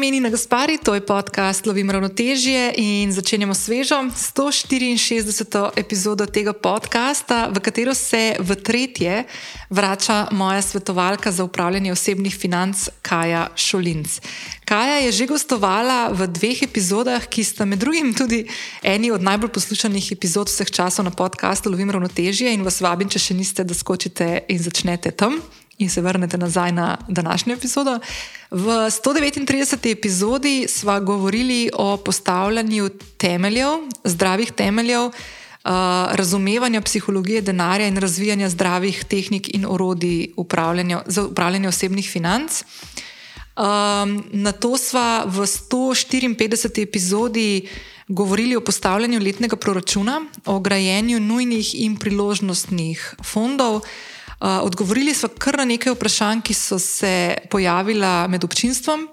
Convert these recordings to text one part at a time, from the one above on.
ime je Nina Gaspari, to je podcast Lovim ravnotežje in začenjamo svežo 164. epizodo tega podcasta, v katero se v tretje vrača moja svetovalka za upravljanje osebnih financ Kaja Šolinc. Kaja je že gostovala v dveh epizodah, ki sta med drugim tudi eni od najbolj poslušanih epizod vseh časov na podkastu Lovim ravnotežje in vas vabim, če še niste, da skočite in začnete tam in se vrnete nazaj na današnjo epizodo. V 139. epizodi smo govorili o postavljanju temeljev, zdravih temeljev, uh, razumevanja psihologije denarja in razvijanja zdravih tehnik in orodij za upravljanje osebnih financ. Um, na to smo v 154. epizodi govorili o postavljanju letnega proračuna, o grajenju nujnih in priložnostnih fondov. Uh, odgovorili smo kar na nekaj vprašanj, ki so se pojavila med občinstvom.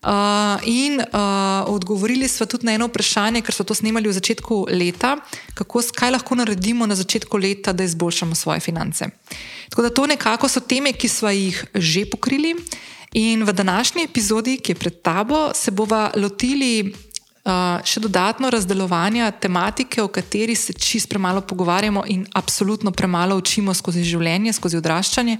Uh, in uh, odgovorili smo tudi na eno vprašanje, ker smo to snemali v začetku leta, kako, kaj lahko naredimo na začetku leta, da izboljšamo svoje finance. Tako da to nekako so teme, ki smo jih že pokrili. In v današnji epizodi, ki je pred tabo, se bomo lotili še dodatno razdelovanja tematike, o kateri se čist premalo pogovarjamo in absolutno premalo učimo skozi življenje, skozi odraščanje.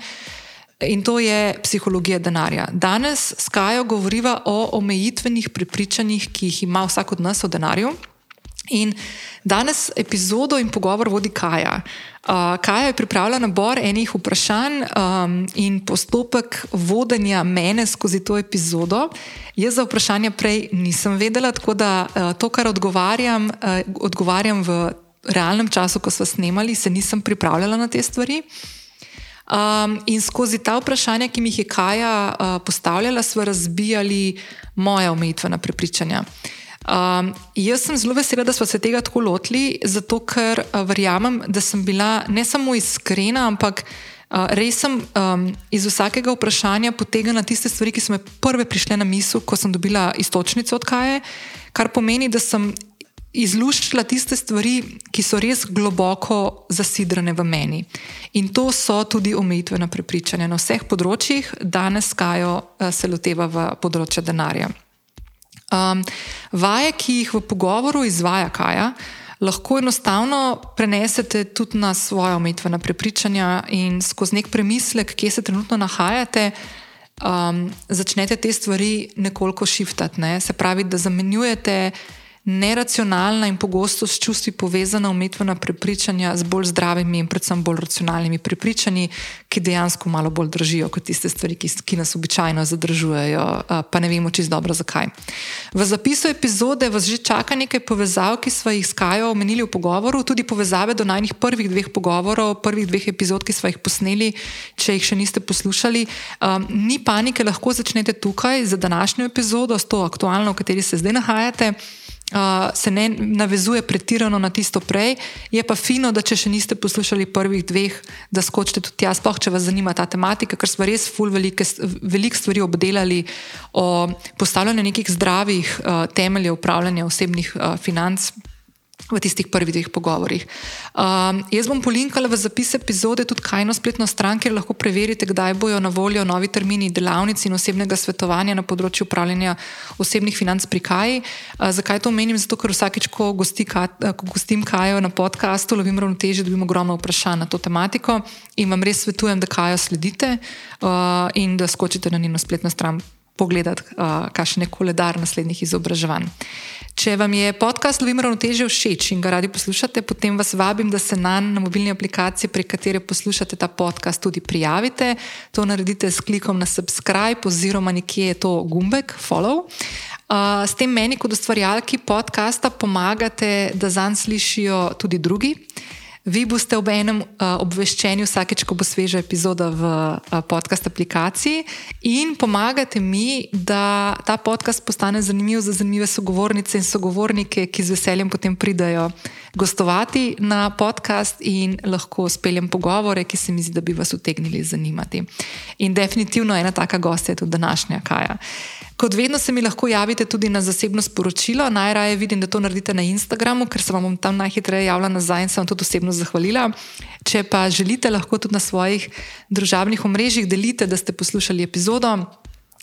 In to je psihologija denarja. Danes s Kajo govoriva o omejitvenih prepričanjih, ki jih ima vsak od nas o denarju. In danes epizodo in pogovor vodi Kaja. Uh, Kaja je pripravila nabor enih vprašanj um, in postopek vodenja mene skozi to epizodo. Jaz za vprašanja prej nisem vedela, tako da uh, to, kar odgovarjam, uh, odgovarjam v realnem času, ko smo snemali, se nisem pripravljala na te stvari. Um, in skozi ta vprašanja, ki mi jih je Kaja uh, postavljala, smo razbijali moje omejitvena prepričanja. Uh, Um, jaz sem zelo vesela, da smo se tega tako lotili, zato ker uh, verjamem, da sem bila ne samo iskrena, ampak uh, res sem um, iz vsakega vprašanja potegnila tiste stvari, ki so mi prve prišle na misel, ko sem dobila istočnico od Kaje, kar pomeni, da sem izluščila tiste stvari, ki so res globoko zasidrane v meni. In to so tudi omejitvena prepričanja na vseh področjih, danes Kajo uh, se loteva v področje denarja. Um, vaje, ki jih v pogovoru izvaja Kaja, lahko enostavno prenesete tudi na svoje omejitvena prepričanja in skozi nek premislek, kje se trenutno nahajate, um, začnete te stvari nekoliko šiftati. Ne? Se pravi, da zamenjujete neracionalna in pogosto s čustvi povezana umetvena prepričanja z bolj zdravimi in predvsem bolj racionalnimi prepričanji, ki dejansko malo bolj držijo kot tiste stvari, ki, ki nas običajno zadržujejo, pa ne vemo čisto dobro zakaj. V zapisu epizode vas že čaka nekaj povezav, ki smo jih s Kajo omenili v pogovoru, tudi povezave do najnih prvih dveh pogovorov, prvih dveh epizod, ki smo jih posneli, če jih še niste poslušali. Um, ni panike, lahko začnete tukaj za današnjo epizodo, s to aktualno, v kateri se zdaj nahajate uh, se ne navezuje pretirano na tisto prej. Je pa fino, da če še niste poslušali prvih dveh, da skočite tudi tja, sploh če vas zanima ta tematika, ker smo res ful velike, veliko stvari obdelali o postavljanju nekih zdravih uh, temeljev upravljanja osebnih uh, financ v tistih prvih dveh pogovorih. Um, jaz bom polinkala v zapis epizode tudi kajno spletno stran, kjer lahko preverite, kdaj bojo na voljo novi termini delavnic in osebnega svetovanja na področju upravljanja osebnih financ pri Kaji. Uh, zakaj to menim? Zato, ker vsakeč, ko, gosti, ko gostim Kajo na podkastu, lovim ravnoteže, dobim ogromno vprašanj na to tematiko in vam res svetujem, da Kajo sledite uh, in da skočite na njeno spletno stran pogledati, uh, kakšen je koledar naslednjih izobraževanj. Če vam je podcast Lovim ravnoteže všeč in ga radi poslušate, potem vas vabim, da se na, na mobilni aplikaciji, prek katere poslušate ta podcast, tudi prijavite. To naredite s klikom na subscribe oziroma nekje je to gumbek, follow. Uh, s tem meni, kot ustvarjalki podcasta, pomagate, da zanj slišijo tudi drugi. Vi boste ob enem uh, obveščenju, vsakeč, ko bo sveža epizoda v uh, podcast aplikaciji, in pomagate mi, da ta podcast postane zanimiv za zanimive sogovornice in sogovornike, ki z veseljem potem pridajo gostovati na podcast in lahko speljem pogovore, ki se mi zdi, da bi vas utegnili zanimati. In definitivno ena taka gostja je tudi današnja Kaja. Kot vedno se mi lahko javite tudi na zasebno sporočilo. Najraje vidim, da to naredite na Instagramu, ker se vam bom tam najhitreje javila nazaj in se vam tudi osebno zahvalila. Če pa želite, lahko tudi na svojih družabnih omrežjih delite, da ste poslušali epizodo.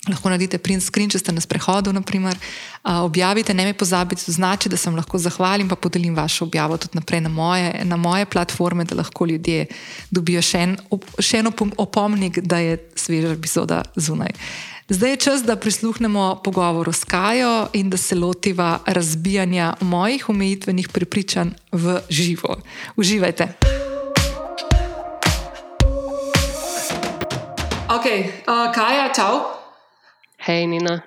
Lahko naredite print screen, če ste na sprehodu, naprimer. Objavite, ne me pozabite, to znači, da se vam lahko zahvalim, pa podelim vašo objavo tudi naprej na moje, na moje platforme, da lahko ljudje dobijo še en, še en opomnik, da je sveža epizoda zunaj. Zdaj je čas, da prisluhnemo pogovoru s Kajo in da se lotiva razbijanja mojih omejitvenih prepričanj v živo. Uživajte! Ok, uh, Kaja, čau. Hej, Nina.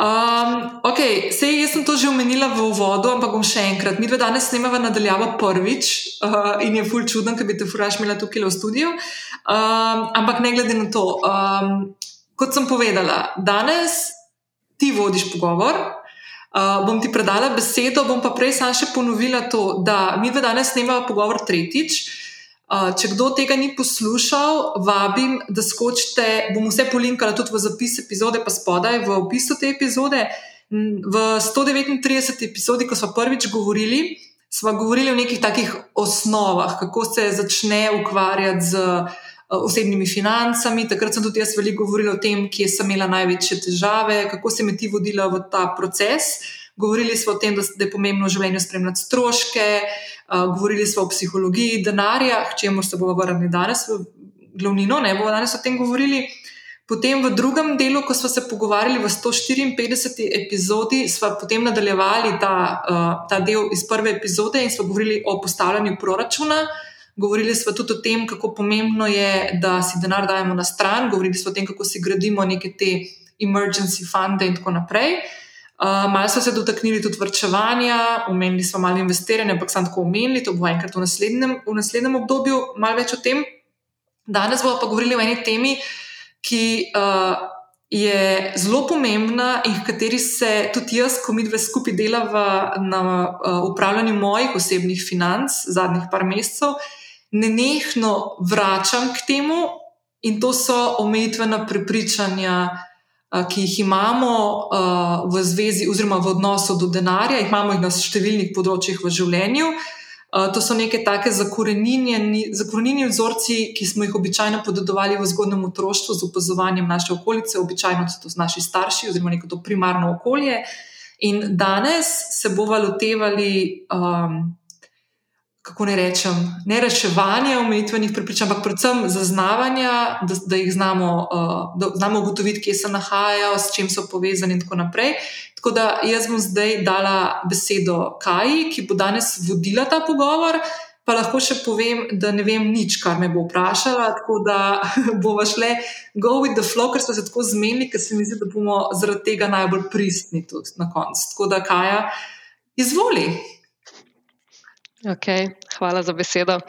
Um, ok, sej jaz sem to že omenila v uvodu, ampak bom še enkrat. Mi dve danes snemava nadaljavo prvič uh, in je ful čuden, ker bi te furaš imela tukaj v studiu. Um, ampak ne glede na to, um, kot sem povedala, danes ti vodiš pogovor. Uh, bom ti predala besedo, bom pa prej samo še ponovila to, da mi dve danes snemava pogovor tretjič. Če kdo tega ni poslušal, vabim, da skočite. Bom vse polinkala tudi v zapis epizode, pa spodaj v opisu te epizode. V 139. epizodi, ko smo prvič govorili, smo govorili o nekih takih osnovah, kako se začne ukvarjati z osebnimi financami. Takrat sem tudi jaz veliko govorila o tem, kje sem imela največje težave, kako se mi ti vodila v ta proces. Govorili smo o tem, da je pomembno v življenju spremljati stroške, govorili smo o psihologiji denarja, čemu se bomo vrnili danes, v glavnino, ne bomo danes o tem govorili. Potem v drugem delu, ko smo se pogovarjali v 154. epizodi, smo potem nadaljevali ta, uh, ta del iz prve epizode in smo govorili o postavljanju proračuna. Govorili smo tudi o tem, kako pomembno je, da si denar dajemo na stran, govorili smo o tem, kako si gradimo neke te emergency funde in tako naprej. Uh, Uh, malo smo se dotaknili tudi vrčevanja, omenili smo malo investiranja, ampak sem tako omenili, to bo enkrat v naslednjem, v naslednjem obdobju, malo več o tem. Danes bomo pa govorili o eni temi, ki uh, je zelo pomembna in v kateri se tudi jaz, ko mi dve skupaj delava na uh, upravljanju mojih osebnih financ zadnjih par mesecev, nenehno vračam k temu, in to so omejitvena prepričanja ki jih imamo v zvezi oziroma v odnosu do denarja, jih imamo jih na številnih področjih v življenju. To so neke take zakorenjeni vzorci, ki smo jih običajno podedovali v zgodnem otroštvu z opazovanjem naše okolice, običajno so to naši starši oziroma neko to primarno okolje. In danes se bomo lotevali um, kako ne rečem, ne reševanja omejitvenih prepričanj, ampak predvsem zaznavanja, da, da jih znamo, uh, da znamo ugotoviti, kje se nahajajo, s čim so povezani in tako naprej. Tako da jaz bom zdaj dala besedo Kaji, ki bo danes vodila ta pogovor. Pa lahko še povem, da ne vem nič, kar me bo vprašala, tako da bomo šle go with the flow, ker smo se tako zmenili, ker se mi zdi, da bomo zaradi tega najbolj pristni tudi na koncu. Tako da, Kaja, izvoli. Okay, hvala za besedo.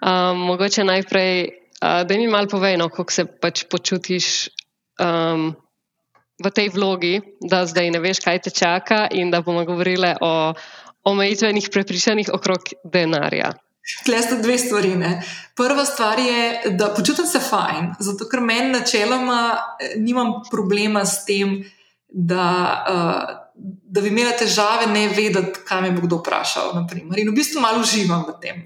Um, mogoče najprej, uh, da mi malo povej, no, kako se pač počutiš um, v tej vlogi, da zdaj ne veš, kaj te čaka, in da bomo govorili o omejitvenih prepričanjih okrog denarja. Tukaj sta dve stvari. Ne. Prva stvar je, da počutim se fajn, zato ker meni načeloma eh, nimam problema s tem, da. Uh, da bi imela težave ne vedeti, kaj me bo kdo vprašal. Naprimer. In v bistvu malo uživam v tem.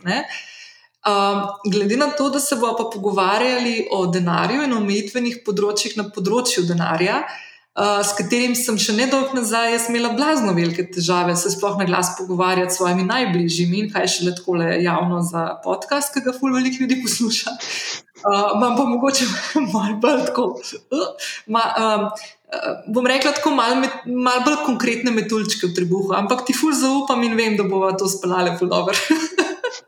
Um, glede na to, da se bomo pa pogovarjali o denarju in omejitvenih področjih na področju denarja, uh, s katerim sem še nedolgo nazaj imela blazno velike težave, se sploh na glas pogovarjati s svojimi najbližjimi in kaj še le tako javno za podcast, ki ga ful veliko ljudi posluša. Uh, imam pa mogoče malo bolj tako. Uh, ma, um, bom rekla tako, malo mal bolj konkretne metulčke v trebuhu, ampak ti ful zaupam in vem, da bomo to speljali ful dobro.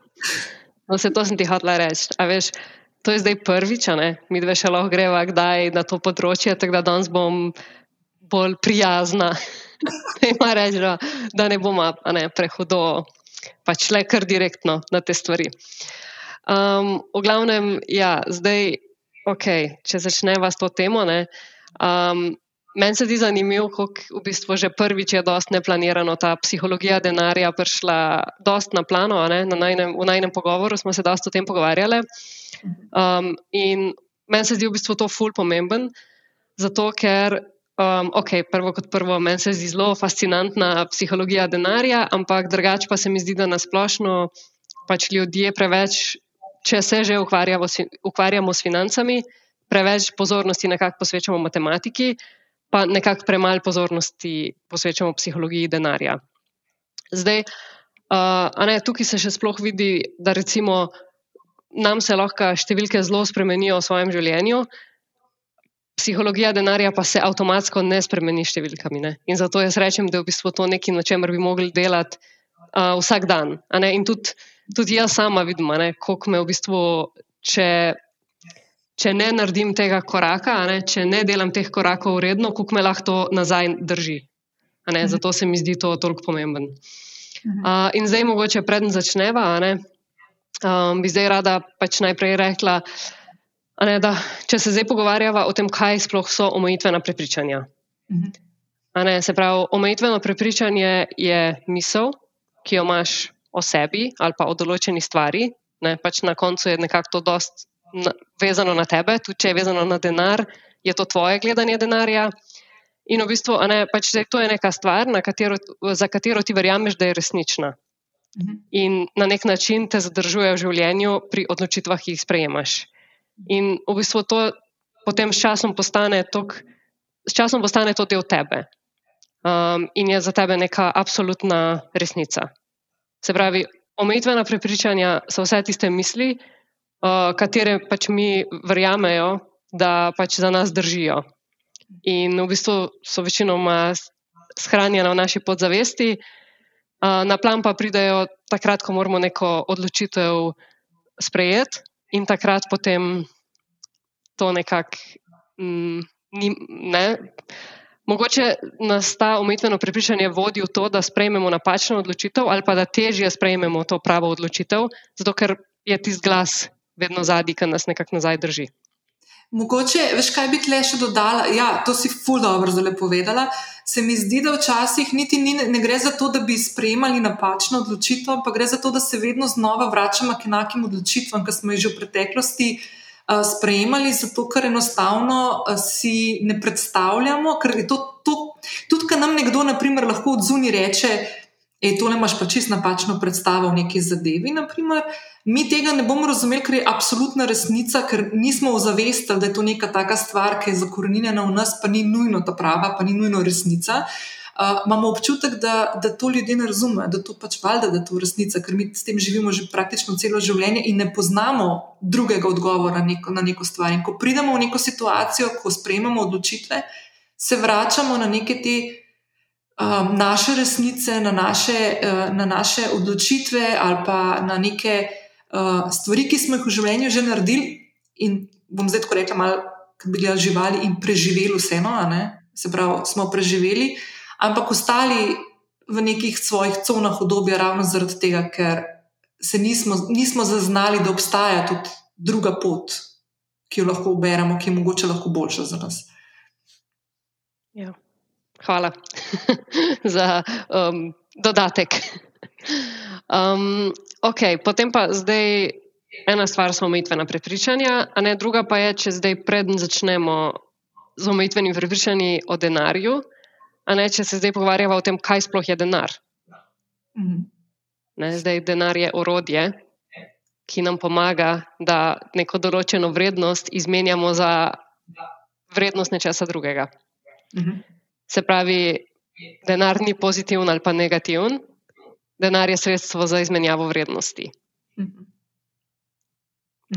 no, se to sem ti hotela reči. A veš, to je zdaj prvič, ne? mi dve še lahko greva kdaj na to področje, tako da danes bom bolj prijazna. Ima reči, da, da ne bomo ne, prehodo, pač le kar direktno na te stvari. Um, v glavnem, ja, zdaj, ok, če začneva s to temo. Ne, um, Meni se zdi zanimivo, kako v bistvu že prvič je dosti neplanirano ta psihologija denarja prišla dosti na plano. Na najnem, v najnem pogovoru smo se dosti o tem pogovarjali. Um, in meni se zdi v bistvu to ful pomemben, zato ker, um, ok, prvo kot prvo, meni se zdi zelo fascinantna psihologija denarja, ampak drugače pa se mi zdi, da nasplošno pač ljudje preveč, če se že ukvarjamo, ukvarjamo s financami, preveč pozornosti nekako posvečamo matematiki pa nekako premalo pozornosti posvečamo psihologiji denarja. Zdaj, uh, ne, tukaj se še sploh vidi, da recimo nam se lahko številke zelo spremenijo v svojem življenju. Psihologija denarja pa se avtomatsko ne spremeni s številkami. Ne? In zato jaz rečem, da je v bistvu to nekaj, na čemer bi mogli delati uh, vsak dan. In tudi, tudi jaz sama vidim, koliko me v bistvu, če, če ne naredim tega koraka, ne? če ne delam teh korakov uredno, koliko me lahko to nazaj drži. Mhm. Zato se mi zdi to toliko pomemben. Uh, in zdaj, mogoče preden začneva, um, bi zdaj rada pač najprej rekla, ne, da če se zdaj pogovarjava o tem, kaj sploh so omejitvena prepričanja. Ne, se pravi, omejitveno prepričanje je misel, ki jo imaš o sebi ali pa o določeni stvari. Ne, pač na koncu je nekako to dost vezano na tebe, tudi če je vezano na denar, je to tvoje gledanje denarja. In v bistvu, ne, pač to je neka stvar, katero, za katero ti verjameš, da je resnična. Mhm. In na nek način te zadržuje v življenju pri odločitvah, ki jih sprejemaš. In v bistvu to potem s časom postane, tok, s časom postane to del tebe. Um, in je za tebe neka absolutna resnica. Se pravi, omejitvena prepričanja so vse tiste misli, uh, katere pač mi verjamejo, da pač za nas držijo. In v bistvu so večinoma shranjena v naši podzavesti, uh, na plan pa pridejo takrat, ko moramo neko odločitev sprejeti, in takrat potem to nekako mm, ni. Ne? Mogoče nas ta umetveno prepričanje vodi v to, da sprejmemo napačno odločitev, ali pa da težje sprejmemo to pravo odločitev, zato ker je tisti glas vedno zadnji, ki nas nekako nazaj drži. Mogoče, veš, kaj bi tle še dodala? Ja, to si ful dobro zelo povedala. Se mi zdi, da včasih niti ni, ne gre za to, da bi sprejemali napačno odločitev, ampak gre za to, da se vedno znova vračamo k enakim odločitvam, ki smo jih že v preteklosti uh, sprejemali, zato ker enostavno uh, si ne predstavljamo, ker je to, to tudi, kar nam nekdo, naprimer, lahko odzuni reče, da tole imaš pa čist napačno predstavo o neki zadevi. Naprimer, Mi tega ne bomo razumeli, ker je absolutna resnica, ker nismo ozavestili, da je to neka taka stvar, ki je zakorenjena v nas, pa ni nujno ta prava, pa ni nujno resnica. Uh, imamo občutek, da, da to ljudje ne razumejo, da to pač valjda, da je to resnica, ker mi s tem živimo že praktično celo življenje in ne poznamo drugega odgovora na neko, na neko stvar. In ko pridemo v neko situacijo, ko sprejemamo odločitve, se vračamo na neke te um, naše resnice, na naše, uh, na naše odločitve ali pa na neke. Eh, stvari, ki smo jih v življenju že naredili, in bom zdaj tako rekla, ki bi bili živali in preživeli vseeno, se pravi, smo preživeli, ampak ostali v nekih svojih conah obdobja, ravno zaradi tega, ker se nismo, nismo zaznali, da obstaja tudi druga pot, ki jo lahko uberemo, ki je mogoče lahko boljša za nas. Ja. Hvala za um, dodatek. Um, ok, potem pa zdaj ena stvar so omejitvena prepričanja, a ne druga pa je, če zdaj predn začnemo z omejitvenimi prepričanji o denarju, a ne če se zdaj pogovarjava o tem, kaj sploh je denar. Mhm. Ne, zdaj denar je orodje, ki nam pomaga, da neko določeno vrednost izmenjamo za vrednost nečesa drugega. Mhm. Se pravi, denar ni pozitiven ali pa negativen, denar je sredstvo za izmenjavo vrednosti. Mhm.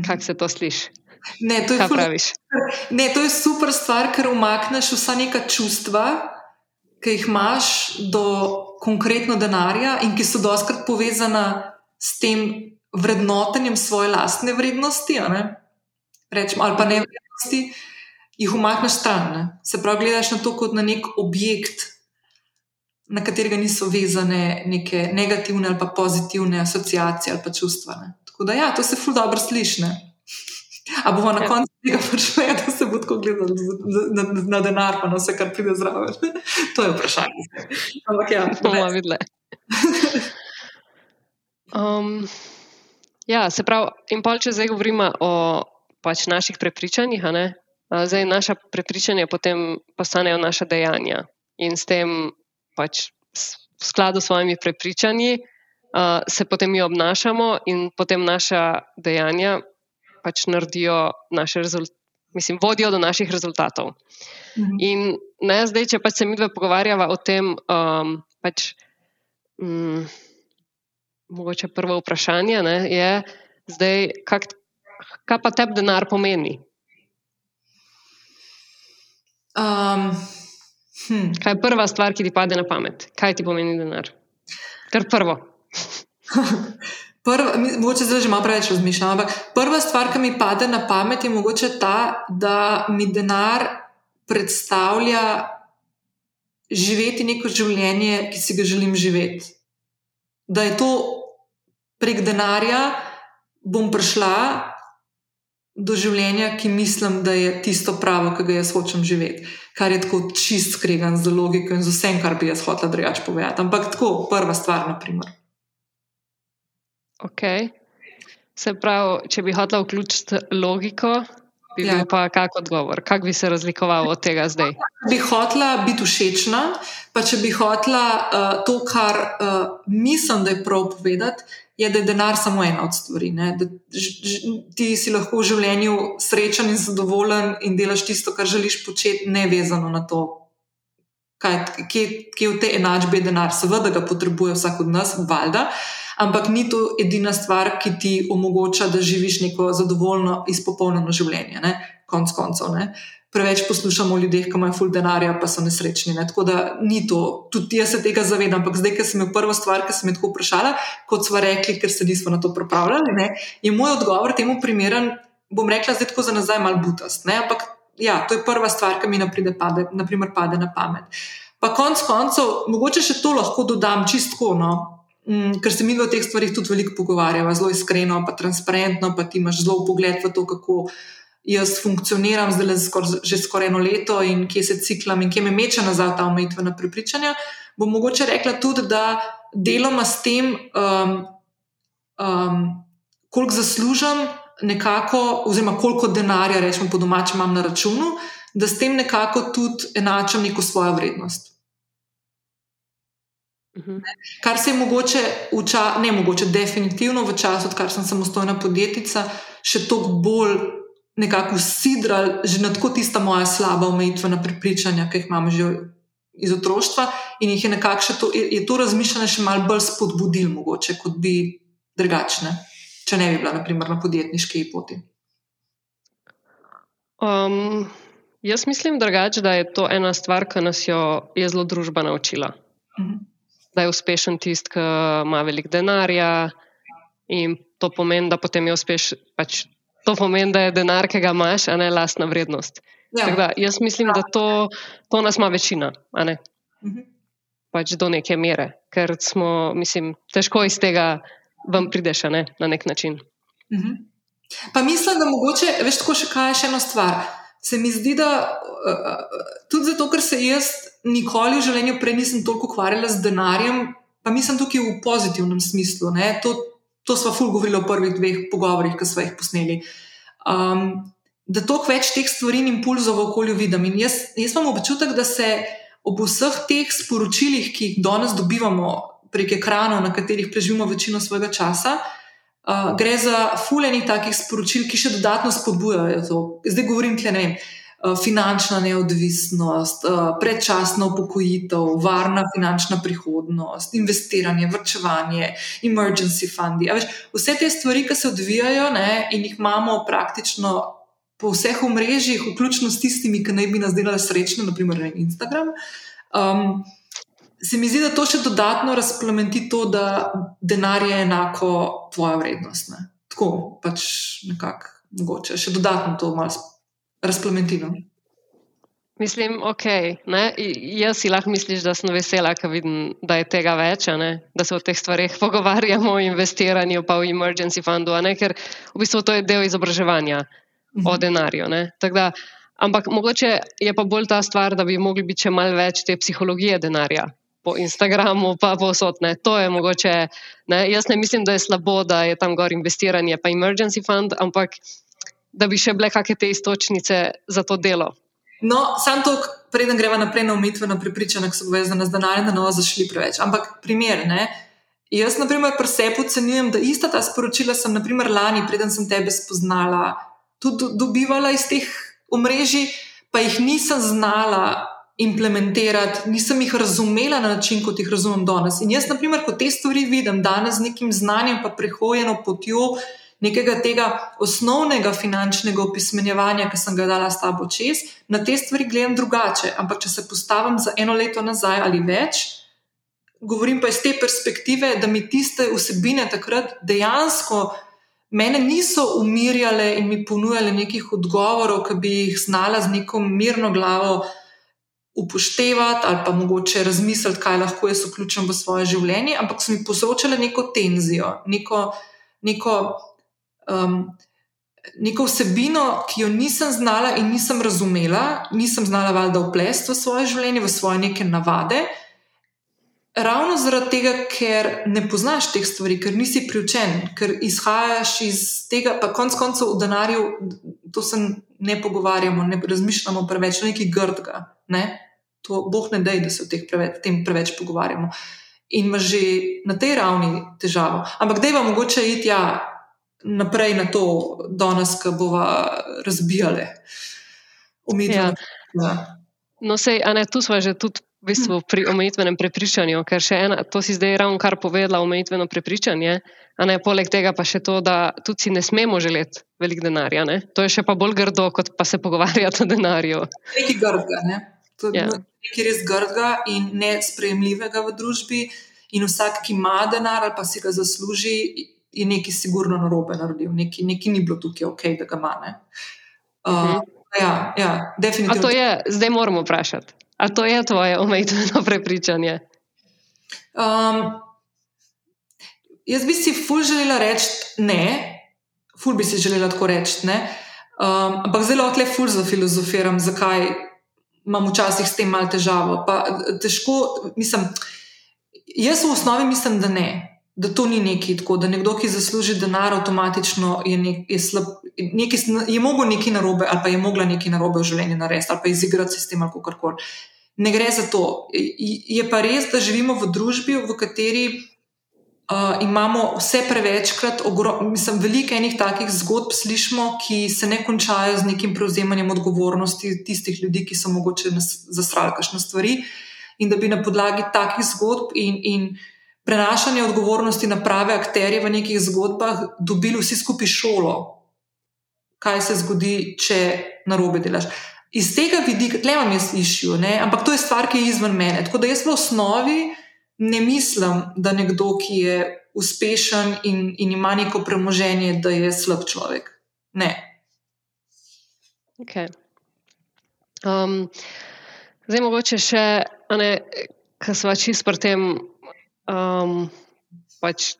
Kako se to sliši? Ne, to, Kaj praviš? ne, to je super stvar, ker umakneš vsa neka čustva, ki jih imaš do konkretno denarja in ki so doskrat povezana s tem vrednotenjem svoje lastne vrednosti, Rečemo, ali pa ne vrednosti, jih umakneš stran. Ne? Se pravi, gledaš na to kot na nek objekt, na katerega niso vezane neke negativne ali pa pozitivne asociacije ali pa čustva. Ne. Tako da, ja, to se ful dobro sliši. A bomo na ja. koncu tega prišli, da se bo tako gledalo na, na, na denar, pa na vse, kar pride zraven. to je vprašanje. Ampak ja, bomo videli. Um, ja, se pravi, in pol, če zdaj govorimo o pač naših prepričanjih, zdaj naša prepričanja potem postanejo naša dejanja. In s tem pač v skladu s svojimi prepričanji, uh, se potem mi obnašamo in potem naša dejanja pač naredijo naše rezultate. mislim, vodijo do naših rezultatov. Mhm. In ne, zdaj, če pač se mi dve pogovarjava o tem, um, pač, mm, mogoče prvo vprašanje ne, je, zdaj, kak, kaj pa tebi denar pomeni? Um, hm. Kaj je prva stvar, ki ti pade na pamet? Kaj ti pomeni denar? Kar prvo. Prva, mogoče zdaj že malo preveč razmišljam, ampak prva stvar, ki mi pade na pamet, je mogoče ta, da mi denar predstavlja živeti neko življenje, ki si ga želim živeti. Da je to prek denarja, bom prišla do življenja, ki mislim, da je tisto pravo, ki ga jaz hočem živeti. Kar je tako čist skregan z logiko in z vsem, kar bi jaz hotela drugače povedati. Ampak tako, prva stvar, naprimer. Okay. Se pravi, če bi hotela vključiti logiko, bi Ja. bil pa kak odgovor? Kako bi se razlikoval od tega zdaj? bi hotela biti všečna, pa če bi hotela uh, to, kar uh, mislim, da je prav povedati, je, da je denar samo ena od stvari. ne. Da, ti si lahko v življenju srečen in zadovoljen in delaš tisto, kar želiš početi, ne vezano na to. Kaj, kje, kje v tej enačbi je denar, seveda ga potrebuje vsak od nas, valjda, ampak ni to edina stvar, ki ti omogoča, da živiš neko zadovoljno, izpopolnjeno življenje, ne? konc koncev. Ne? Preveč poslušamo o ljudeh, ki imajo ful denarja, pa so nesrečni. Ne? Tako da ni to, tudi jaz se tega zavedam. Ampak zdaj, ker sem imel prvo stvar, ki sem jo tako vprašala, kot smo rekli, ker se nismo na to pripravljali, ne? je moj odgovor temu primeren. Bom rekla zdaj tako za nazaj, malo butast. Ne? Ampak ja, to je prva stvar, ki mi napride, pade, naprimer, pade na pamet. Pa konc koncev, mogoče še to lahko dodam čistko, no? mm, ker se mi o teh stvarih tudi veliko pogovarjava, zelo iskreno, pa transparentno, pa ti imaš zelo pogled v to, kako jaz funkcioniram zdaj le skor, že skoraj eno leto in kje se ciklam in kje me meče nazaj ta omejitvena prepričanja. Bom mogoče rekla tudi, da deloma s tem, um, um, koliko zaslužim, nekako, oziroma koliko denarja, rečemo po domačem, imam na računu, da s tem nekako tudi enačam neko svojo vrednost. Mhm. Kar se je mogoče, ča, ne mogoče, definitivno v času, odkar sem samostojna podjetnica, še toliko bolj nekako sidral, že na tako tista moja slaba omejitvena prepričanja, ki jih imam že iz otroštva, in jih je nekako še to, je, to razmišljanje še malo bolj spodbudil, mogoče, kot bi drugačne, če ne bi bila, naprimer, na podjetniški poti. Um, jaz mislim drugače, da je to ena stvar, ki nas jo je zelo družba naučila. Mhm. Da je uspešen tisti, ki ima veliko denarja, in to pomeni, da potem je uspešen. Pač, to pomeni, da je denar, ki ga imaš, a ne lastna vrednost. Ja. Tako Da, jaz mislim, da to, to nas ima večina, a ne Mhm. pač do neke mere, ker smo, mislim, težko iz tega vam prideš, a ne na nek način. Mhm. Pa mislim, da mogoče, veš, tako še kaj je še ena stvar. Se mi zdi, da uh, tudi zato, ker se jaz nikoli v življenju prej nisem toliko ukvarjala z denarjem, pa mislim tukaj v pozitivnem smislu. Ne? To, to smo ful govorili v prvih dveh pogovorih, ki smo jih posneli. Um, da toliko več teh stvari in impulzov v okolju vidim. In jaz, jaz imam občutek, da se ob vseh teh sporočilih, ki jih danes dobivamo prek ekranov, na katerih preživimo večino svojega časa, Uh, gre za fulejnih takih sporočil, ki še dodatno spodbujajo to. Zdaj govorim, tle, ne vem, finančna neodvisnost, uh, predčasna upokojitev, varna finančna prihodnost, investiranje, vrčevanje, emergency fundi. Veš, vse te stvari, ki se odvijajo ne, in jih imamo praktično po vseh omrežjih, vključno s tistimi, ki naj bi nas delali srečne, naprimer na Instagram. Um, Se mi zdi, da to še dodatno razplamenti to, da denar je enako tvoja vrednost. Ne? Tako pač nekako mogoče še dodatno to malo razplamenti. No? Mislim, ok. Ne? Jaz si lahko misliš, da sem vesela, ker vidim, da je tega več, a ne? da se o teh stvareh pogovarjamo, o investiranju, pa o emergency fundu, ne? ker v bistvu to je del izobraževanja o denarju. ne. Da, ampak mogoče je pa bolj ta stvar, da bi mogli biti še malo več te psihologije denarja. Po Instagramu, pa povsod. ne. To je mogoče. Ne? Jaz ne mislim, da je slabo, da je tam gor investiranje, pa emergency fund, ampak da bi še bile kakšne te istočnice za to delo. No, sam to, preden greva naprej na umitveno prepričanje, ki so povezane z denarjem, da ne bomo zašli preveč. Ampak primer, ne. Jaz, na primer, pri sebi ocenjujem, da ista ta sporočila sem, naprimer, lani, preden sem tebe spoznala, tudi do- dobivala iz teh omrežij, pa jih nisem znala implementirati, nisem jih razumela na način, kot jih razumem danes. In jaz, na primer, ko te stvari vidim danes z nekim znanjem, pa prehojeno potjo nekega tega osnovnega finančnega opismenjevanja, ki sem ga dala s tabo čez, na te stvari gledam drugače. Ampak, če se postavim za eno leto nazaj ali več, govorim pa iz te perspektive, da mi tiste vsebine takrat dejansko. Mene niso umirjale in mi ponujale nekih odgovorov, ki bi jih znala z neko mirno glavo upoštevati ali pa mogoče razmisliti, kaj lahko jaz vključim v svoje življenje, ampak so mi posročale neko tenzijo, neko, neko, um, neko vsebino, ki jo nisem znala in nisem razumela, nisem znala valjda uplesti v svoje življenje, v svoje neke navade. Ravno zaradi tega, ker ne poznaš teh stvari, ker nisi priučen, ker izhajaš iz tega, pa konec koncev v denarju, to se ne pogovarjamo, ne razmišljamo preveč, nekaj grdega. Ne? To boh ne dej, da se o preveč, tem preveč pogovarjamo. In ima že na tej ravni težavo. Ampak da je vam mogoče iti ja, naprej na to, danes, ko bomo razbijali umetnost. Ja. Ja. No, sej, ne, tu smo že tudi v bistvu pri omejitvenem prepričanju, ker še ena, to si zdaj ravno kar povedala, omejitveno prepričanje. Ne, poleg tega pa še to, da tudi si ne smemo želeti veliko denarja. Ne? To je še pa bolj grdo, kot pa se pogovarjati o denarju. Nekaj grdega. Ne? To je. Ja. nekaj res grdega in nesprejemljivega v družbi. In vsak, ki ima denar ali pa si ga zasluži, je nekaj sigurno narobe naredil, nekaj, nekaj ni bilo tukaj ok, da ga ima. Uh, uh -huh. ja, ja, definitivno. A to je, zdaj moramo vprašati. A to je tvoje omejitveno prepričanje? Um, jaz bi si ful želela reči ne, ful bi si želela tako reči ne. Um, ampak zelo lahko le ful zafilozofiram, zakaj imam včasih s tem malo težavo. Pa, težko, mislim, jaz v osnovi mislim, da ne. Da to ni nekaj tako, da nekdo, ki zasluži denar, avtomatično je, nek, je, slab, nekaj, je mogel nekaj narobe, ali pa je mogla nekaj narobe v življenju narediti, ali pa izigrati sistem ali kar koli. Ne gre za to. Je pa res, da živimo v družbi, v kateri Uh, imamo vse prevečkrat, mislim, veliko enih takih zgodb slišimo, ki se ne končajo z nekim prevzemanjem odgovornosti tistih ljudi, ki so mogoče zastrali kakšne stvari. In da bi na podlagi takih zgodb in, in prenašanja odgovornosti na prave akterje v nekih zgodbah dobili vsi skupaj šolo, kaj se zgodi, če narobe delaš. Iz tega vidika, tle vam jaz slišijo, ampak to je stvar, ki je izven mene. Tako da jaz v osnovi ne mislim, da nekdo, ki je uspešen in, in ima neko premoženje, da je slab človek. Ne. Okay. Um, zdaj, mogoče še, kar smo čisto pri tem, um, pač,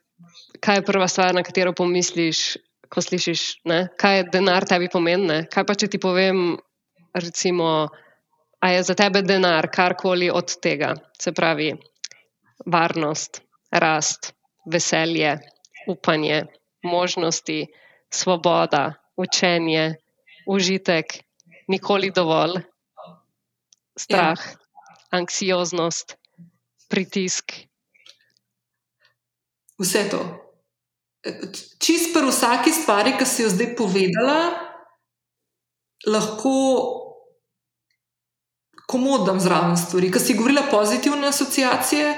kaj je prva stvar, na katero pomisliš, ko slišiš, ne? kaj je denar tebi pomeni. Kaj pa če ti povem, recimo, a je za tebe denar karkoli od tega? Se pravi, varnost, rast, veselje, upanje, možnosti, svoboda, učenje, užitek, nikoli dovolj, strah, ja. anksioznost, pritisk. Vse to. Čist pri vsaki stvari, ki si jo zdaj povedala, lahko komodam zraven stvari. Ker si govorila pozitivne asociacije,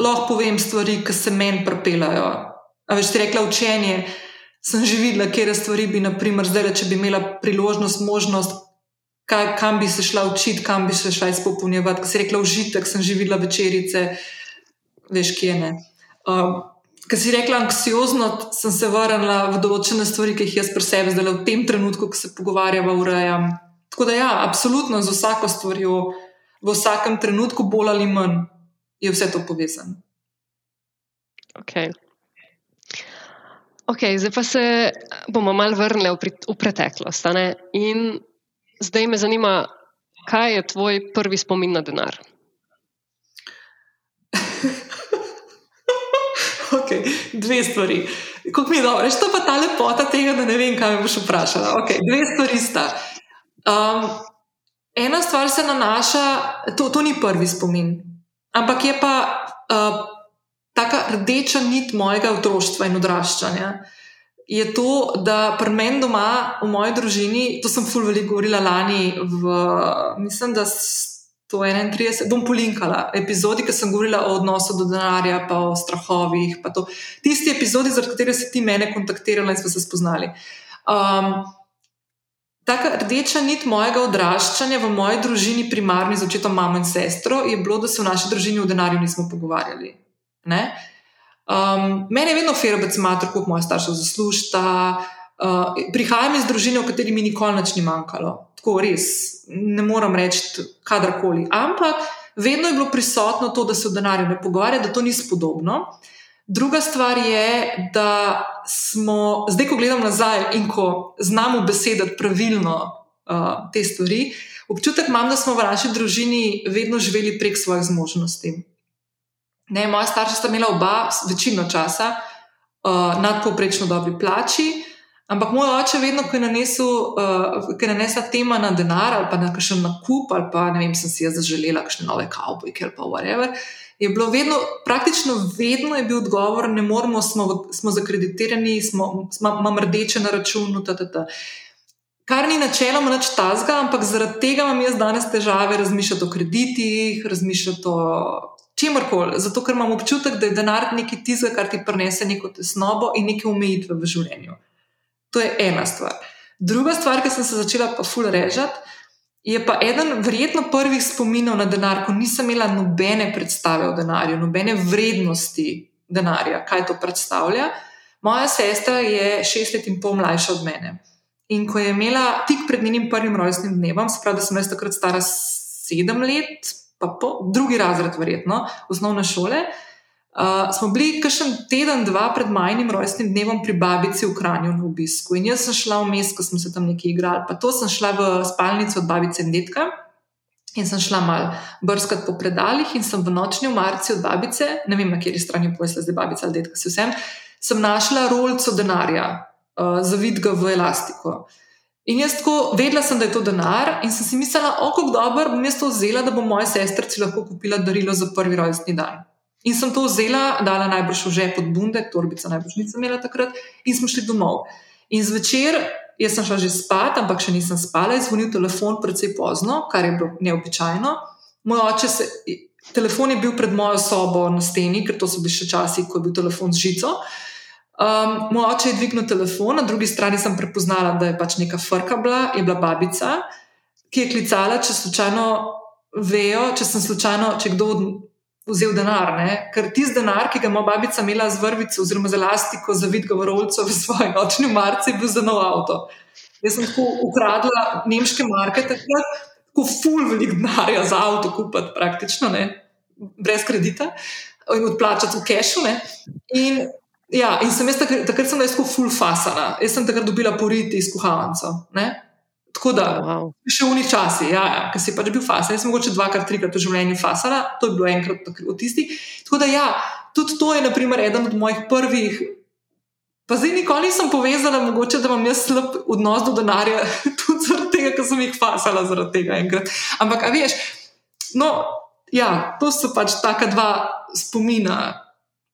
lahko povem stvari, ki se meni pripeljajo. A veš, ti rekla učenje. Sem že videla, kje stvari bi, naprimer, zdaj, če bi imela priložnost, možnost, kaj, kam bi se šla učiti, kam bi se šla izpopolnjevati. Ker si rekla užitek, sem že videla večerice, veš, kje ne. Um, Ker si rekla anksiozno, sem se vrnila v določene stvari, ki jih jaz pri sebi zdaj v tem trenutku, ko se pogovarjava, urejam. Tako da, ja, absolutno z vsako stvarjo, v vsakem trenutku, bolj ali manj je vse to povezano. Okay. Okay, zdaj pa se bomo malo vrnili v, v preteklost. In zdaj me zanima, kaj je tvoj prvi spomin na denar? Okay, dve stvari. Kako mi je dobro, to pa ta lepota tega, da ne vem, kaj me boš vprašala. Okay, dve stvari sta. Um, ena stvar se nanaša, to, to ni prvi spomin. Ampak je pa uh, taka rdeča nit mojega otroštva in odraščanja. je to, da pri meni doma, v moji družini, to sem ful veliko govorila lani, v, mislim, da 131, bom polinkala epizodi, ki sem govorila o odnosu do denarja, pa o strahovih. Pa Tisti epizodi, zaradi katerih si ti mene kontaktirala in smo se spoznali. Um, Taka rdeča nit mojega odraščanja v moji družini, primarni z očetom, mamo in sestro, je bilo, da se v naši družini o denarju nismo pogovarjali. Um, meni je vedno ferobec mater, kot moja starša zaslužta. Uh, prihajam iz družine, v kateri mi nikoli ni manjkalo. Tako res, ne moram reči kadarkoli. Ampak vedno je bilo prisotno to, da se o denarju ne pogovarja, da to ni spodobno. Druga stvar je, da smo, zdaj, ko gledam nazaj in ko znamo besediti pravilno uh, te stvari, občutek imam, da smo v naši družini vedno živeli prek svojih zmožnosti. Ne, moja starša sta imela oba večino časa uh, nadpovprečno dobri plači, ampak moj oče, vedno, ko je, nanesel, uh, ko je nanesla tema na denar ali pa na kakšen nakup, ali pa ne vem, sem si jaz zaželela kakšne nove kavbojke ali pa whatever je bilo vedno, praktično vedno je bil odgovor, ne moremo, smo, smo zakreditirani, smo, imamo rdeče na računu. Ta, ta, ta. Kar ni načeloma nič tazga, ampak zaradi tega imam jaz danes težave razmišljati o kreditih, razmišljati o čemorkoli. Zato, ker imam občutek, da je denar nekaj tizga, kar ti prenese neko tesnobo in neke omejitve v življenju. To je ena stvar. Druga stvar, ki sem se začela pa ful režati. Je pa eden verjetno prvih spominov na denar, ko nisem imela nobene predstave o denarju, nobene vrednosti denarja, kaj to predstavlja. Moja sestra je šest let in pol mlajša od mene. In ko je imela tik pred njenim prvim rojstnim dnevom, sprav, da sem jaz takrat stara sedem let, pa po, drugi razred, verjetno, osnovne šole, Uh, smo bili kakšen teden, dva pred majhnim rojstnim dnevom pri babici v Kranju na obisku. In jaz sem šla v mest, ko smo se tam nekaj igrali. Pa to sem šla v spalnico od babice in detka. In sem šla mal brskati po predalih, in sem v nočni umarci od babice, ne vem na kateri strani pojsla zdaj babica ali detka, se vsem, sem našla rolco denarja, uh, zavid ga v elastiko. In jaz tako vedela sem, da je to denar, in sem si mislila, oko, dobro, bom jaz to vzela, da bo moja sestrica lahko kupila darilo za prvi rojstni dan. In sem to vzela, dala najbrž v žep od bunde, torbica najbrž nisem imela takrat, in smo šli domov. In zvečer, jaz sem šla že spat, ampak še nisem spala, je zvonil telefon precej pozno, kar je bilo neobičajno. Moj oče se. Telefon je bil pred mojo sobo na steni, ker to so bili še časi, ko je bil telefon z žico. Um, moj oče je dvignil telefon, na drugi strani sem prepoznala, da je pač neka frka bila, je bila babica, ki je klicala, če slučajno vejo, če sem slučajno, če kdo vzel denar, ne? ker tisti denar, ki ga ima babica imela z vrvico oziroma z elastiko, za vidgo vrolco v svoji nočni marci, bil za nov avto. Jaz sem tako ukradla nemške marke, tako ful velik denarja za avto kupiti, praktično, ne? brez kredita in odplačati v kešu. In, ja, in sem jaz takrat, takrat sem jaz tako ful fasana, jaz sem takrat dobila poriti iz kuhalnico. Tako da, wow. še v njih časi, ja, ja, ki si pač bil fasen. Jaz sem mogoče dvakrat, trikrat v življenju fasala, to je bilo enkrat od tistih. Tako da, ja, tudi to je, naprimer, eden od mojih prvih. Pa zdaj nikoli nisem povezala, mogoče, da imam jaz slab odnos do denarja, tudi zaradi tega, ker sem jih fasala zaradi tega enkrat. Ampak, a veš, no, ja, to so pač taka dva spomina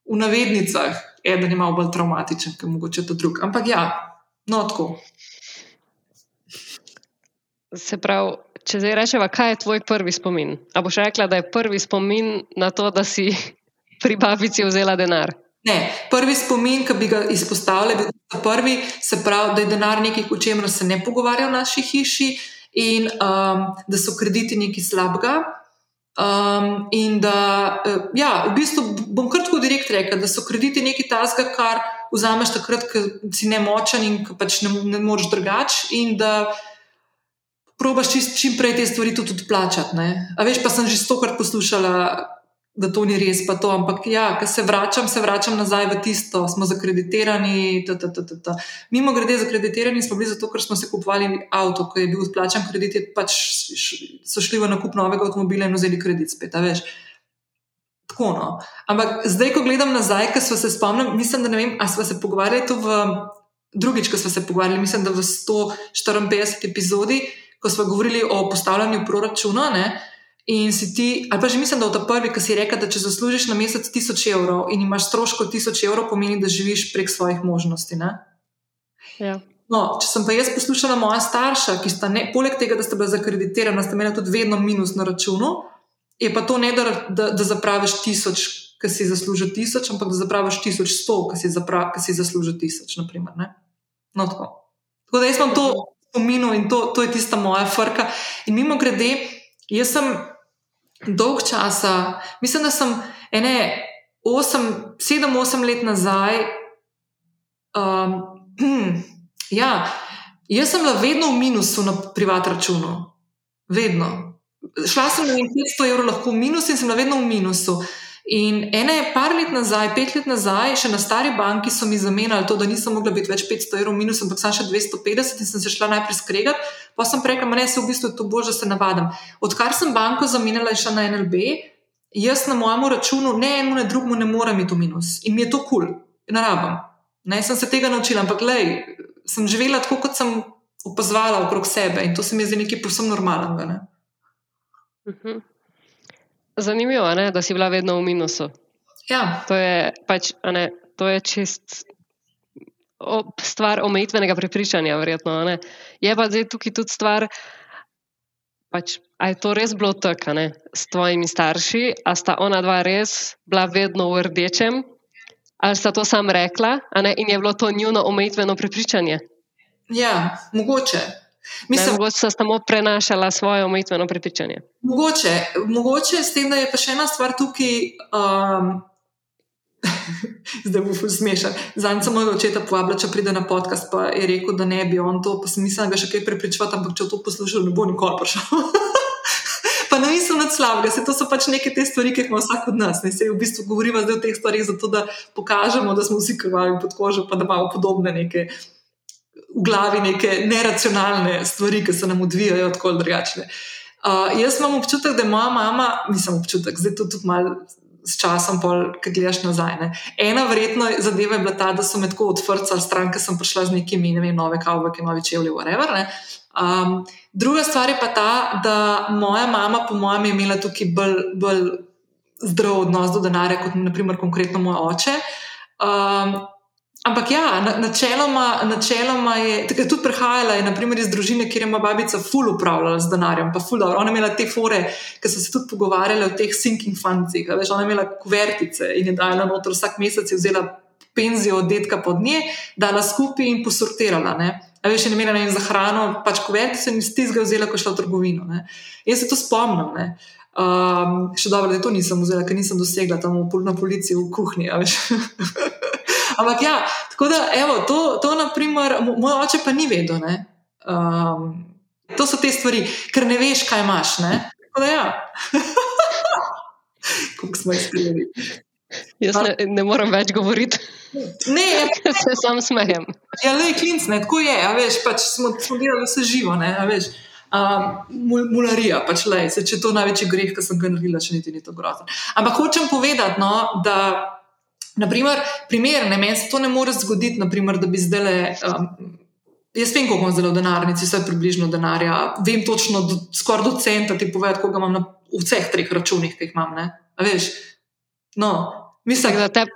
v navednicah. Eden je malo bolj traumatičen, kot mogoče to drug. Ampak ja, no, tako. Se pravi, če zdaj rečemo, kaj je tvoj prvi spomin? A boš rekla, da je prvi spomin na to, da si pri babici vzela denar? Ne, prvi spomin, ki bi ga izpostavili, je bil prvi, se pravi, da je denar nekaj, o čemer se ne pogovarja v naši hiši in um, da so krediti nekaj slabega. Um, in da, uh, ja, v bistvu bom kar tako direkt rekel, da so krediti nekaj tasga, kar vzameš takrat, ko si nemočen in ko pač ne, ne moreš drugače. In da probaš čim, čim prej te stvari tudi odplačati. A veš, pa sem že stokrat poslušala, da to ni res, pa to, ampak ja, ker se vračam, se vračam nazaj v tisto, smo zakreditirani. Mimo grede, zakreditirani smo bili zato, ker smo se kupovali avto, ko je bil odplačan kredit, pač so šli v nakup novega avtomobila in vzeli kredit spet. Tako, no. Ampak zdaj, ko gledam nazaj, ker smo se spomnili, mislim, da ne vem, ali smo se pogovarjali to v drugič, ko smo se pogovarjali, mislim, da v 154 epizodi ko smo govorili o postavljanju proračuna. Ne, in si ti, ali pa že mislim, da v ta prvi, ki si rekel, da če zaslužiš na mesec 1000 evrov in imaš stroško 1000 evrov, pomeni, da živiš prek svojih možnosti. Ne? Ja. No, če sem pa jaz poslušala moja starša, ki sta ne, poleg tega, da sta bila zakreditirana, sta imela tudi vedno minus na računu, je pa to ne, da, da, da zapraviš tisoč, ki si zasluži tisoč, ampak da zapraviš tisoč sto, ki si, zapra, si zasluži tisoč. Naprimer, no, tako. tako da jaz imam to spominu in to, to je tista moja frka. In mimo grede, jaz sem dolg časa, mislim, da sem ene osem, sedem, osem let nazaj. Um, Ja, jaz sem bila vedno v minusu na privat računu. Vedno. Šla sem na 500 evrov lahko v minus in sem bila vedno v minusu. In ene par let nazaj, pet let nazaj, še na stari banki so mi zamenjali to, da nisem mogla biti več 500 evrov minus, ampak sem še 250 in sem se šla najprej skregati. Pa sem rekla, ne, se v bistvu to bože, se navadam. Odkar sem banko zamenjala in šla na NLB, jaz na mojem računu ne enemu, ne drugemu ne morem iti v minus. In mi je to kul, cool. ne rabim. Ne, sem se tega naučila, ampak lej, sem živela tako, kot sem opazovala okrog sebe in to se mi je zdelo nekaj povsem normalnega. Ne? Mhm. Zanimivo je, da si bila vedno v minusu. Ja. To je pač, ne, to je čist. Stvar omejitvenega prepričanja, verjetno. Ne? Je pa zdaj tukaj tudi stvar, pač, ali je to res bilo tako s tvojimi starši, ali sta ona dva res bila vedno v rdečem, Ali sta to sam rekla in je bilo to njuno omejitveno prepričanje? Ja, mogoče. Mislim, ne, mogoče sta samo prenašala svoje omejitveno prepričanje. Mogoče, mogoče s tem, da je pa še ena stvar tukaj. Um, Zdaj bo smešen. Zanj sem mojega očeta povabila, če pride na podcast, pa je rekel, da ne bi on to, pa sem mislila, da ga še kaj prepričati, ampak če to poslušal, ne bo nikoli prišel. pa ne mislim nad slabega, se to so pač neke te stvari, ki jih ima vsak od nas. Ne se v bistvu govorimo zdaj o teh stvarih, zato da pokažemo, da smo vsi krvavi pod kožo, pa da imamo podobne neke v glavi, neke neracionalne stvari, ki se nam odvijajo tako ali drugačne. Uh, jaz imam občutek, da je moja mama, nisem občutek, zdaj to tudi malo. S časom, ki gledaš nazaj. Ne. Ena verjetno zadeva je bila ta, da so me tako odvrcali stran, ker sem prišla z nekimi ne vem, nove kavbojke, nove čevlje, whatever. Um, druga stvar je pa ta, da moja mama, po mojem, je imela tukaj bolj, bolj zdrav odnos do denarja, kot naprimer konkretno moj oče. Um, ampak ja, načeloma, načeloma je tudi prihajala je, naprimer, iz družine, kjer je moja babica ful upravljala z denarjem, pa ful dobro. Ona je imela te fore, ki so se tudi pogovarjali o teh sinking fundih. Ona je imela kuvertice in je dala noter vsak mesec, je vzela penzijo od detka pod nje, dala skupaj in posortirala. Ne? A veš, ne imela za hrano, pač kuverti sem iz tistega vzela, ko šla v trgovino. Ne. Jaz se to spomnim. Um, še dobro, da to nisem vzela, ker nisem dosegla tam na policiji v kuhinji. Ampak ja, tako da, evo, to, to naprimer, moj oče pa ni vedel. Um, to so te stvari, ker ne veš, kaj imaš. Ne? Tako da ja. Kako smo izpeljali. Jaz ne, ne morem več govoriti. Ne, ja, se sam smejem. Ja, le klinc, ne, tako je. Veš, pač smo, smo delali vse živo. Ne, veš, um, mularija, pač, se, če je to največji greh, ki sem ga naredila, še niti ni to grozno. Ampak hočem povedati, no, da. Naprimer, primer, ne, meni se to ne more zgoditi, naprimer, da bi zdaj. Um, jaz vem, koliko imam zdaj v denarnici, vse približno denarja. Vem točno, do, skoraj do centa ti povedati, koliko imam na vseh treh računih, ki jih imam. Veš, No, mislim, da te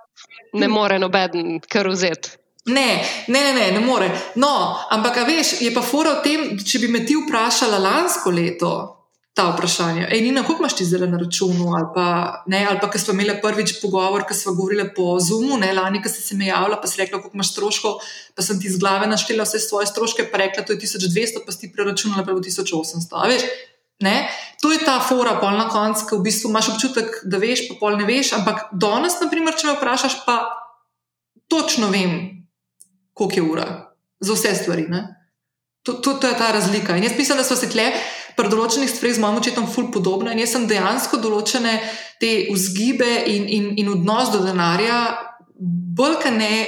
ne more noben kar vzeti. Ne, ne, ne, ne, ne more. No, ampak, veš, je pa fora v tem, če bi me ti vprašala lansko leto ta vprašanja. Ej, Nina, koliko imaš ti zdaj na računu? Ali pa, ne, ali pa, ker smo imeli prvič pogovor, ker smo govorili po Zoomu, ne, lani, ker si se mi javila, pa si rekla, koliko imaš stroškov, pa sem ti z glave naštela vse svoje stroške, pa rekla, to je 1200, pa si ti preračunala, pa je 1800. Veš, Ne? To je ta fora, pol na koncu, ki v bistvu imaš občutek, da veš, pa pol ne veš. Ampak danes, naprimer, če me vprašaš, pa točno vem, koliko je ura za vse stvari. To, to, to je ta razlika. In jaz mislim, da so se tle pri določenih stvareh z mojim očetom ful podobne. In jaz sem dejansko določene te vzgibe in, in, in odnos do denarja bolj kot ne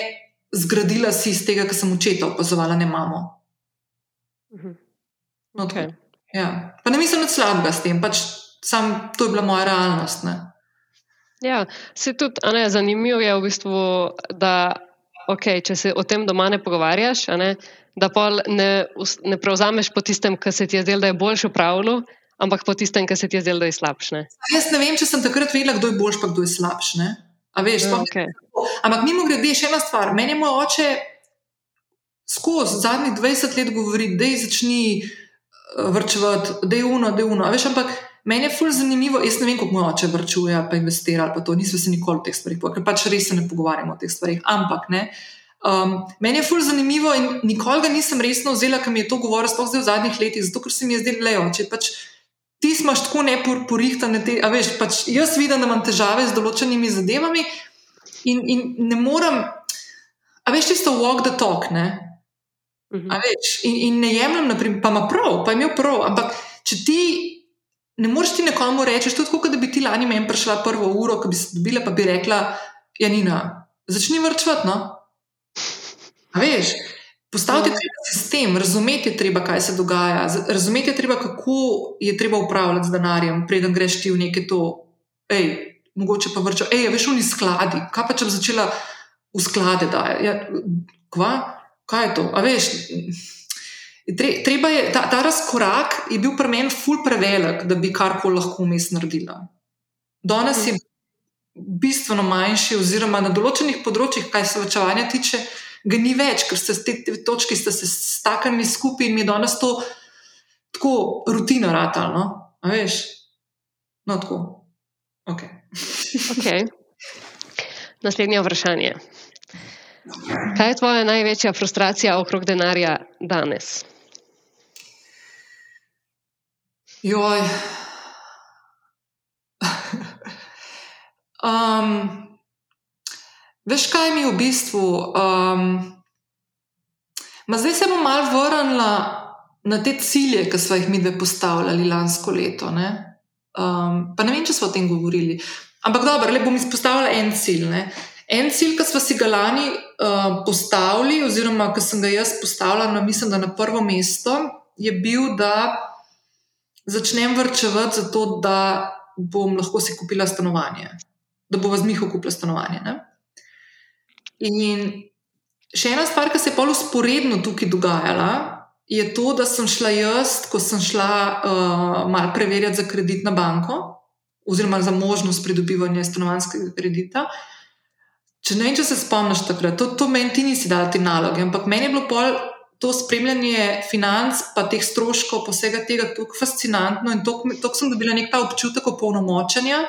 zgradila si iz tega, kar sem očeta opazovala, ne imamo. Mhm. No, okay. Ja. Pa ne mislim nič slabega s tem, pač sam to je bila moja realnost. Ne? Ja, se tudi ne, zanimivo je v bistvu, da okay, če se o tem doma ne pogovarjaš, ne, da ne, ne prevzameš po tistem, kar se ti je zdelo, da je boljše upravljalo, ampak po tistem, kar se ti je zdelo, da je slabše. Jaz ne vem, če sem takrat vedela, kdo je boljši, pa kdo je slabši. Veš, ja, okay. Ampak mimo grede, še ena stvar. Meni je moj oče skozi zadnjih 20 let govori, da je začni vrčevati, da je uno, da je uno. Veš, ampak meni je fully zanimivo, jaz ne vem, kako moj oče vrčuje, pa investira, pa to nismo se nikoli o teh stvarih, ker pač res se ne pogovarjamo o teh stvarih. Ampak ne. Um, meni je fully zanimivo in nikoli ga nisem resno vzela, ker mi je to govoril, sploh zdaj v zadnjih letih, zato ker se mi je zdelo, da je pač. Ti smo tako neporihtane, a veš, pač jaz vidim, da imam težave z določenimi zadevami in, in ne morem, a veš, tisto walk the talk, ne. Uh -huh. veš, in, in ne jemljem, naprimer, pa ima prav, pa ima prav, ampak če ti ne moreš ti nekomu reči, to je tako, da bi ti lani meni prišla prvo uro, ki bi se dobila, pa bi rekla, Janina, začni vrčvati, no. A veš, Postaviti je treba sistem, razumeti je treba, kaj se dogaja, razumeti je treba, kako je treba upravljati z denarjem, preden greš ti v neke to, hej, mogoče pa vrčo, hej, veš, v skladi. Kaj pa če bi začela v sklade dajati? Ja, kva? Kaj je to? A veš, treba je, ta, ta razkorak je bil pri meni ful prevelik, da bi karkoli lahko vmes naredila. Danes je bistveno manjši, oziroma na določenih področjih, kaj se vrčevanja tiče ga ni več, ker ste te, te točke ste se staknili skupaj in mi je danes to tako rutina ratalno. A veš? No, tako. Ok. okay. Naslednje vprašanje. Kaj je tvoja največja frustracija okrog denarja danes? Joj. um, Veš, kaj mi v bistvu. Um, zdaj se bom malo vrnila na te cilje, ki smo jih mi dve postavljali lansko leto. Ne? Um, pa ne vem, če smo o tem govorili. Ampak dobro, le bom izpostavila en cilj. Ne? En cilj, ki smo si ga lani uh, postavili, oziroma ki sem ga jaz postavila, no, mislim, da na prvo mesto, je bil, da začnem vrčevati za to, da bom lahko si kupila stanovanje, da bo v Zmihu kupila stanovanje. Ne? In še ena stvar, ki se je pol usporedno tukaj dogajala, je to, da sem šla jaz, ko sem šla uh, malo preverjati za kredit na banko, oziroma za možnost pridobivanja stanovanskega kredita. Če ne vem, če se spomniš takrat, to, to meni ti nisi dal te naloge, ampak meni je bilo pol. To spremljanje financ, pa teh stroškov, vsega tega, tako fascinantno in tako sem dobila nek ta občutek opolnomočenja,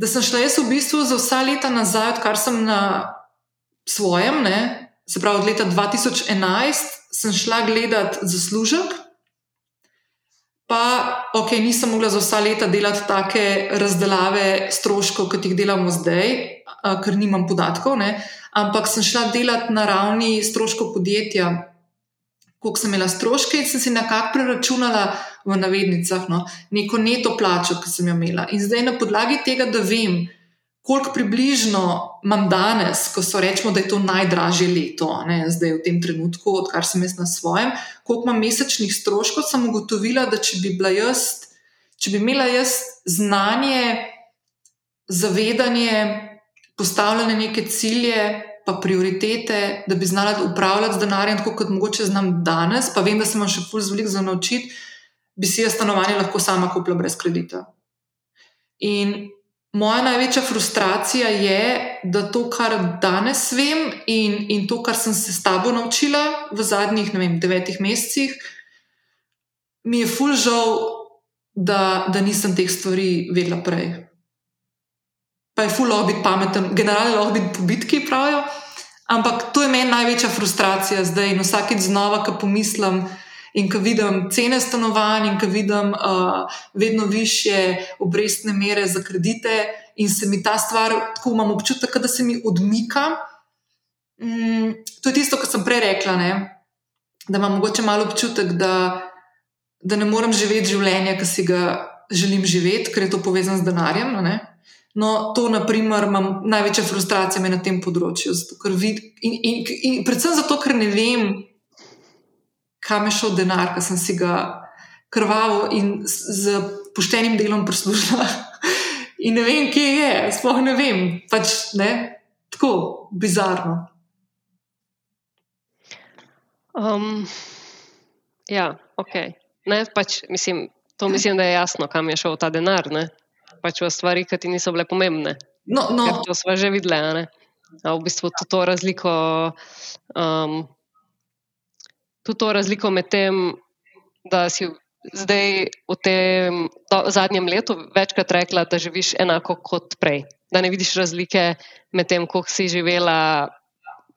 da sem šla jaz v bistvu za vsa leta nazaj, odkar sem na svojem, ne? se pravi od leta 2011, sem šla gledati zaslužek. Pa, ok, nisem mogla za vsa leta delati take razdelave stroškov, kot jih delamo zdaj, ker nimam podatkov, ne? ampak sem šla delati na ravni stroškov podjetja, koliko sem imela stroške in sem si nekako preračunala v navednicah no? neko neto plačo, ki sem jo imela. In zdaj na podlagi tega, da vem, koliko približno imam danes, ko so rečemo, da je to najdražje leto, ne, zdaj v tem trenutku, odkar sem jaz na svojem, koliko imam mesečnih stroškov, sem ugotovila, da če bi bila jaz, če bi imela jaz znanje, zavedanje, postavljene neke cilje. Pa prioritete, da bi znala upravljati z denarjem, tako kot mogoče znam danes, pa vem, da se imam še pull zvelik za naučiti, bi si jaz stanovanje lahko sama kupila brez kredita. In Moja največja frustracija je, da to, kar danes vem in, in to, kar sem se s tabo naučila v zadnjih vem, devetih mesecih, mi je ful žal, da, da nisem teh stvari vedela prej. Pa je ful lahko biti pameten, generalno lahko biti pobitki, pravijo. Ampak to je meni največja frustracija zdaj in vsakeč znova, ko pomislim. In ko vidim cene stanovanj, in ko vidim uh, vedno više obrestne mere za kredite, in se mi ta stvar, tako imam občutek, da se mi odmika. Mm, to je tisto, kar sem prej rekla, ne? da imam mogoče malo občutek, da, da ne morem živeti življenja, ki si ga želim živeti, ker je to povezano z denarjem. Ne? No, to, na primer, imam največje frustracije na tem področju. Vid, in, in, in predvsem zato, ker ne vem, kam je šel denar, ki sem si ga krvavo in z poštenim delom prislužila. In ne vem, kje je, sploh ne vem, pač ne, tako bizarno. Um, ja, ok. Ne, pač, mislim, to mislim, da je jasno, kam je šel ta denar. Ne? Pač v stvari, ki ti niso bile pomembne. No, no. To smo že videli. V bistvu to, to razliko. Um, tudi to razliko med tem, da si zdaj v tem do, zadnjem letu večkrat rekla, da živiš enako kot prej. Da ne vidiš razlike med tem, kako si živela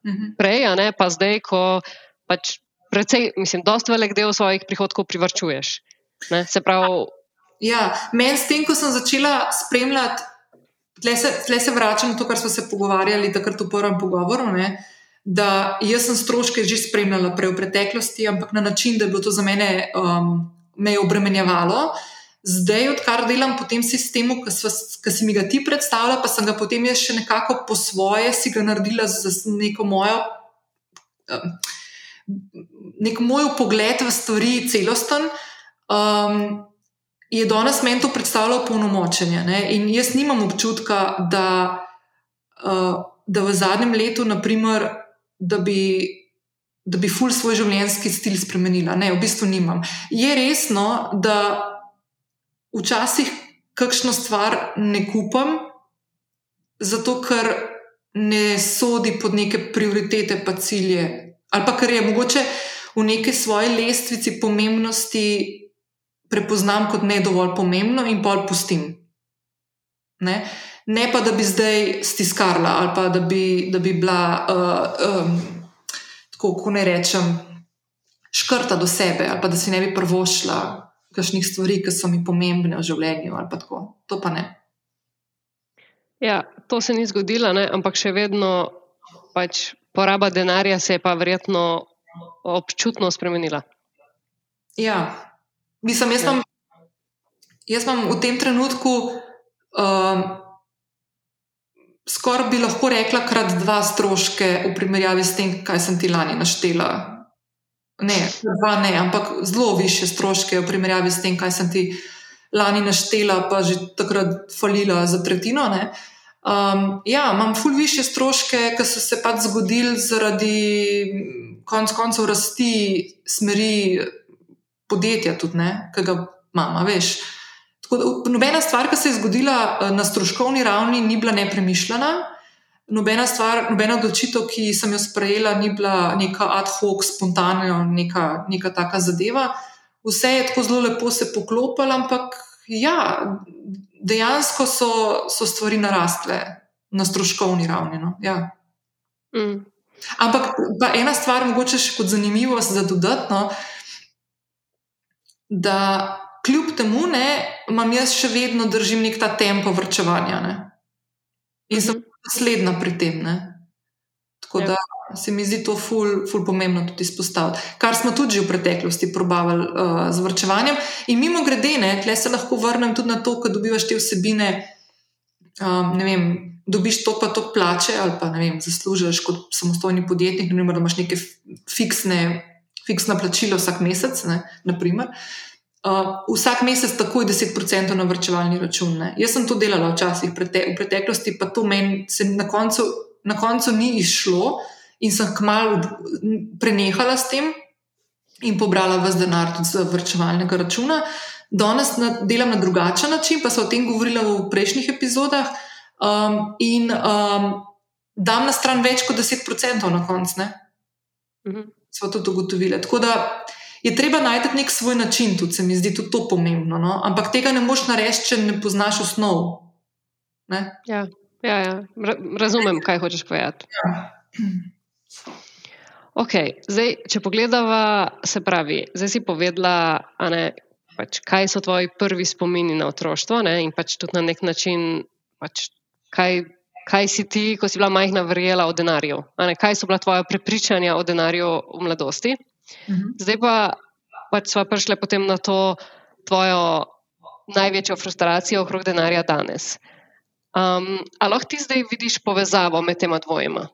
Mhm. prej, a ne pa zdaj, ko pač precej, mislim, dosta velik del svojih prihodkov privrčuješ. Ne? Se pravi, Ja, meni s tem, ko sem začela spremljati, tle se, se vračam na to, kar smo se pogovarjali takrat v prvem pogovoru. Ne, da jaz sem stroške že spremljala prej v preteklosti, ampak na način, da je bilo to za mene um, me je obremenjevalo. Zdaj, odkar delam po tem sistemu, ki si mi ga ti predstavlja, pa sem ga potem jaz še nekako po svoje si ga naredila za neko mojo. Um, Nek moj pogled v stvari, celosten, um, je danes meni to predstavljalo polnomočenje. Ne? In jaz nimam občutka, da, uh, da v zadnjem letu, naprimer, da bi, da bi ful svoj življenjski stil spremenila. Ne, v bistvu nimam. Je resno, da včasih kakšno stvar ne kupam, zato ker ne sodi pod neke prioritete, pa cilje. Ali pa ker je mogoče v neki svoji lestvici pomembnosti prepoznam kot ne dovolj pomembno in pol pustim. Ne? ne pa, da bi zdaj stiskarla ali pa da bi, da bi bila, uh, um, tako kako ne rečem, škrta do sebe ali pa da si ne bi prvošla kakšnih stvari, ki so mi pomembne v življenju ali pa tako. To pa ne. Ja, to se ni zgodilo, ne? ampak še vedno pač poraba denarja se je pa verjetno občutno spremenila. Ja, mislim, jaz imam, jaz imam v tem trenutku um, skoraj bi lahko rekla, krat dva stroške v primerjavi s tem, kaj sem ti lani naštela. Ne, dva ne, ampak zelo više stroške v primerjavi s tem, kaj sem ti lani naštela, pa že takrat falila za tretjino. Um, ja, imam ful više stroške, ki so se pač zgodili zaradi konc koncev rasti smeri podjetja, tudi ne, ki ga imamo, veš. Tako da, nobena stvar, ki se je zgodila na stroškovni ravni, ni bila nepremišljena. Nobena stvar, nobena odločitev, ki sem jo sprejela, ni bila neka ad hoc, spontana, neka, neka taka zadeva. Vse je tako zelo lepo se poklopilo, ampak ja, dejansko so, so stvari narastle na stroškovni ravni. No? Ja. Mm. Ampak pa ena stvar, mogoče še kot zanimivost za dodatno, da kljub temu, ne, imam jaz še vedno držim nek ta tempo vrčevanja. Ne? In sem dosledna pri tem. Ne? Tako Ja. da se mi zdi to ful, ful pomembno tudi izpostaviti. Kar smo tudi že v preteklosti probavali uh, z vrčevanjem. In mimo grede, tle se lahko vrnem tudi na to, ko dobivaš te vsebine. Um, ne vem, dobiš to pa to plače, ali pa ne vem, zaslužiš kot samostojni podjetnik, ne vem, da imaš neke fiksne, fiksna plačila vsak mesec. Ne, naprimer. Uh, vsak mesec takoj 10% na vrčevalni račun. Ne. Jaz sem to delala včasih prete, v preteklosti, pa to meni se na koncu, na koncu ni izšlo in sem kmalo prenehala s tem in pobrala vse denar tudi z vrčevalnega računa. Danes na, delam na drugačen način, pa so o tem govorila v prejšnjih epizodah. Um, in um, dam na stran več kot 10% na koncu. Mhm. Smo tudi ugotovili. Tako da je treba najti nek svoj način, tudi se mi zdi tudi to pomembno. No? Ampak tega ne moš narediti, če ne poznaš osnov. Ne? Ja, ja, ja. Ra- razumem, kaj hočeš povedati. Okay, zdaj, če pogledava, se pravi, zdaj si povedala, ne, pač, kaj so tvoji prvi spomini na otroštvo ne, in pač tudi na nek način, pač, kaj, kaj si ti, ko si bila majhna, verjela o denarju. Ne, kaj so bila tvoja prepričanja o denarju v mladosti? Mhm. Zdaj pa pač sva prišla potem na to tvojo največjo frustracijo okrog denarja danes. Um, ali lahko ti zdaj vidiš povezavo med tema dvojema?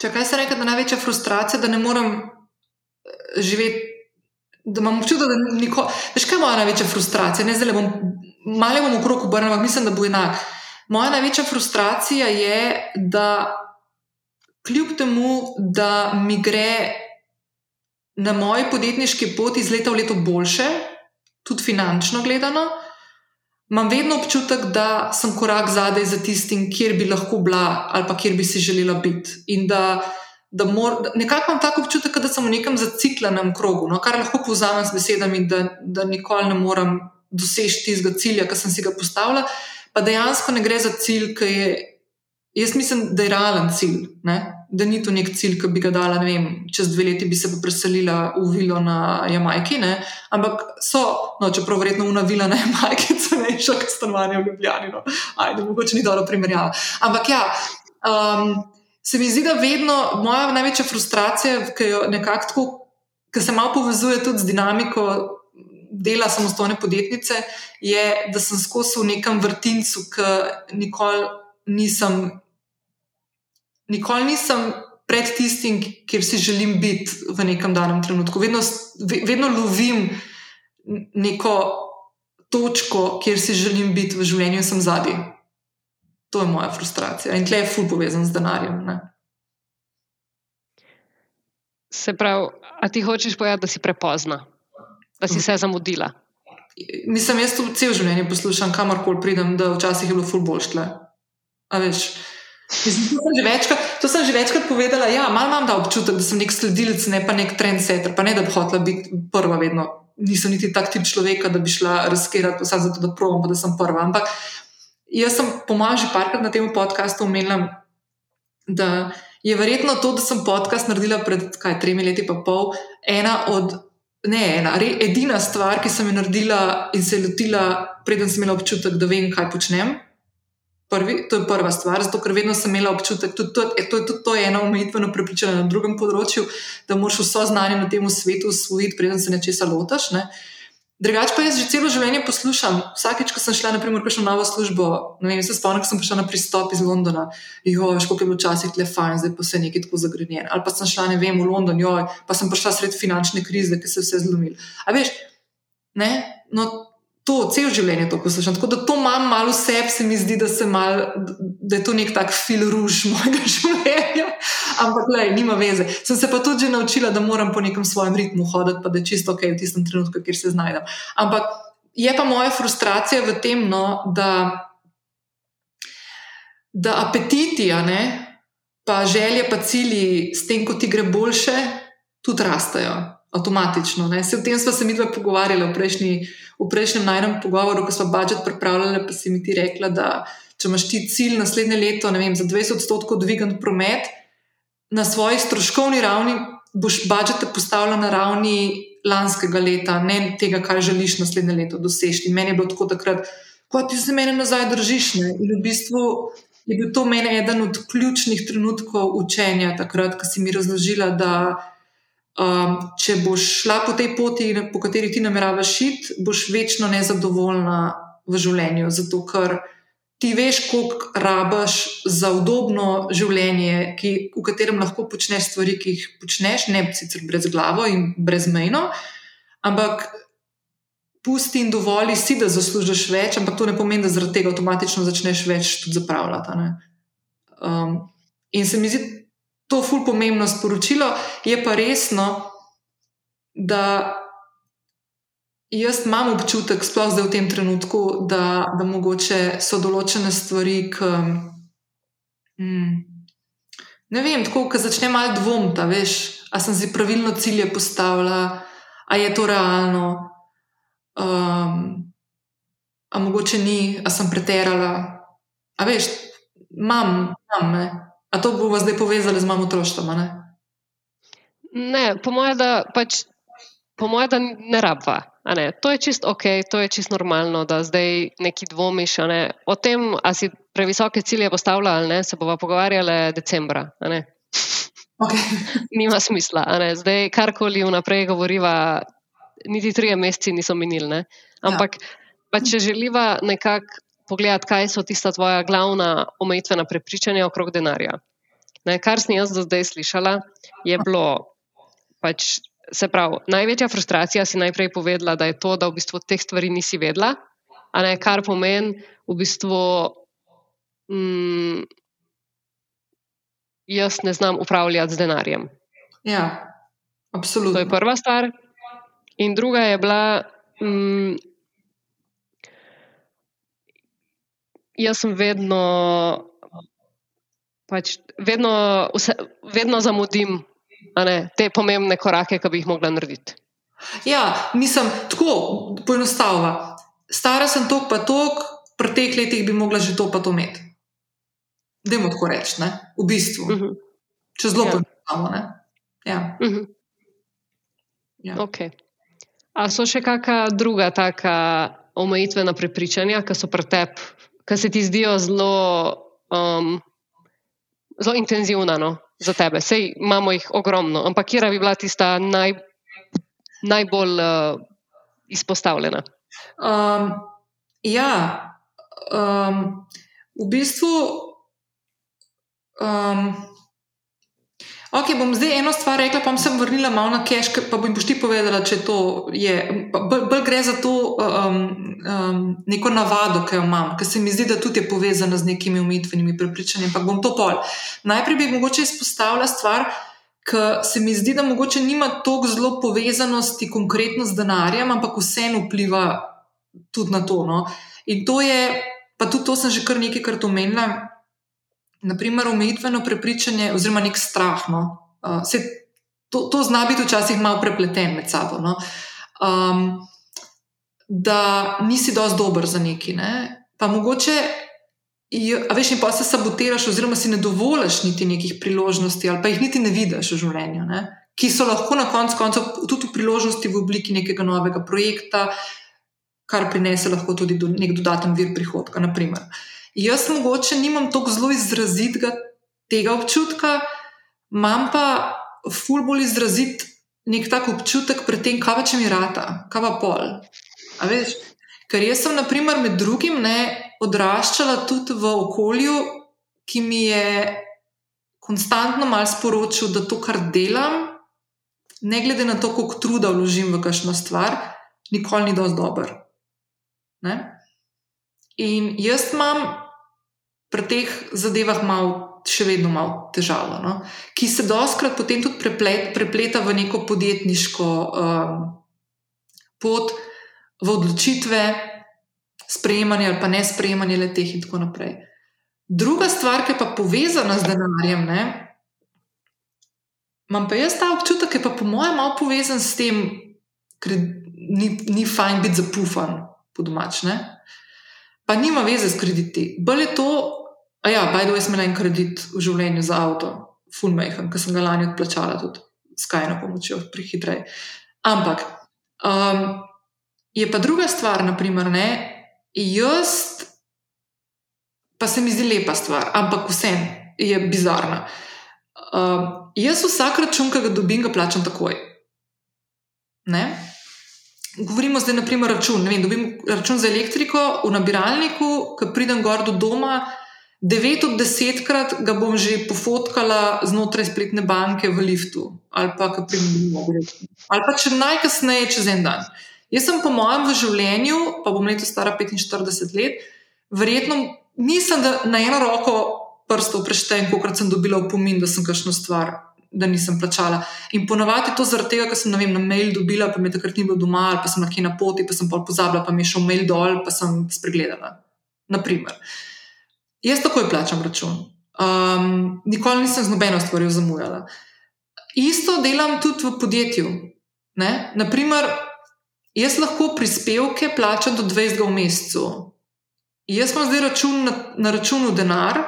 Če kaj se reče, da je največja frustracija, da ne morem eh, živeti, da imam občutek, da nikoli. Veš, kaj je moja največja frustracija? Ne, zdaj le bom malo bom okrog obrnil, ampak mislim, da bo enak. Moja največja frustracija je, da kljub temu, da mi gre na moji podjetniški poti iz leta v leto boljše, tudi finančno gledano, imam vedno občutek, da sem korak zadaj za tistim, kjer bi lahko bila ali pa kjer bi si želela biti. In da da mor, nekako imam tako občutek, da sem v nekem zaciklenem krogu, no, kar lahko povzamem z besedami, da, da nikoli ne morem doseči tistega cilja, ki sem si ga postavila. Pa dejansko ne gre za cilj, ki je, jaz mislim, da je realen cilj. Ne? Da ni to nek cilj, ki bi ga dala, ne vem, čez dve leti bi se pa preselila v vilo na Jamajki, ne? ampak so, no, čeprav verjetno v vila na Jamajki, cenejša kot stanovanje v Ljubljani. No. Ajde, mogoče ni dobro primerjava. Ampak ja. Um, se mi zdi, da vedno moja največja frustracija, ki jo nekako tako, ki se malo povezuje tudi z dinamiko dela samostojne podjetnice, je, da sem skozi v nekem vrtincu, ki nikoli nisem, nikoli nisem pred tistim, kjer si želim biti v nekem danem trenutku. Vedno, vedno lovim neko točko, kjer si želim biti v življenju, in sem zadnji. To je moja frustracija in tle je ful povezan z denarjem. Ne? Se pravi, a ti hočeš povedati, da si prepozna, da si se zamudila? Mislim, jaz to cel življenje poslušam, kamorkoli pridem, da včasih je bilo ful boljš tle. A veš. Mislim, to, sem večkrat, to sem že večkrat povedala. Ja, malo imam ta občutek, da sem nek sledilec, ne pa nek trendsetter, pa ne da bi hotela biti prva vedno. Nisem niti tak tip človeka, da bi šla razkirati vse zato, da provam, pa da sem prva. Ampak Jaz sem, po mojem, že parkrat na tem podkastu omenila, da je verjetno to, da sem podcast naredila pred kaj, tremi leti, pa pol, ena od, ne ena, re, edina stvar, ki sem jo naredila in se lotila, preden sem imela občutek, da vem, kaj počnem. Prvi, to je prva stvar, zato ker vedno sem imela občutek, da to, to, to, to je ena omejitvena prepričanja na drugem področju, da moraš vso znanje na tem svetu usvojiti, preden se nečesa lotaš. Ne. Uh, Drugač pa jaz že celo življenje poslušam. Vsakeč, ko sem šla, naprimer, kakšno novo službo, vem, se spomnim, ko sem prišla na pristop iz Londona, jo, veš, koliko je bilo včasih le fajn, zdaj pa se nekaj tako zagrenjen. Ali pa sem šla, ne vem, v London, jo, pa sem prišla sred finančne krize, ki se je vse zlomil. A veš, ne, no, to cel življenje to poslušam. Tako da to imam malo vse, se mi zdi, da, mal, da je to nek tak fil ruž mojega življenja. Ampak, le, nima veze. Sem se pa tudi naučila, da moram po nekem svojem ritmu hoditi, pa da je čisto ok v tistem trenutku, kjer se znajdem. Ampak je pa moja frustracija v tem, no, da, da apetiti, ne, pa želje, pa cilji, s tem, ko ti gre boljše, tudi rastejo avtomatično. Ne. Se v tem smo se mi dve pogovarjali v, prejšnji, v prejšnjem najnem pogovoru, ko smo budžet pripravljali, pa si mi ti rekla, da če imaš ti cilj naslednje leto, ne vem, za 20 odstotkov dvigan promet na svoji stroškovni ravni, boš budžete postavila na ravni lanskega leta, ne tega, kar želiš naslednje leto doseči. Meni je bilo tako takrat, kot ti se mene nazaj držiš. Ne. In v bistvu je bil to meni eden od ključnih trenutkov učenja, takrat, ko si mi razložila, da Um, če boš šla po tej poti, po kateri ti nameravaš iti, boš večno nezadovoljna v življenju. Zato, ker ti veš, koliko rabaš za udobno življenje, ki, v katerem lahko počneš stvari, ki jih počneš, ne sicer brez glave in brezmejno, ampak pusti in dovoli si, da zaslužiš več, ampak to ne pomeni, da zaradi tega avtomatično začneš več tudi zapravljati. Um, in se mi zdi, to ful pomembno sporočilo, je pa resno, da jaz imam občutek, sploh zdaj v tem trenutku, da, da mogoče so določene stvari, ki. Hmm, ne vem, tako, ko začne malo dvomiti, veš, a sem si pravilno cilje postavila, a je to realno, um, a mogoče ni, a sem preterala. A veš, imam, imam. A to bomo zdaj povezali z mamo otroštvom? Ne? ne, po mojem, da, pač, po moje, da ne rabva. Ne? To je čist ok, to je čist normalno, da zdaj neki dvomiš. Ne? O tem, ali si previsoke cilje postavlja ali ne, se bomo pogovarjali decembra. Okay. Nima smisla. Zdaj, karkoli vnaprej govoriva, niti tri meseci niso minili. Ampak, ja. pa, če želiva nekako pogledati, kaj so tista tvoja glavna omejitvena prepričanja okrog denarja. Ne, kar sem jaz do zdaj slišala, je bilo, pač, se pravi, največja frustracija si najprej povedala, da je to, da v bistvu teh stvari nisi vedela, a ne kar pomeni v bistvu. Mm, Jaz ne znam upravljati z denarjem. Ja, absolutno. To je prva stvar. In druga je bila, mm, jaz sem vedno Pač vedno, vse, vedno zamudim ne, te pomembne korake, ki bi jih mogla narediti. Ja, mislim, tako poenostavljeno. Stara sem tok, pa tok, pri teh letih bi mogla že to pa to imeti. Dajmo tako reči, ne? v bistvu. Uh Mhm. -huh. Če zelo Ja. poenostavljeno. Ja. Mhm. Ja. Okay. A so še kakšna druga taka omejitvena prepričanja, ki so pri tebi, ki se ti zdijo zelo, um, zelo intenzivna no, za tebe? Sej imamo jih ogromno, ampak kje bi bila tista naj, najbolj uh, izpostavljena? Um, ja, um, v bistvu. Um, ok, bom zdaj eno stvar rekla, pa bom se vrnila malo na cache, pa bom ti povedala, če to je. Bolj, bolj gre za to um, um, neko navado, ki jo imam, ker se mi zdi, da tudi je povezana z nekimi umitvenimi prepričanji. Ampak bom to pol. Najprej bi mogoče izpostavila stvar. Ker se mi zdi, da mogoče nima tako zelo povezanosti konkretno z denarjem, ampak vseeno vpliva tudi na to. No? In to je, pa tudi to sem že kar nekajkrat omenila, naprimer omejitveno prepričanje oziroma nek strah. No? Uh, se, to, to zna biti včasih malo prepleten med sabo. No? Um, da nisi dovolj dober za neki. Ne? Pa mogoče A veš, in pa se sabotiraš, oziroma si ne dovoliš niti nekih priložnosti, ali pa jih niti ne vidiš v življenju, ne? ki so lahko na koncu koncev tudi priložnosti v obliki nekega novega projekta, kar prinese lahko tudi do, nek dodaten vir prihodka. Naprimer. Jaz mogoče nimam tako zelo izrazitega tega občutka, imam pa ful bolj izrazit nek tak občutek pred tem, kaj pa če mi rata, kaj pa pol. A veš? Ker jaz sem, naprimer, med drugim ne, odraščala tudi v okolju, ki mi je konstantno malo sporočil, da to, kar delam, ne glede na to, koliko truda vložim v kakšno stvar, nikoli ni dovolj dober. Ne? In jaz imam pri teh zadevah malo, še vedno malo težavo, no? ki se doskrat potem tudi preplet, prepleta v neko podjetniško um, pot v odločitve, sprejemanje ali pa ne sprejemanje le teh, in tako naprej. Druga stvar, ki je pa povezana z denarjem, ne, imam pa jaz ta občutek, ki je pa po mojem malo povezan s tem, ker ni, ni fajn biti zapufan po domač. Ne. Pa nima veze s krediti. Bolje je to, a ja, bajdo jaz imela en kredit v življenju za avto, fulmejhen, ki sem ga lani odplačala tudi s kajno pomočjo, prehitrej. Ampak. Um, Je pa druga stvar, naprimer, ne, jaz, pa se mi zdi lepa stvar, ampak vsem je bizarna. Uh, jaz vsak račun, ki ga dobim, ga plačam takoj. Ne? Govorimo zdaj, naprimer, račun. Vem, dobim račun za elektriko v nabiralniku, ki pridem gor do doma. 9 od 10 krat ga bom že pofotkala znotraj spletne banke v liftu, ali pa pridem domov, ali pa če najkasneje čez en dan. Jaz sem, po mojem, v življenju, pa bom letos stara 45 let, verjetno nisem na eno roko prstov prešten, kolikrat sem dobila opomin, da sem kakšno stvar, da nisem plačala. In ponovadi to zaradi tega, ker sem vem, na mail dobila, pa mi takrat ni bilo doma, ali pa sem nekje na poti, pa sem pa pozabila, pa mi je šel mail dol, pa sem spregledala. Naprimer. Jaz takoj plačam račun. Um, nikoli nisem z nobeno stvarjo zamujala. Isto delam tudi v podjetju. Ne? Naprimer, Jaz lahko prispevke plačam do 20 v mesecu. Jaz imam zdaj račun na, na računu denar,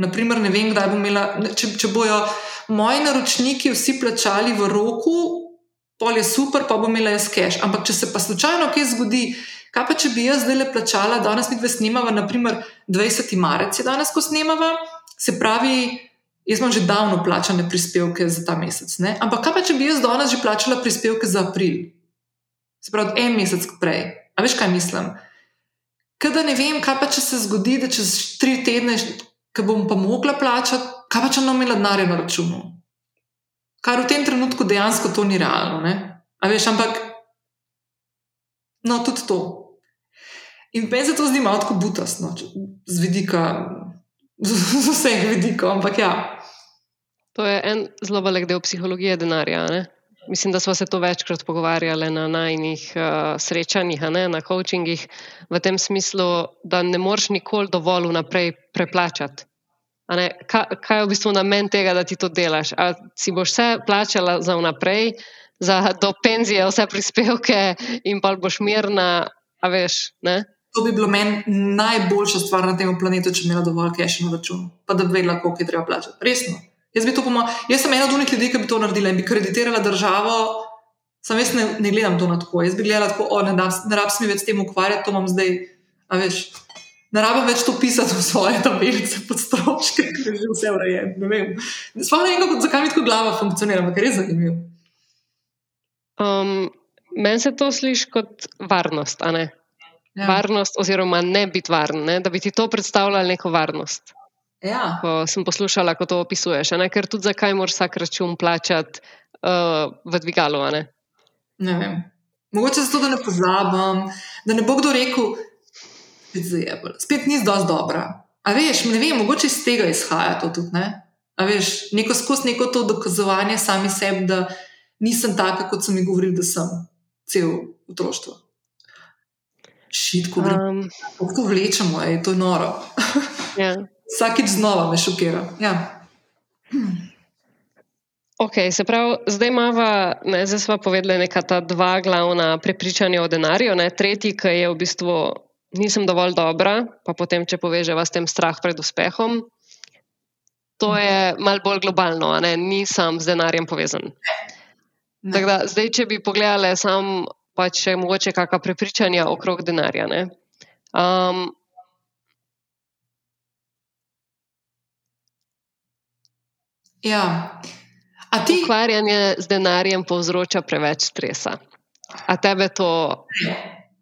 naprimer, ne vem, kdaj bom imela. Če, če bojo moji naročniki vsi plačali v roku, pol je super, pa bom imela jaz cash. Ampak če se pa slučajno kaj zgodi, kaj pa če bi jaz zdaj le plačala, danes mi dve snemava, naprimer 20. marec je danes, ko snemava, se pravi. Jaz imam že davno plačane prispevke za ta mesec. Ne? Ampak kaj pa, če bi jaz danes že plačala prispevke za april? Se pravi, en mesec prej. A veš, kaj mislim? Kada ne vem, kaj pa če se zgodi, da čez tri tedne, ki bom pa mogla plačati, kaj pa če ne imela denarja na računu. Kar v tem trenutku dejansko to ni realno. Ne? A veš, ampak. No, tudi to. In meni se to zdi malo tako butasno, z vidika, z, vseh vidikov, ampak ja. To je en zelo velik del psihologije denarja. Ne? Mislim, da smo se to večkrat pogovarjali na najnih uh, srečanjih, ne, na coachingih, v tem smislu, da ne moreš nikoli dovolj vnaprej preplačati. Ne, kaj, kaj je v bistvu namen tega, da ti to delaš? A si boš vse plačala za vnaprej, za do penzije, vse prispevke in pa boš mirna, a veš? Ne? To bi bilo meni najboljša stvar na tem planetu, če bi imela dovolj cache na računu, pa da bi vedela, koliko je treba plačati. Resno. Jaz, jaz sem ena od unih ljudi, ki bi to naredila in bi kreditirala državo. Sam jaz ne, ne gledam to na tako. Jaz bi gledala tako, o, ne, ne rabim se več s tem ukvarjati, to imam zdaj. A veš, ne rabim več to pisati v svoje tabelice pod stroške, ker je že vse urejeno. Sploh ne vem, zakaj mi tako glava funkcionira, ampak je zanimivo. Um, Meni se to sliši kot varnost, ja. varnost oziroma ne biti varen, ne? da bi ti to predstavljalo neko varnost. Ja. Ko sem poslušala, kako to opisuješ, ne? ker tudi zakaj moraš vsak račun plačati uh, v dvigalu. Ne? ne vem. Mogoče zato, da ne pozabim, da ne bo kdo rekel, spet zajebal. Spet ni zelo dobra. A veš, ne vem, mogoče iz tega izhaja to tudi. Ne? A veš, neko skozi neko to dokazovanje sami sebi, da nisem taka, kot so mi govorili, da sem cel otroštvo. Šitko, um, kako to vlečemo, je to noro. ja. Vsakič znova me šokira. Ja. Ok, se pravi, zdaj imamo, zdaj smo povedali neka ta dva glavna prepričanja o denarju. Ne? Tretji, ki je v bistvu nisem dovolj dobra, pa potem, če poveževa s tem strah pred uspehom. To je malo bolj globalno, ne? nisem z denarjem povezan. Da, zdaj, če bi pogledali samo, pa če mogoče kakšna prepričanja okrog denarja. Um, ja. Ti... Ukvarjanje z denarjem povzroča preveč stresa. A tebe to?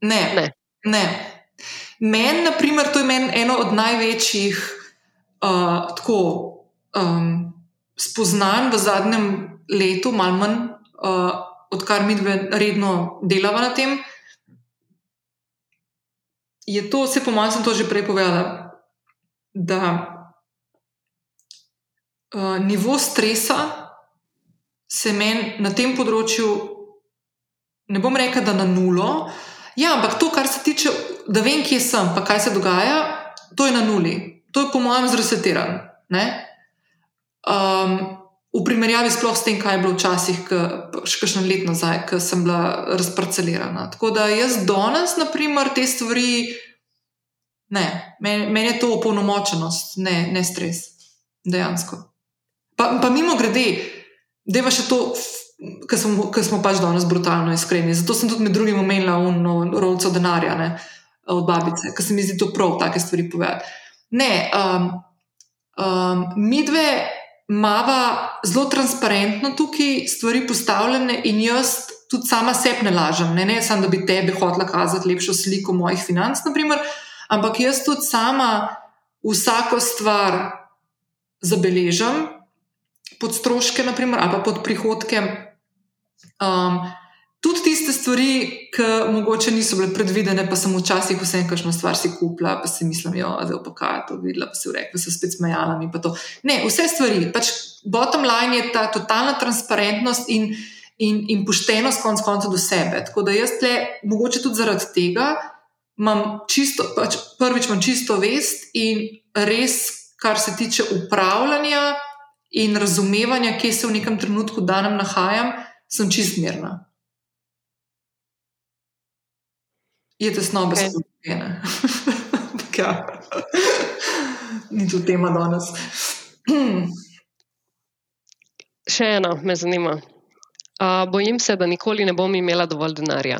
Ne. ne. ne. Meni, na primer, to je meni eno od največjih uh, tako, um, spoznanj v zadnjem letu, malo manj, uh, odkar mi dve redno delava na tem. Je to, vse po sem to že prej povedala, da uh, nivo stresa se meni na tem področju, ne bom rekel, da na nulo. Ja, ampak to, kar se tiče, da vem, kje sem, pa kaj se dogaja, to je na nuli. To je, po mojem, zresetiran. Um, v primerjavi s tem, kaj je bilo včasih, še kakšno let nazaj, ko sem bila razparcelirana. Tako da jaz danes, na primer, te stvari, ne, meni, meni je to opolnomočenost, ne, ne stres, dejansko. Pa, pa mimo grede, da je pa še to ker smo, smo pač danes brutalno iskreni. Zato sem tudi med drugim omenila uno rolco denarja ne, od babice, ker se mi zdi to prav, take stvari povedati. Ne, um, um, mi dve mava zelo transparentno tukaj stvari postavljene in jaz tudi sama sebi ne lažem. Ne, ne samo, da bi tebi hotela kazati lepšo sliko mojih financ, naprimer, ampak jaz tudi sama vsako stvar zabeležam. Pod stroške, naprimer, ali pa pod prihodke, Um, tudi tiste stvari, ki mogoče niso bile predvidene, pa sem včasih vse enkrat stvar si kupila, pa si mislim, da je pa kaj to videla, pa si rekla, se spet smejala. Ne, vse stvari. Pač bottom line je ta totalna transparentnost in, in, in poštenost, konc konca do sebe. Tako da jaz tle, mogoče tudi zaradi tega, imam čisto, pač prvič imam čisto vest in res, kar se tiče upravljanja in razumevanja, kje se v nekem trenutku danem nahajam sem čist mirna. Je tesno, brez skupine. ja. Ni tu tema danes. Še eno me zanima. Uh, bojim se, da nikoli ne bom imela dovolj denarja.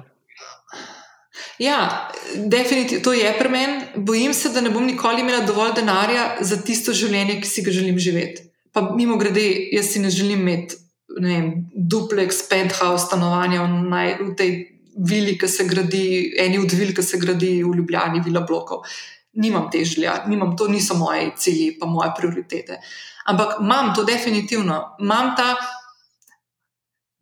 Ja, definitivno to je pri meni. Bojim se, da ne bom nikoli imela dovolj denarja za tisto življenje, ki si ga želim živeti. Pa mimo grede, jaz si ne želim imeti vem, duplex, penthouse stanovanja v, naj, v tej vili, ki se gradi, eni od vil, ki se gradi v Ljubljani, vila blokov. Nimam te želje, nimam, to niso moje cilji, pa moje prioritete. Ampak imam to definitivno, imam ta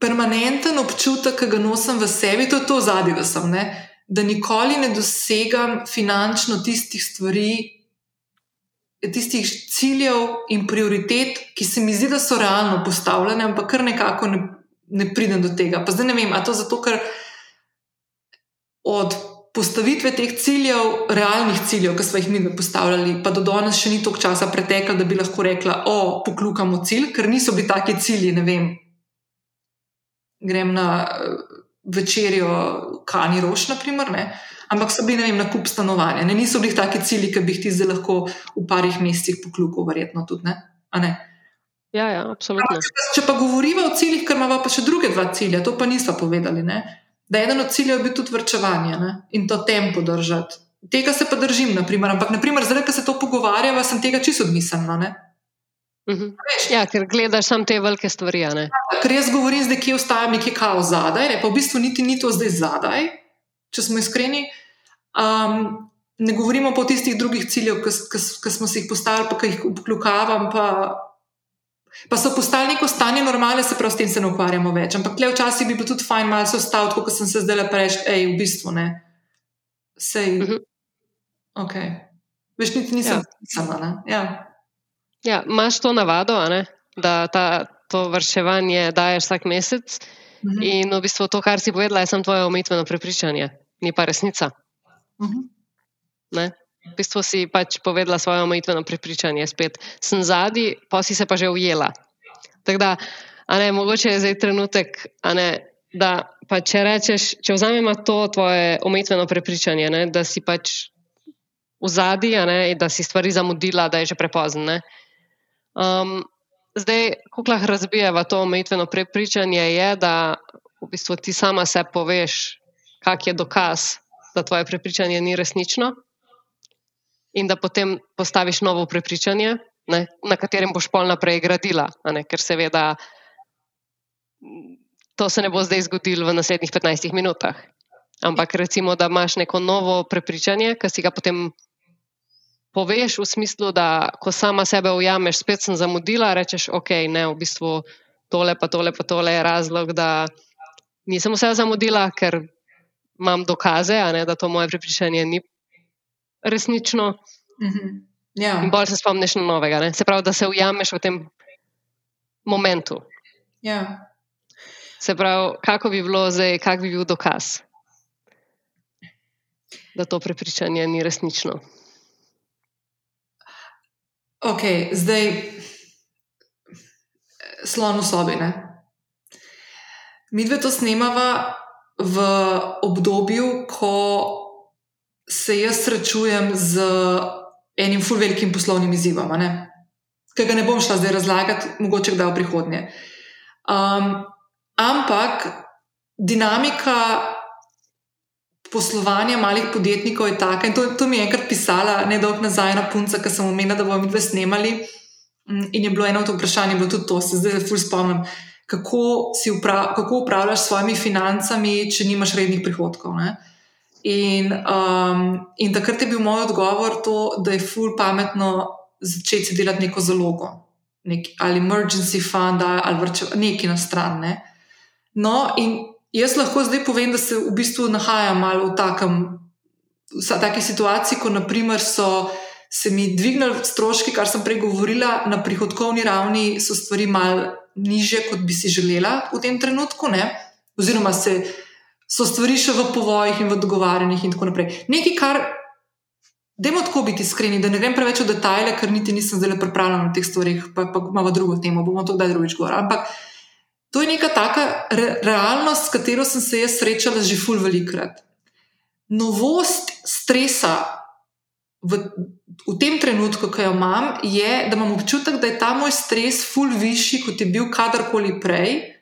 permanenten občutek, ki ga nosim v sebi, to je to zadnje, da sem, ne? da nikoli ne dosegam finančno tistih stvari, tistih ciljev in prioritet, ki se mi zdi, da so realno postavljene, ampak kar nekako ne, ne pridem do tega. Pa zdaj ne vem, ali to zato, ker od postavitve teh ciljev, realnih ciljev, ki smo jih mi postavljali, pa do danes še ni toliko časa preteklo, da bi lahko rekla, o, poklukamo cilj, ker niso bili taki cilji, ne vem. Grem na uh, večerjo Kani Roš, naprimer, ne? ampak so bili, ne vem, nakup stanovanja. Ne? Niso bili taki cilji, ki bi jih ti zdaj lahko v parih mesecih poklukal, verjetno tudi ne. ne? Ja, ja, absolutno. Če pa govorimo o ciljih, ker imamo pa še druge dva cilja, to pa nismo povedali. Ne? Da je eden od ciljev bil tudi vrčevanje ne? in to tempo držati. Tega se pa držim, naprimer. ampak naprimer, zdaj, ko se to pogovarjava, sem tega čisto odmislila. Uh mhm. -huh. Ja, ker gledaš samo te velike stvari. Ja, ker jaz govorim, da kje ostajam, nekje kao zadaj, ne? pa v bistvu niti ni to zdaj zadaj, če smo iskreni. Um, ne govorimo pa o tistih drugih ciljev, ki smo si jih postavili, pa jih obkljukavam, pa Pa so postali neko stanje normale, se pravi, s tem se ne ukvarjamo več. Ampak le včasih bi bilo tudi fajn malo se ostaviti, kot sem se zdaj le preveč, hej, v bistvu ne. Sej. Uh -huh. Ok. Veš, niti nisem ja. sama. Ja. ja, imaš to navado, da ta, to vrševanje daješ vsak mesec. Uh mhm. -huh. In v bistvu to, kar si povedala, je samo tvoje umetveno prepričanje, ni pa resnica. Uh mhm. -huh. V bistvu si pač povedala svoje omejitveno prepričanje, spet sem zadnji, pa si se pa že ujela. Tako da, ne, mogoče je zdaj trenutek, ne, da pa če rečeš, če vzamemo to tvoje omejitveno prepričanje, ne, da si pač v zadnji, da si stvari zamudila, da je že prepozno. Um, zdaj, kako lahko razbijeva to omejitveno prepričanje, je, da v bistvu ti sama se poveš, kak je dokaz, da tvoje prepričanje ni resnično in da potem postaviš novo prepričanje, ne, na katerem boš pol naprej gradila. Ne, ker seveda to se ne bo zdaj zgodilo v naslednjih 15 minutah. Ampak recimo, da imaš neko novo prepričanje, ki si ga potem poveš v smislu, da ko sama sebe ujameš, spet sem zamudila, rečeš, ok, ne, v bistvu tole pa tole pa tole je razlog, da nisem vse zamudila, ker imam dokaze, ne, da to moje prepričanje ni resnično. Mm -hmm. ja. In bolj se spomniš na novega. Ne? Se pravi, da se ujameš v tem momentu. Ja. Se pravi, kako bi bilo zdaj, kak bi bil dokaz, da to prepričanje ni resnično. Ok, zdaj slon v sobi. Ne? Mi dve to snemava v obdobju, ko se jaz srečujem z enim ful velikim poslovnim izzivom, ki ga ne bom šla zdaj razlagati, mogoče kdaj v prihodnje. Um, ampak dinamika poslovanja malih podjetnikov je taka, in to, to mi je enkrat pisala, ne dolgo nazaj, ena punca, ki sem omenila, da bomo mi dve snemali. Mm, in je bilo eno od vprašanj, bilo tudi to, se zdaj ful spomnim. Kako, upra kako upravljaš s svojimi financami, če nimaš rednih prihodkov? Uh, In, um, in takrat je bil moj odgovor to, da je ful pametno začeti delati neko zalogo, nek, ali emergency fund, ali nekaj na stran. Ne? No, in jaz lahko zdaj povem, da se v bistvu nahajam malo v takem, v taki situaciji, ko naprimer so se mi dvignili stroški, kar sem prej govorila, na prihodkovni ravni so stvari malo niže, kot bi si želela v tem trenutku, ne? oziroma se so stvari še v povojih in v dogovarjanjih, in tako naprej. Nekaj, kar, dajmo tako biti iskreni, da ne grem preveč v detajle, ker niti nisem zdaj pripravljen na teh stvarih, pa, pa imamo drugo temo, bomo to kdaj drugič govorili. Ampak to je neka taka re, realnost, s katero sem se jaz srečala že ful velikrat. Novost stresa v, v tem trenutku, ki jo imam, je, da imam občutek, da je ta moj stres ful višji, kot je bil kadarkoli prej.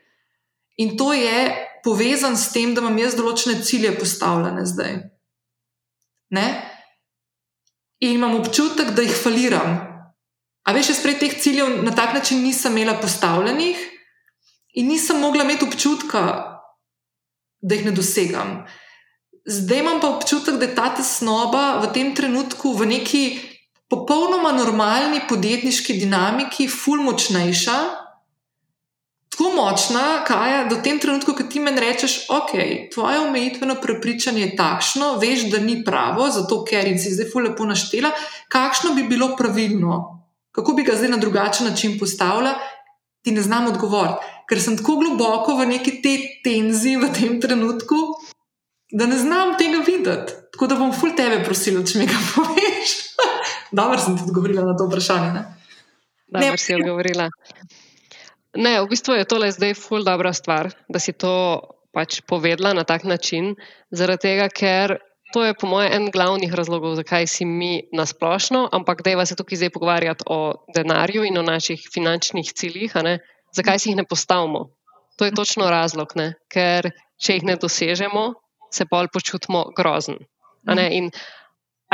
In to je povezan s tem, da imam jaz določene cilje postavljene zdaj. Ne? In imam občutek, da jih faliram. A veš, jaz prej teh ciljev na tak način nisem imela postavljenih in nisem mogla imeti občutka, da jih ne dosegam. Zdaj imam pa občutek, da je ta tesnoba v tem trenutku v neki popolnoma normalni podjetniški dinamiki, ful močnejša tako močna, kaj je do tem trenutku, ko ti meni rečeš, ok, tvoje omejitveno prepričanje je takšno, veš, da ni pravo, zato ker si zdaj fully lepo naštela, kakšno bi bilo pravilno, kako bi ga zdaj na drugačen način postavila, ti ne znam odgovoriti. Ker sem tako globoko v neki te tenziji v tem trenutku, da ne znam tega videti. Tako da bom ful tebe prosila, če mi ga poveš. Dobro sem ti odgovorila na to vprašanje. Ne? Dobro si odgovorila. Ne, v bistvu je tole zdaj ful dobra stvar, da si to pač povedala na tak način, zaradi tega, ker to je po mojem en glavnih razlogov, zakaj si mi nasplošno, ampak da je vas tukaj zdaj pogovarjati o denarju in o naših finančnih ciljih, zakaj si jih ne postavimo. To je točno razlog, ne? ker če jih ne dosežemo, se pa počutimo grozen. In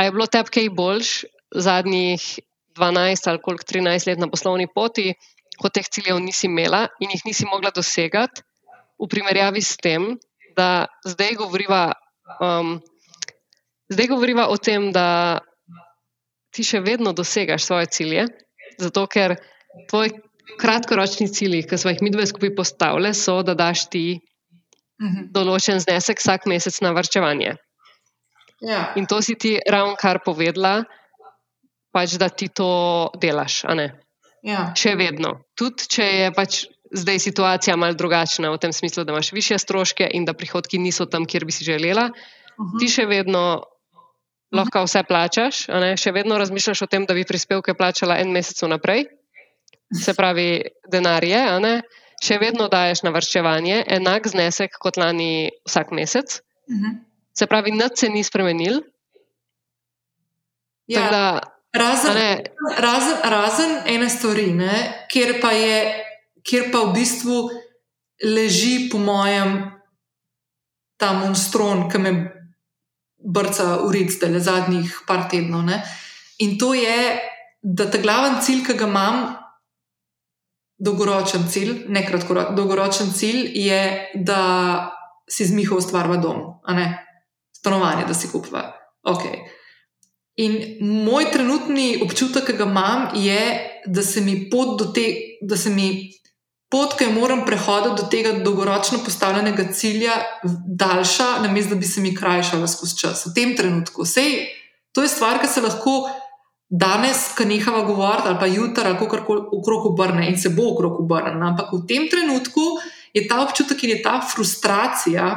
je bilo tebi kaj boljš zadnjih 12 ali koliko 13 let na poslovni poti, ko teh ciljev nisi imela in jih nisi mogla dosegati, v primerjavi s tem, da zdaj govoriva. Um, Zdaj govoriva o tem, da ti še vedno dosegaš svoje cilje, zato ker tvoji kratkoročni cilji, ki smo jih mi dve skupaj postavili, so, da daš ti mhm. določen znesek vsak mesec na vrčevanje. Ja. In to si ti ravno kar povedala, pač, da ti to delaš. Ja. Še vedno. Tudi če je pač zdaj situacija malo drugačna, v tem smislu, da imaš više stroške in da prihodki niso tam, kjer bi si želela, uh mhm. -huh. ti še vedno lahko vse plačaš, še vedno razmišljaš o tem, da bi prispevke plačala en mesec naprej, se pravi, denar je, še vedno daješ na vrčevanje enak znesek kot lani vsak mesec. Mhm. Se pravi, nič se ni spremenil. Ja, da, razen, razen, razen ene stvari, ne, kjer, pa je, kjer pa v bistvu leži, po mojem, ta monstron, ki me brca urit, da je zadnjih par tednov. Ne? In to je, da ta glaven cilj, ki ga imam, dolgoročen cilj, ne kratkoročen, dolgoročen cilj je, da si z Miho ustvarva dom, stanovanje, da si kupva. Okay. In moj trenutni občutek, ki ga imam, je, da se mi pot do te, da se mi pot, ki jo moram prehoditi do tega dolgoročno postavljenega cilja, daljša, namesto da bi se mi krajšala skozi čas. V tem trenutku. Sej, to je stvar, ki se lahko danes, ki nehava govoriti, ali pa jutri, ali kako okrog obrne in se bo okrog obrne. Ampak v tem trenutku je ta občutek in je ta frustracija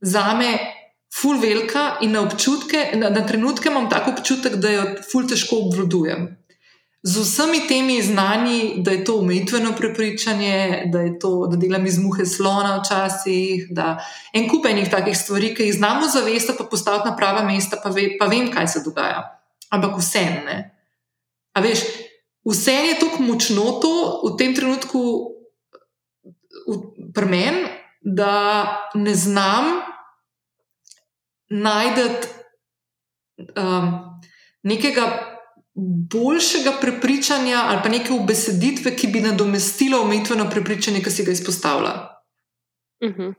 za me. Ful velika in na občutke, na, na trenutke imam tako občutek, da jo ful težko obvladujem z vsemi temi znanji, da je to umetveno prepričanje, da to, da delam iz muhe slona včasih, da en kup enih takih stvari, ki jih znamo zavesti, pa postaviti na prava mesta, pa, ve, pa vem, kaj se dogaja. Ampak vse ne. A veš, vse je tako močno to v tem trenutku pri meni, da ne znam najti um, nekega boljšega prepričanja ali pa neke obeseditve, ki bi nadomestila omejitveno prepričanje, ki si ga izpostavlja. Uh -huh.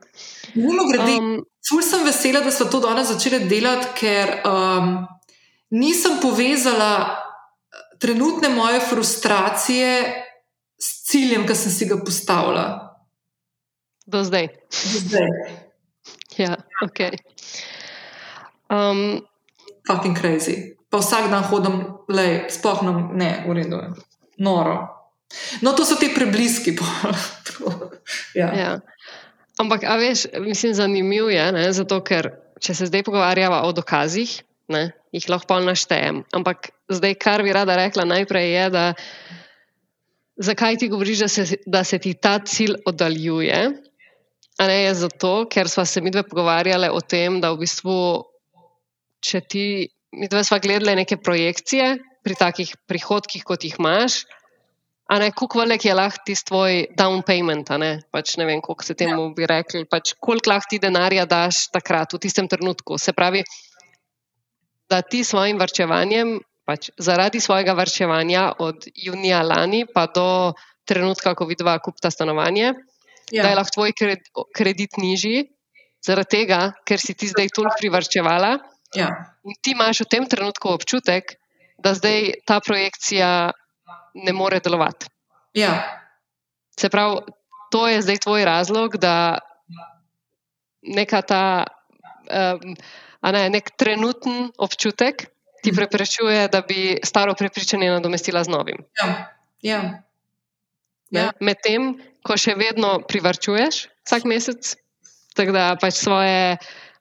grede, um, ful sem vesela, da smo to danes začeli delati, ker um, nisem povezala eh, trenutne moje frustracije s ciljem, ki sem si ga postavila. Do zdaj. Do zdaj. ja, ok. Um, Fucking crazy pa vsak dan hodim, le spohnem, ne, v redu, noro. No, to so ti prebliski. ja. Ja. Ampak, a veš, mislim, zanimivo je, ne, zato ker če se zdaj pogovarjava o dokazih, ne, jih lahko pa naštejem. Ampak zdaj, kar bi rada rekla najprej, je, da zakaj ti govoriš, da se, da se ti ta cilj oddaljuje. A ne je zato, ker smo se mi dve pogovarjali o tem, da v bistvu, če ti mi dva sva gledali neke projekcije pri takih prihodkih, kot jih imaš. A ne, kako velik je lahko ti tvoj down payment, ne? Pač ne vem, kako se temu bi rekli, pač koliko lahko ti denarja daš takrat, v tistem trenutku. Se pravi, da ti s svojim vrčevanjem, pač zaradi svojega vrčevanja od junija lani pa do trenutka, ko vidva kupta stanovanje, ja. da je lahko tvoj kredit nižji, zaradi tega, ker si ti zdaj toliko privrčevala. Ja. In ti imaš v tem trenutku občutek, da zdaj ta projekcija ne more delovati. Ja. Se pravi, to je zdaj tvoj razlog, da neka ta, um, ne, nek trenuten občutek ti mhm. preprečuje, da bi staro prepričanje nadomestila z novim. Ja. Ja. Ja. Medtem, ko še vedno privrčuješ vsak mesec, tako da pač svoje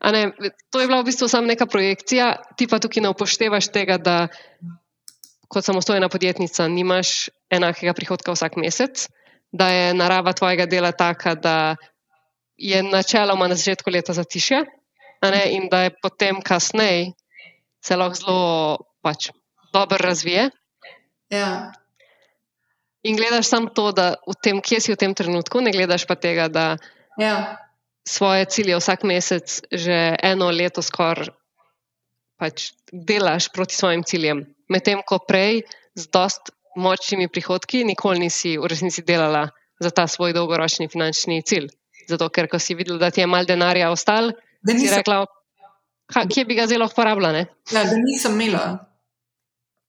Ne, to je bila v bistvu samo neka projekcija, ti pa tukaj ne upoštevaš tega, da kot samostojna podjetnica nimaš enakega prihodka vsak mesec, da je narava tvojega dela taka, da je načeloma na začetku leta zatišje in da je potem kasneje se lahko zelo pač, dobro razvije. Ja. In gledaš samo to, da v tem, kje si v tem trenutku, ne gledaš pa tega, da Ja. Svoje cilje vsak mesec že eno leto skoraj pač delaš proti svojim ciljem. Medtem ko prej z dost močnimi prihodki nikoli nisi v resnici delala za ta svoj dolgoročni finančni cilj. Zato, ker ko si videl, da ti je mal denarja ostal, Da si nisem, rekla, "Ka- kje bi ga zelo uporabljala. ne?" ja, da nisem imela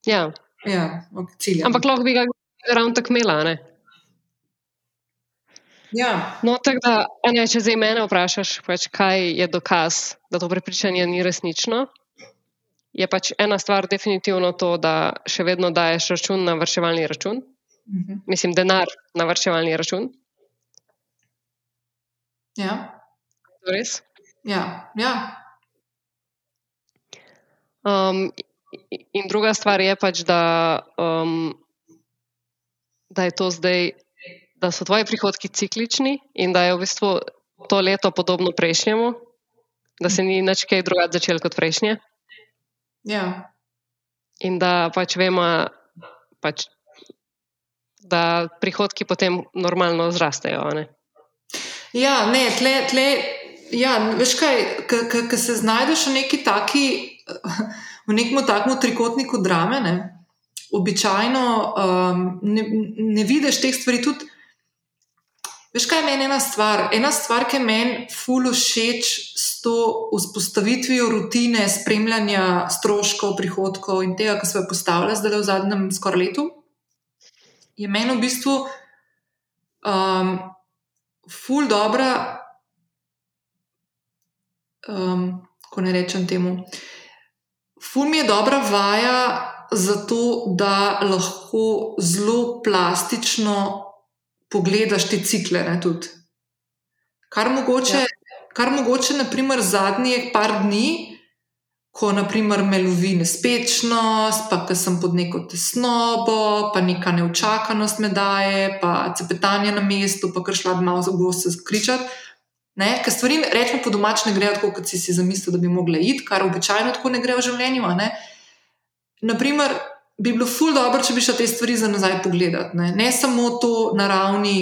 Ja. ja, ok, cilja. Ampak lahko bi ga ravno tako imela. Ne? Ja. No, tako da, ne, če zdaj mene vprašaš, pač, kaj je dokaz, da to prepričanje ni resnično, je pač ena stvar definitivno to, da še vedno daješ račun na vrčevalni račun, Mhm. mislim, denar na vrčevalni račun. ja. Res? Ja. ja. Um, in druga stvar je pač, da, um, da je to zdaj, da so tvoji prihodki ciklični in da je v bistvu to leto podobno prejšnjemu, da se ni nič kaj drugače začelo kot prejšnje. ja. In da pač vemo, pač, da prihodki potem normalno zrastejo. Ne? Ja, ne, tle, tle, ja, veš kaj, ko se znajdeš v neki taki, v nekem takem trikotniku drame, ne, običajno um, ne, ne vidiš teh stvari tudi. Veš kaj je meni ena stvar? Ena stvar, ki je meni ful všeč s to vzpostavitvijo rutine spremljanja stroškov, prihodkov in tega, kar se je postavljalo zdaj v zadnjem skoraj letu, je meni v bistvu um, ful dobra, um, ko ne rečem temu. Ful mi je dobra vaja za to, da lahko zelo plastično pogledaš te cikle. Ne, tudi. kar mogoče, ja. kar mogoče naprimer, zadnjih par dni, ko naprimer, me lovi nespečnost, pa ker sem pod neko tesnobo, pa neka neučakanost me daje, pa cepetanje na mestu, pa kar šla malo za gost se skričati. Ne, ker stvari, rečemo po domač, ne grejo tako, kot si si zamislil, da bi mogle iti, kar običajno tako ne gre v življenju. Ne. Naprimer, bi bilo ful dobro, če bi šla te stvari za nazaj pogledati. Ne, ne samo to na ravni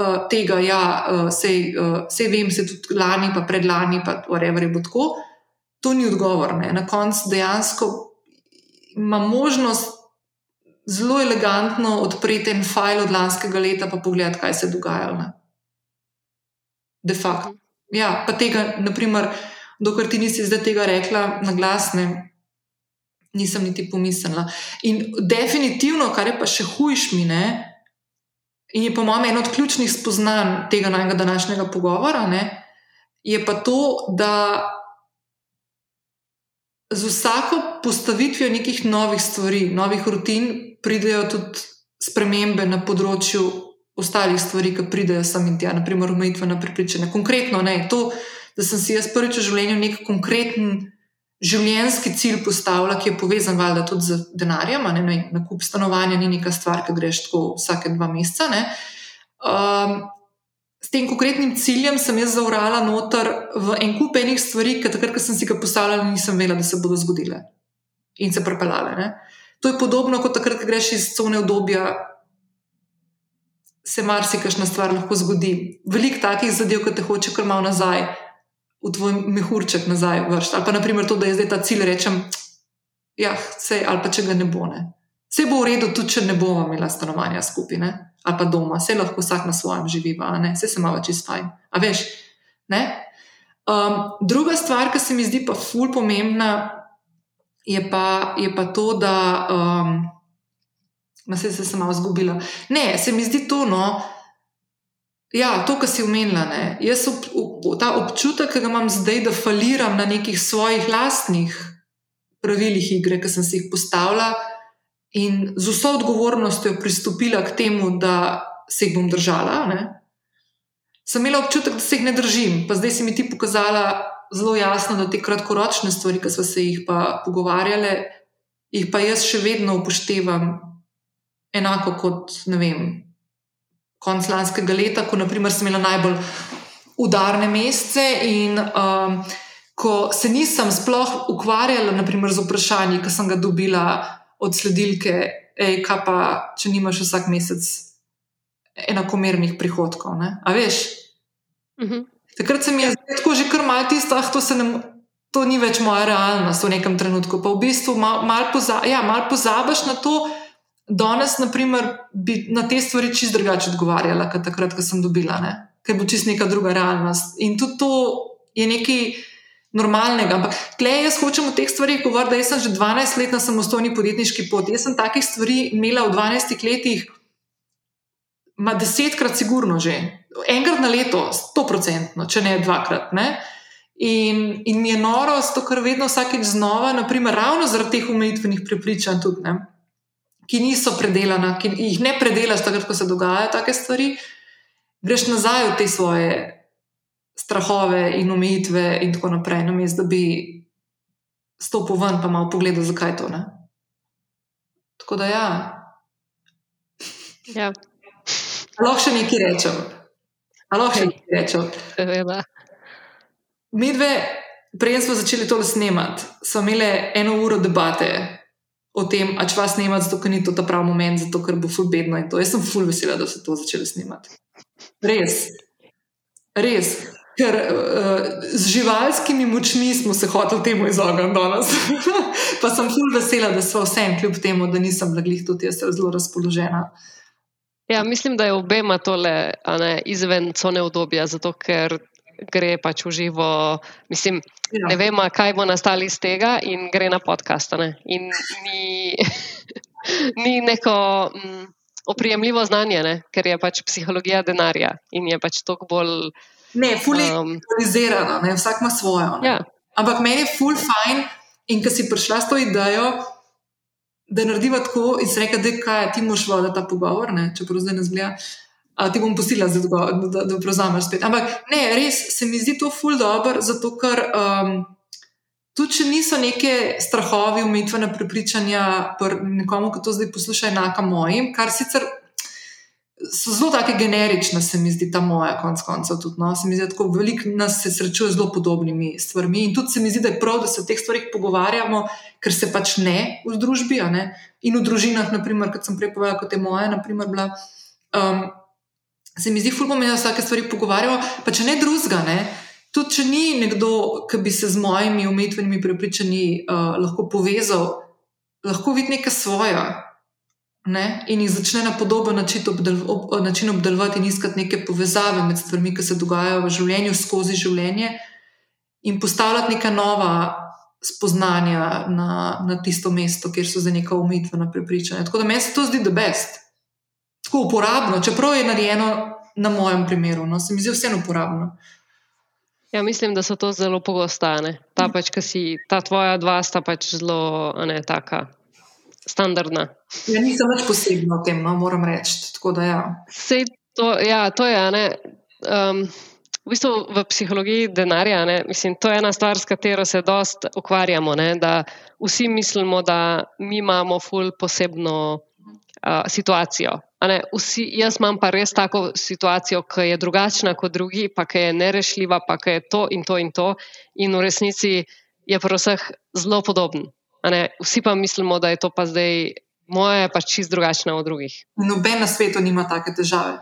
uh, tega, da ja, uh, sej, uh, sej vem, se tudi lani, pa predlani, pa je bo tako. To ni odgovor. Ne. Na koncu dejansko ima možnost zelo elegantno odpreti en file od lanskega leta, pa pogledati, kaj se je dogajalo. Ne. De facto. Ja, pa tega, naprimer, dokler ti nisi zdaj tega rekla na glas, ne, nisem niti pomislila. In definitivno, kar je pa še hujš mi, ne, in je po mojem eno od ključnih spoznanj tega najga današnjega pogovora, ne, je pa to, da z vsako postavitvijo nekih novih stvari, novih rutin, pridejo tudi spremembe na področju ostalih stvari, ki pridejo sem in tja, naprimer, omejitvena prepričanja. Konkretno, ne, to, da sem si jaz prvič v življenju nek konkreten življenjski cilj postavila, ki je povezan valjda tudi z denarjem, ne, ne, nakup stanovanja ni neka stvar, ki greš tako vsake dva meseca. Ne. Um, s tem konkretnim ciljem sem jaz zaurala noter v en kup enih stvari, ki takrat, ko sem si ga postavljala, nisem vedela, da se bodo zgodile in se prepeljale. Ne. To je podobno kot takrat, ko greš iz cone obdobja, se marsikajšna stvar lahko zgodi. Veliko takih zadev, ki te hoče kar malo nazaj, v tvoj mehurček nazaj vršiti. Ali pa naprimer to, da je zdaj ta cilj, rečem, ja, sej, ali pa če ga ne bo. Ne. Vse bo v redu, tudi če ne bomo imeli stanovanja skupaj, ne? ali pa doma, vse lahko vsak na svojem živi, vse se malo čez fajn. A veš? Um, druga stvar, ki se mi zdi pa ful pomembna, je pa, je pa to, da. Um, Ma se sem malo zgubila. Ne, se mi zdi to, no, ja, to, kar si umenila. Ne. Jaz ob, ob, ta občutek, ki ga imam zdaj, da faliram na nekih svojih lastnih pravilih igre, ki sem si jih postavila in z vso odgovornostjo pristopila k temu, da se jih bom držala. Ne. Sem imela občutek, da se jih ne držim, pa zdaj si mi ti pokazala zelo jasno, da te kratkoročne stvari, ki smo se jih pa pogovarjali, jih pa jaz še vedno upoštevam enako kot, ne vem, konc lanskega leta, ko naprimer, sem imela najbolj udarne mesece in um, ko se nisem sploh ukvarjala naprimer, z vprašanji, ki sem ga dobila od sledilke, ej, kaj pa, če nimaš vsak mesec enakomernih prihodkov. Ne? A veš? Uh -huh. Takrat se mi je tako že kar malo tisto, ah, to, to ni več moja realnost v nekem trenutku. Pa v bistvu malo mal poza, ja, mal pozabiš na to. Danes, na primer, bi na te stvari čist drugače odgovarjala, kot takrat, ko sem dobila, ker bo čist neka druga realnost. In tudi to je nekaj normalnega. Ampak, klej, jaz hočem o teh stvarih govoriti, da sem že 12 let na samostojni podjetniški poti. Jaz sem takih stvari imela v 12 letih, ma desetkrat, sigurno že, enkrat na leto, sto procentno, če ne dvakrat. Ne? In, in mi je noro, zato ker vedno vsakeč znova, naprimer, ravno zaradi teh umejitvenih prepričanj, tudi, ne, ki niso predelana, ki jih ne predelaš, takrat, ko se dogajajo take stvari, greš nazaj v te svoje strahove in omejitve, in tako naprej, namesto da bi stopil ven, pa malo pogledal, zakaj to ne. Tako da ja. Ja. Lahko še nekaj rečem. Lahko še nekaj rečem. Seveda. Mi dve, prej smo začeli to snemati, smo imeli eno uro debate o tem, če vas snemati, zato ker ni to ta pravi moment, zato ker bo ful bedno in to. Jaz sem ful vesela, da so to začeli snemati. Res. Res. Ker uh, z živalskimi močmi smo se hoteli temu izogniti danes. pa sem ful vesela, da smo vsem, kljub temu, da nisem bila glih tudi jaz zelo razpoložena. Ja, mislim, da je obema tole ne, izven cone obdobja, zato ker gre pač v živo. Mislim, ja. ne vemo, kaj bo nastalo iz tega, in gre na podcast. Ne. In ni, ni neko mm, oprijemljivo znanje, ne, ker je pač psihologija denarja in je pač toliko bolj. Ne, fulizirano, um, vsak ima svojo. Ja. Ampak meni je ful fajn, in ko si prišla s to idejo da narediva tako in se reka, da je ti moš voditi ta pogovor, ne? čeprav zdaj ne zgleda. A ti bom pustila, da, da, da, prevzameš spet. Ampak ne, res se mi zdi to ful dobro, zato ker um, tudi če niso neke strahovi, umitvene prepričanja, nekomu, ki to zdaj posluša, enaka mojim, kar sicer so zelo tako generične, se mi zdi ta moja, konc koncev. Tudi, no? Se mi zdi, da veliko nas se srečuje z zelo podobnimi stvarmi. In tudi se mi zdi, da je prav, da se o teh stvarih pogovarjamo, ker se pač ne v družbi ne? in v družinah, naprimer, kot sem prej povedala, kot je moja, naprimer, bila. Um, se mi zdi, fulmo me, da se o takih stvarih pogovarjamo, pa če ne drugega. Ne? Tudi če ni nekdo, ki bi se z mojimi umetvenimi prepričanji uh, lahko povezal, lahko vidi nekaj svojega ne? in jih začne na podoben način, obdel, ob, način obdelovati in iskati neke povezave med stvarmi, ki se dogajajo v življenju, skozi življenje, in postavljati neka nova spoznanja na, na tisto mesto, kjer so za neka umitvena prepričanja. Tako da meni se to zdi, je best. Tako uporabno, čeprav je narejeno na mojem primeru, no? se mi zdi vseeno uporabno. Ja, mislim, da so to zelo pogostane. Ta, pač, si, ta tvoja dva sta pač zelo ne, taka standardna. Ja, nisem več posebno v tem, no, moram reči. Ja. To, ja, to je. Um, v bistvu v psihologiji denarja, ne, mislim, to je ena stvar, s katero se dosta ukvarjamo. Ne, vsi mislimo, da mi imamo ful posebno uh, situacijo. Vsi, jaz imam pa res tako situacijo, ki je drugačna kot drugi, pa ki je nerešljiva, pa ki je to in to in to, in v resnici je pa vseh zelo podoben. Vsi pa mislimo, da je to pa zdaj moje, pa čist drugačno od drugih. Noben na svetu nima take težave.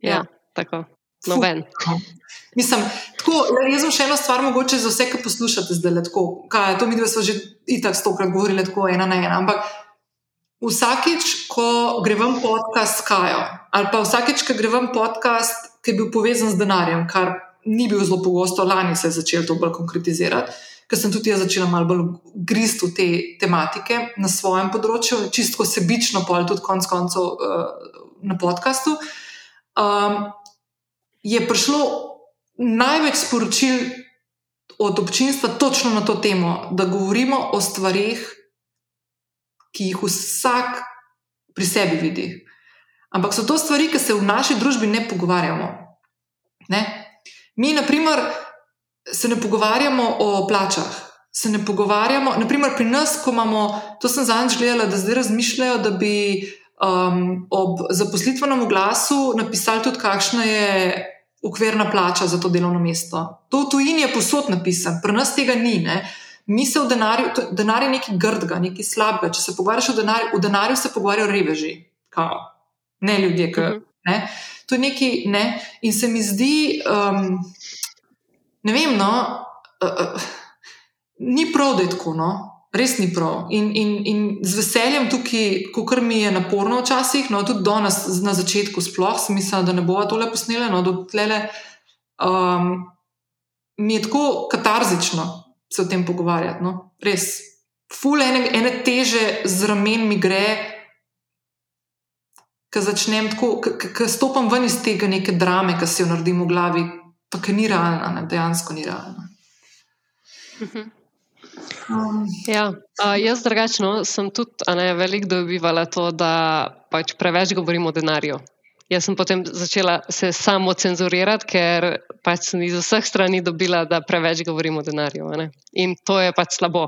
Ja, ja tako. Noben. Mislim, tako, jaz sem še eno stvar, mogoče za vse, ki poslušate zdaj. Tako, kaj, to mi dve smo že itak stokrat govorili, tako ena na ena. Ampak vsakič, ko grem podcast s Kajo, ali pa vsakič, ko grem podcast, ki je bil povezan z denarjem, kar ni bil zelo pogosto, lani se je začel to bolj konkretizirati ker sem tudi jaz začela malo bolj grist v te tematike na svojem področju, čisto sebično, pa tudi konec koncev uh, na podkastu. Um, je prišlo največ sporočil od občinstva točno na to temo, da govorimo o stvarih, ki jih vsak pri sebi vidi. Ampak so to stvari, ki se v naši družbi ne pogovarjamo. Ne? Mi, na primer, se ne pogovarjamo o plačah. Se ne pogovarjamo, naprimer pri nas, ko imamo, to sem zadnjič gledala, da zdaj razmišljajo, da bi um, ob zaposlitvenem glasu napisali tudi, kakšna je ukvirna plača za to delovno mesto. To v tujini je posod napisano, pri nas tega ni. Ne? Mi se v denarju, denar je nekaj grdega, nekaj slabega. Če se pogovarjaš o denarju, v denarju se pogovarjajo reveži, kao. ne ljudje. K, mhm. ne? To je nekaj, ne? in se mi zdi, um, ne vem, no, uh, uh, ni prav, da je tako. No? res ni prav. In, in, in z veseljem tukaj, ko kar mi je naporno včasih, no tudi do nas na začetku, sploh sem mislila, da ne bo tole posnele, no do tlele. Um, mi je tako katarzično se o tem pogovarjati. No? Res, ful ene, ene teže z ramen mi gre. Ko začnem tako, ko stopim ven iz tega neke drame, ki si jo naredim v glavi, pa ki ni realna, ne, dejansko ni realna. Mhm. Um. Ja, uh, jaz drugačno sem tudi ne, veliko dobivala to, da pač preveč govorimo o denarju. Jaz sem potem začela se samo cenzurirati, ker pač sem iz vseh strani dobila, da preveč govorimo o denarju. In to je pač slabo.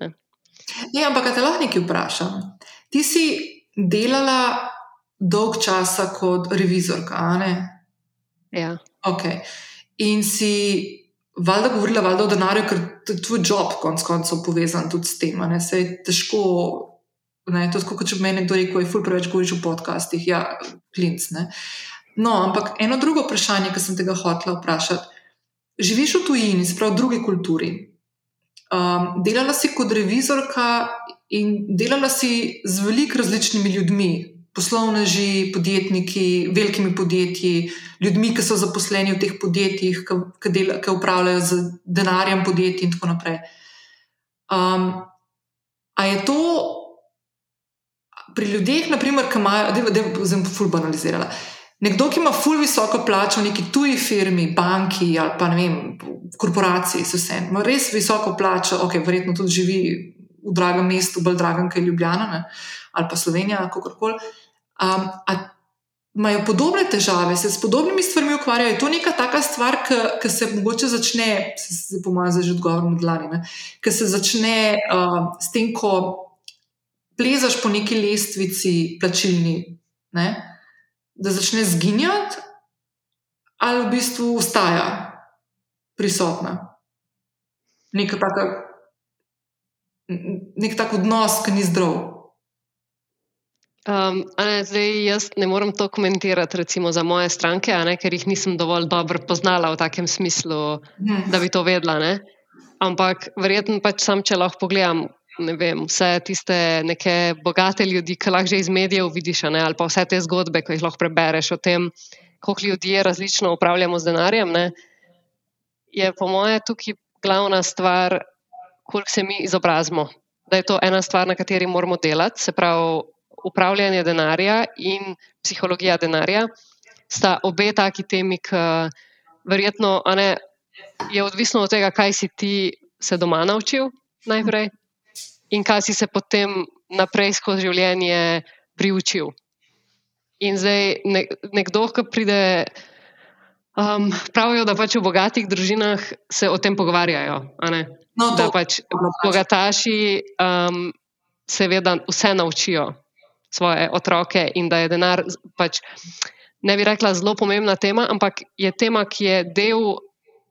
Ne. Ja, ampak te lahko nekaj vprašam. Ti si delala dolg časa kot revizorka, ali ne? Ja. Okay. In si valjda govorila valjda o denarju, ker je tvoj job, konc koncev, povezan tudi s tem. Se je težko, ne, to je kot če bi meni kdo rekel, je ful preveč govoriš v podcastih, ja, klinc. Ne. No, ampak eno drugo vprašanje, ki sem tega hotela vprašati. Živiš v tujini, sprav v drugi kulturi. Um, delala si kot revizorka in delala si z veliko različnimi ljudmi, poslovneži, podjetniki, velikimi podjetji, ljudmi, ki so zaposleni v teh podjetjih, ki, ki, dela, ki upravljajo z denarjem podjetij in tako naprej. Um, a je to pri ljudeh, naprimer, ki imajo, da bi zelo fulbanalizirala. Nekdo, ki ima ful visoko plačo v neki tuji firmi, banki ali pa ne vem, korporaciji, so vse, ima res visoko plačo, ok, verjetno tudi živi v dragem mestu, bolj dragem, kot je Ljubljana ne? ali pa Slovenija, kako koli. Um, Imajo podobne težave, se s podobnimi stvarmi ukvarjajo. Je to neka taka stvar, ki se mogoče začne, se po mojem, že odgovor med lani, ki se začne uh, s tem, ko plezaš po neki lestvici plačilni, ne? da začne zginjati, ali v bistvu ustaja prisotna. Nek tak, nek tak odnos, ki ni zdrav. Um, ne, zdaj, jaz ne morem to komentirati, recimo za moje stranke, ne, ker jih nisem dovolj dobro poznala v takem smislu, hmm. da bi to vedela. Ne. Ampak verjetno pač sam, če lahko pogledam vem, vse tiste neke bogate ljudi, ki lahko že iz medijev vidiš, ne, ali pa vse te zgodbe, ki jih lahko prebereš o tem, koliko ljudi različno upravljamo z denarjem, ne, je po moje tukaj glavna stvar, koliko se mi izobrazimo. Da je to ena stvar, na kateri moramo delati, se pravi upravljanje denarja in psihologija denarja sta obe taki temi, ki verjetno ne, je odvisno od tega, kaj si ti se doma naučil najprej in kaj si se potem naprej skozi življenje priučil. In zdaj nekdo, ki pride. Um, pravijo, da pač v bogatih družinah se o tem pogovarjajo. No, da pač bogataši um, seveda vse naučijo svoje otroke in da je denar pač, ne bi rekla, zelo pomembna tema, ampak je tema, ki je del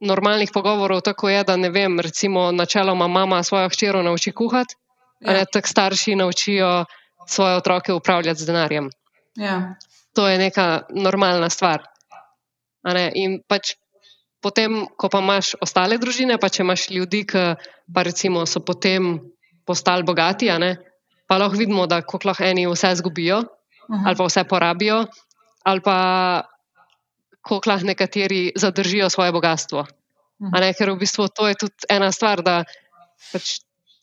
normalnih pogovorov, tako je, da ne vem, recimo, načeloma mama svojo hčero nauči kuhati, ja. tako starši naučijo svoje otroke upravljati z denarjem. Ja. To je neka normalna stvar. In pač potem, ko pa imaš ostale družine, pa če imaš ljudi, ki pa recimo so potem postali bogati, ne, pa lahko vidimo, da kako lahko eni vse izgubijo, ali pa vse porabijo, ali pa kako lahko nekateri zadržijo svoje bogatstvo. Ne, ker v bistvu to je tudi ena stvar, da pač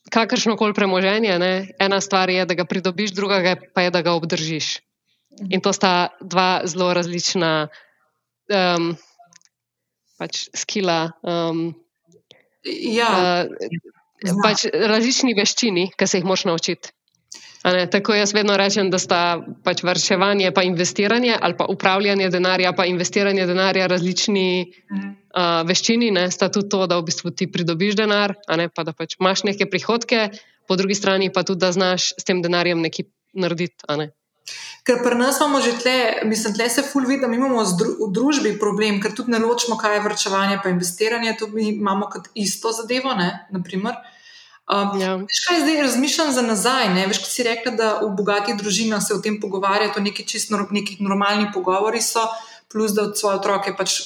kakršno koli premoženje, ne, ena stvar je, da ga pridobiš, druga pa je, da ga obdržiš. In to sta dva zelo različna um, pač skila. Um, ja. uh, pač različni veščini, ki se jih moš naučiti. Ne, tako jaz vedno rečem, da sta pač vrševanje pa investiranje ali pa upravljanje denarja pa investiranje denarja različni uh, veščini. Ne, sta tudi to, da v bistvu ti pridobiš denar, ne, pa da pač imaš neke prihodke, po drugi strani pa tudi, da znaš s tem denarjem nekaj narediti. Ne. Ker pri nas imamo že tle, mislim, tle se ful vidi, da imamo v družbi problem, ker tudi ne ločimo, kaj je vrčevanje pa investiranje, to mi imamo kot isto zadevo, ne, naprimer. Um, ja. Veš, kaj zdaj razmišljam za nazaj? Ne? Veš, kaj si rekla, da v bogatih družinah se o tem pogovarjajo, to neki čisto neki normalni pogovori so, plus da od svoje otroke pač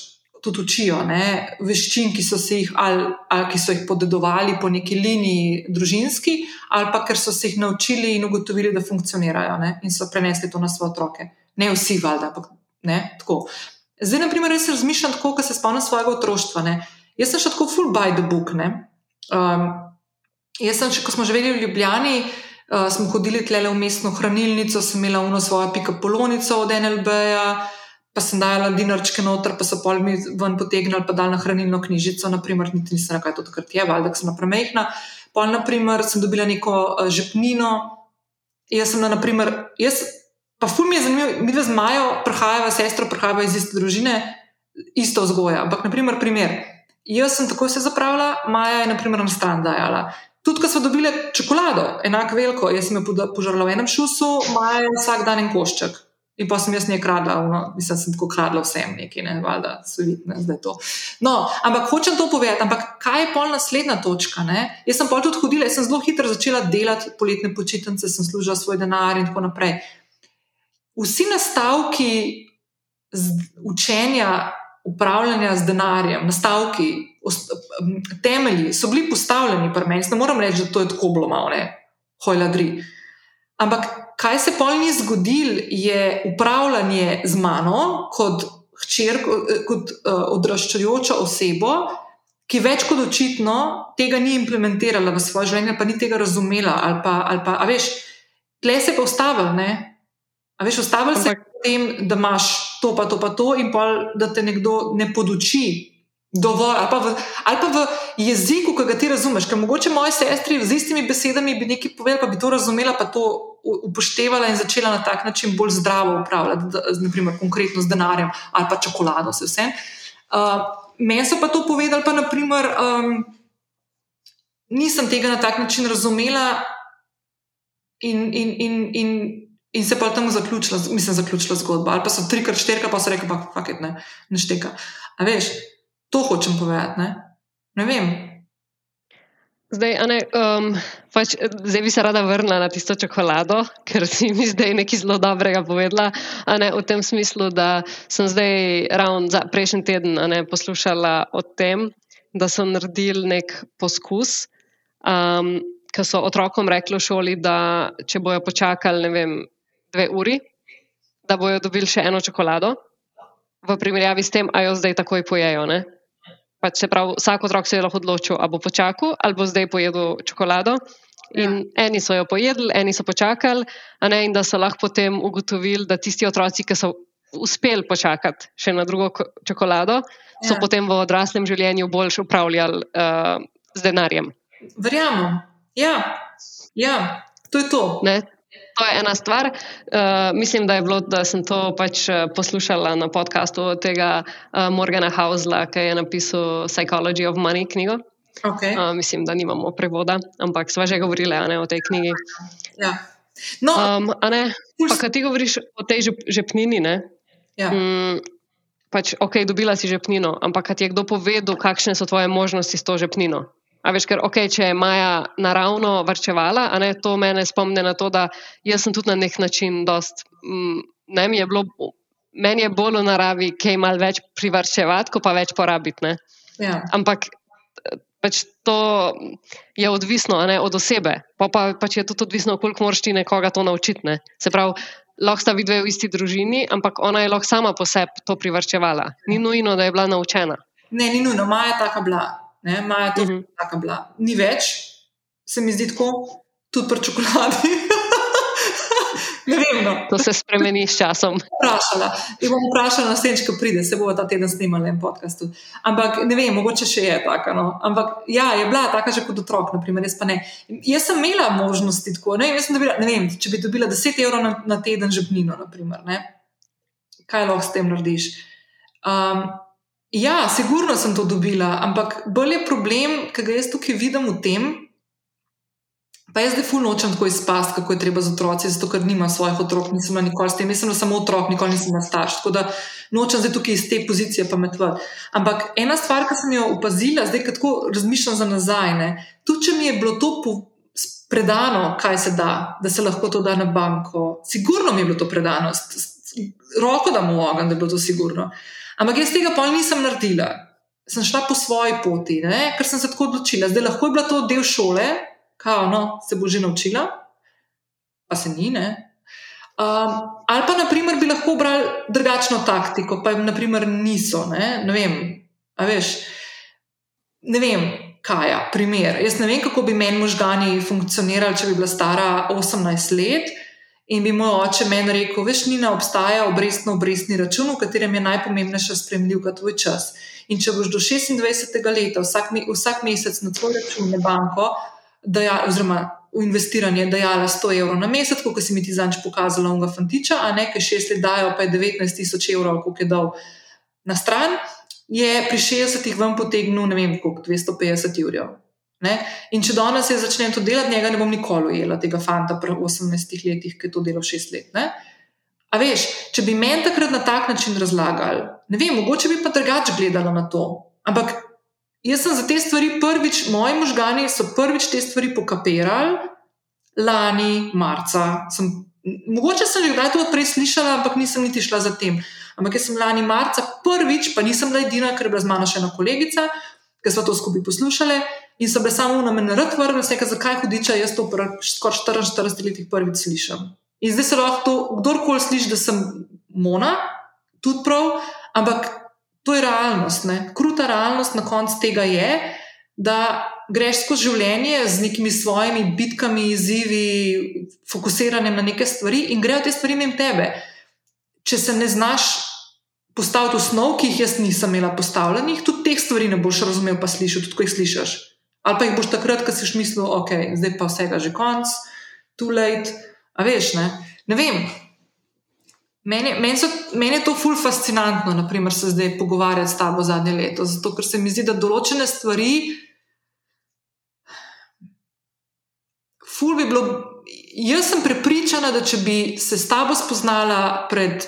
tudi učijo, ne? veščin, ki so, jih, ali, ali ki so jih podedovali po neki liniji družinski, ali pa ker so se jih naučili in ugotovili, da funkcionirajo ne? in so prenesli to na svoje otroke. Ne vsi, valjda, ampak ne tako. Zdaj, na primer, res razmišljam tako, ko se spomnim svojega otroštva. Ne? Jaz sem še tako full by the book. Um, Jaz sem, ko smo živeli v Ljubljani, uh, smo hodili tle v mestno hranilnico, sem imela uno svojo pika polonico od NLB-ja, pa sem dajala dinarčke noter, pa so pol mi ven potegnili, pa dal na hranilno knjižico, naprimer, niti nisem rekla, kaj to takrat je, valjda, sem premehna. Pol, naprimer, sem dobila neko uh, žepnino. Jaz sem, na, naprimer, jaz, pa ful mi je zanimivo, mi dve z Majo, prihajava sestro, prihajava iz iste družine, isto vzgoja. Ampak, naprimer, primer. Jaz sem tako se zapravila, Maja je, naprimer, na stran dajala. Tudi, ko smo dobili čokolado, enako veliko, jaz sem jo požrla v enem šusu, maja vsak dan en košček. In pa sem jaz nekaj kradla, no, mislim, sem tako kradla vsem nekaj, ne, valjda, sovitne, zdaj to. No, ampak hočem to povedati, ampak kaj je pol naslednja točka? Ne? Jaz sem pol tudi hodila, jaz sem zelo hitro začela delati poletne počitnice, sem služila svoj denar in tako naprej. Vsi nastavki učenja upravljanja z denarjem, nastavki, temelji so bili postavljeni pri meni. Ne moram reči, da to je tako bilo malo, hojladri. Ampak kaj se pol ni zgodil, je upravljanje z mano kot hčer, kot uh, odraščajoča oseba. Ki več kot očitno tega ni implementirala v svoje življenje, pa ni tega razumela. Ali pa, ali pa, a veš, tle se pa ustavil, ne? A veš, ustavil se tem, da imaš to, pa to, pa to, in pa da te nekdo ne poduči dovolj, ali pa, v, ali pa v jeziku, ki ga ti razumeš. Ker mogoče moje sestri z istimi besedami bi nekaj povedali, pa bi to razumela, pa to upoštevala in začela na tak način bolj zdravo upravljati, da, naprimer, konkretno z denarjem ali pa čokolado, vse vse. Uh, Meni so pa to povedali, pa naprimer, um, nisem tega na tak način razumela in. in, in, in In se pa tam zaključila, mislim, zaključila zgodba. Ali pa so trikrat, štirikrat, pa so rekli, pa faket ne, ne šteka. A veš, to hočem povedati. Ne, ne vem. Zdaj, ne, um, pač, zdaj bi se rada vrnila na tisto čokolado, ker si mi zdaj nekaj zelo dobrega povedala. Ne, v tem smislu, da sem zdaj ravno prejšnji teden ne, poslušala o tem, da so naredili nek poskus, um, ki so otrokom rekli v šoli, da če bojo počakali, ne vem, dve uri, da bojo dobili še eno čokolado, v primerjavi s tem, a jo zdaj takoj pojejo. Pač se pravi, vsak otrok se je lahko odločil, ali bo počakal, ali bo zdaj pojedel čokolado. In ja. eni so jo pojedli, eni so počakali, ne, in da so lahko potem ugotovili, da tisti otroci, ki so uspeli počakati še na drugo čokolado, ja. so potem v odraslem življenju bolj upravljali uh, z denarjem. Verjamem. Ja. ja, to je to. Ne? To je ena stvar. Uh, mislim, da, bilo, da sem to pač eh, poslušala na podkastu tega uh, Morgana Hausla, ki je napisal Psychology of Money knjigo. Okay. Uh, mislim, da nimamo prevoda, ampak sva že govorila ne, o tej knjigi. Ja. No, um, pa, kaj ti govoriš o tej žepnini? Ja. Um, pač, ok, dobila si žepnino, ampak ti je kdo povedal, kakšne so tvoje možnosti s to žepnino? A veš, ker okay, če je Maja naravno vrčevala, a ne to mene spomne na to, da jaz sem tudi na nek način dost. Mm, ne, mi je bilo, meni je bolj v naravi, kaj mal več privrčevati, ko pa več porabiti. Ja. Ampak pač to je odvisno ne, od osebe, pa, pa pač je tudi odvisno, koliko moraš ti nekoga to naučiti. Ne. Se pravi, lahko sta vidve v isti družini, ampak ona je lahko sama po sebi to privrčevala. Ni nujno, da je bila naučena. Ne, ni nujno, Maja je taka bila ne, imajo to, uh -huh. je bila. Ni več, se mi zdi tako, tudi pri čokoladi. Ne vem, no. To se spremeni s časom. Vprašala. In bom vprašala naslednjič, ko pride, se bo ta teden snimala na podkastu. Ampak ne vem, mogoče še je taka. No. Ampak ja, je bila taka že kot otrok, naprimer, jaz pa ne. Jaz sem imela možnosti tako, ne, dobila, ne vem, če bi dobila 10 evrov na, na teden žepnino, naprimer, ne. kaj lahko s tem narediš. Um, ja, sigurno sem to dobila, ampak bolj je problem, ki ga jaz tukaj vidim v tem, Pa jaz zdaj fulno nočem tako izpasti, kako je treba z otroci, zato ker nima svojih otrok, nisem nikoli s tem, jaz sem samo otrok, nikoli nisem starš. Tako da nočem zdaj tukaj iz te pozicije pametovati. Ampak ena stvar, ki sem jo opazila, zdaj, ko tako razmišljam za nazaj, ne, tudi če mi je bilo to predano, kaj se da, da se lahko to da na banko, sigurno mi je bilo to predano, roko da mu ogen, da je bilo to sigurno. Ampak jaz tega pol nisem naredila. Sem šla po svoji poti, ne, ker sem se tako odločila. Zdaj lahko je bila to del šole, kao, no, se bo že naučila, pa se ni. Um, ali pa, naprimer, bi lahko obrali drugačno taktiko, pa jim, naprimer, niso. Ne, ne vem, a veš. Ne vem, kaj je primer. Jaz ne vem, kako bi meni možgani funkcionirali, če bi bila stara 18 let. In bi moj oče meni rekel, veš, ni na obstaja obrestno-obrestni račun, v katerem je najpomembnejša spremljivka tvoj čas. In če boš do 26. leta vsak, vsak mesec na tvoj račun na banko daja, oziroma v investiranje dajala 100 evrov na mesec, kot si mi ti zanč pokazala, unga fantiča, a nekaj šest let dajo, pa je 19 tisoč evrov, koliko je dal na stran, je pri 60-ih vam potegnil, ne vem, koliko 250 evrov. Ne? In če danes jaz začnem to delati, njega ne bom nikoli ujela, tega fanta pri 18 letih, ki je to delal 6 let. Ne? A veš, če bi meni takrat na tak način razlagali, ne vem, mogoče bi pa drugače gledala na to. Ampak Jaz sem za te stvari prvič, moji možgani so prvič te stvari pokapirali lani, marca. Sem, mogoče sem že kdaj to prej slišala, ampak nisem niti šla za tem. Ampak jaz sem lani, marca prvič, pa nisem bila edina, ker je bila z mano še ena kolegica, ki smo to skupaj poslušali. In so bile samo na meni rad vrnili, vse, zakaj hudiča, jaz to skoraj 44 letih prvič slišim. In zdaj se lahko to, kdorkoli sliši, da sem mona, tudi prav, ampak To je realnost. Ne? Kruta realnost na koncu tega je, da greš skozi življenje z nekimi svojimi bitkami, izzivi, fokusiranjem na neke stvari in grejo te stvari mimo tebe. Če se ne znaš postaviti osnov, ki jih jaz nisem imela postavljenih, tudi teh stvari ne boš razumel, pa slišal, tudi ko jih slišiš. Ali pa jih boš takrat, ko si mislil, ok, zdaj pa vsega že konc, too late. A veš, ne, ne vem. Meni, meni, so, meni je to ful fascinantno, naprimer, se zdaj pogovarjati s tabo zadnje leto, zato ker se mi zdi, da določene stvari. Bi bilo. Jaz sem prepričana, da če bi se s tabo spoznala pred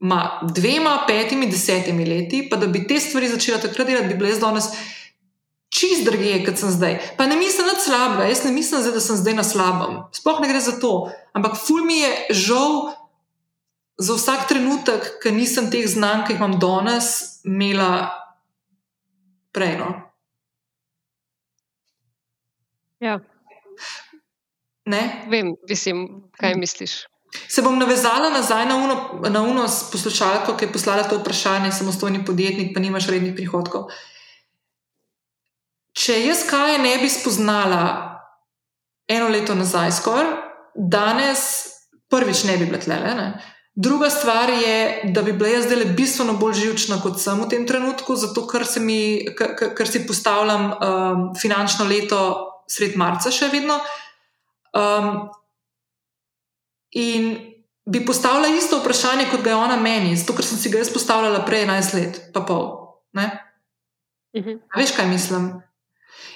ma, dvema, petimi, desetimi leti, pa da bi te stvari začela takrat delati, bi bile jaz danes čist druge, kot sem zdaj. Pa ne mislim na slabega, jaz ne mislim, da sem zdaj na slabem. Sploh ne gre za to. Ampak ful mi je žal za vsak trenutek, ki nisem teh znanj, ki jih imam danes, imela prej. No. Ja. Ne? Vem, mislim, kaj misliš. Se bom navezala nazaj na uno, na uno poslušalko, ki je poslala to vprašanje, samostojni podjetnik, pa nimaš rednih prihodkov. Če jaz kaj ne bi spoznala eno leto nazaj, skoraj, danes prvič ne bi bila tlele. Druga stvar je, da bi bila jaz zdaj bistveno bolj živčna kot sem v tem trenutku, zato ker, mi, ker, ker si postavljam um, finančno leto sred marca, še vedno. Um, in bi postavila isto vprašanje, kot ga je ona meni, zato ker sem si ga jaz postavljala prej 11 let, pa pol. Uh mhm. -huh. Veš, kaj mislim?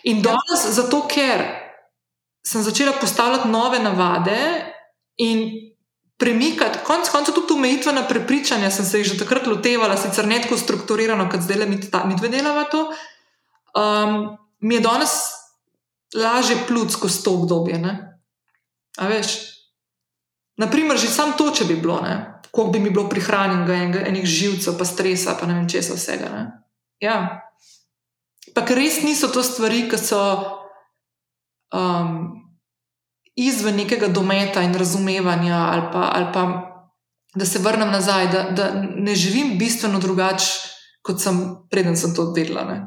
In danes, zato ker sem začela postavljati nove navade in premikati, konec koncev tudi omejitvena prepričanja, sem se jih že takrat lotevala, sicer ne tako strukturirano, kot zdaj le mi, mi dve delava to. Um, mi je danes lažje plud skozi to obdobje. Ne? A veš? Naprimer, že samo to, če bi bilo, koliko bi mi bilo prihranjenega, enih živcev, pa stresa, pa ne vem česa vsega. Ne? Ja. Pa ker res niso to stvari, ki so. Um, izven nekega dometa in razumevanja, ali pa, ali pa da se vrnem nazaj, da, da ne živim bistveno drugače, kot sem preden sem to vedela. Ne.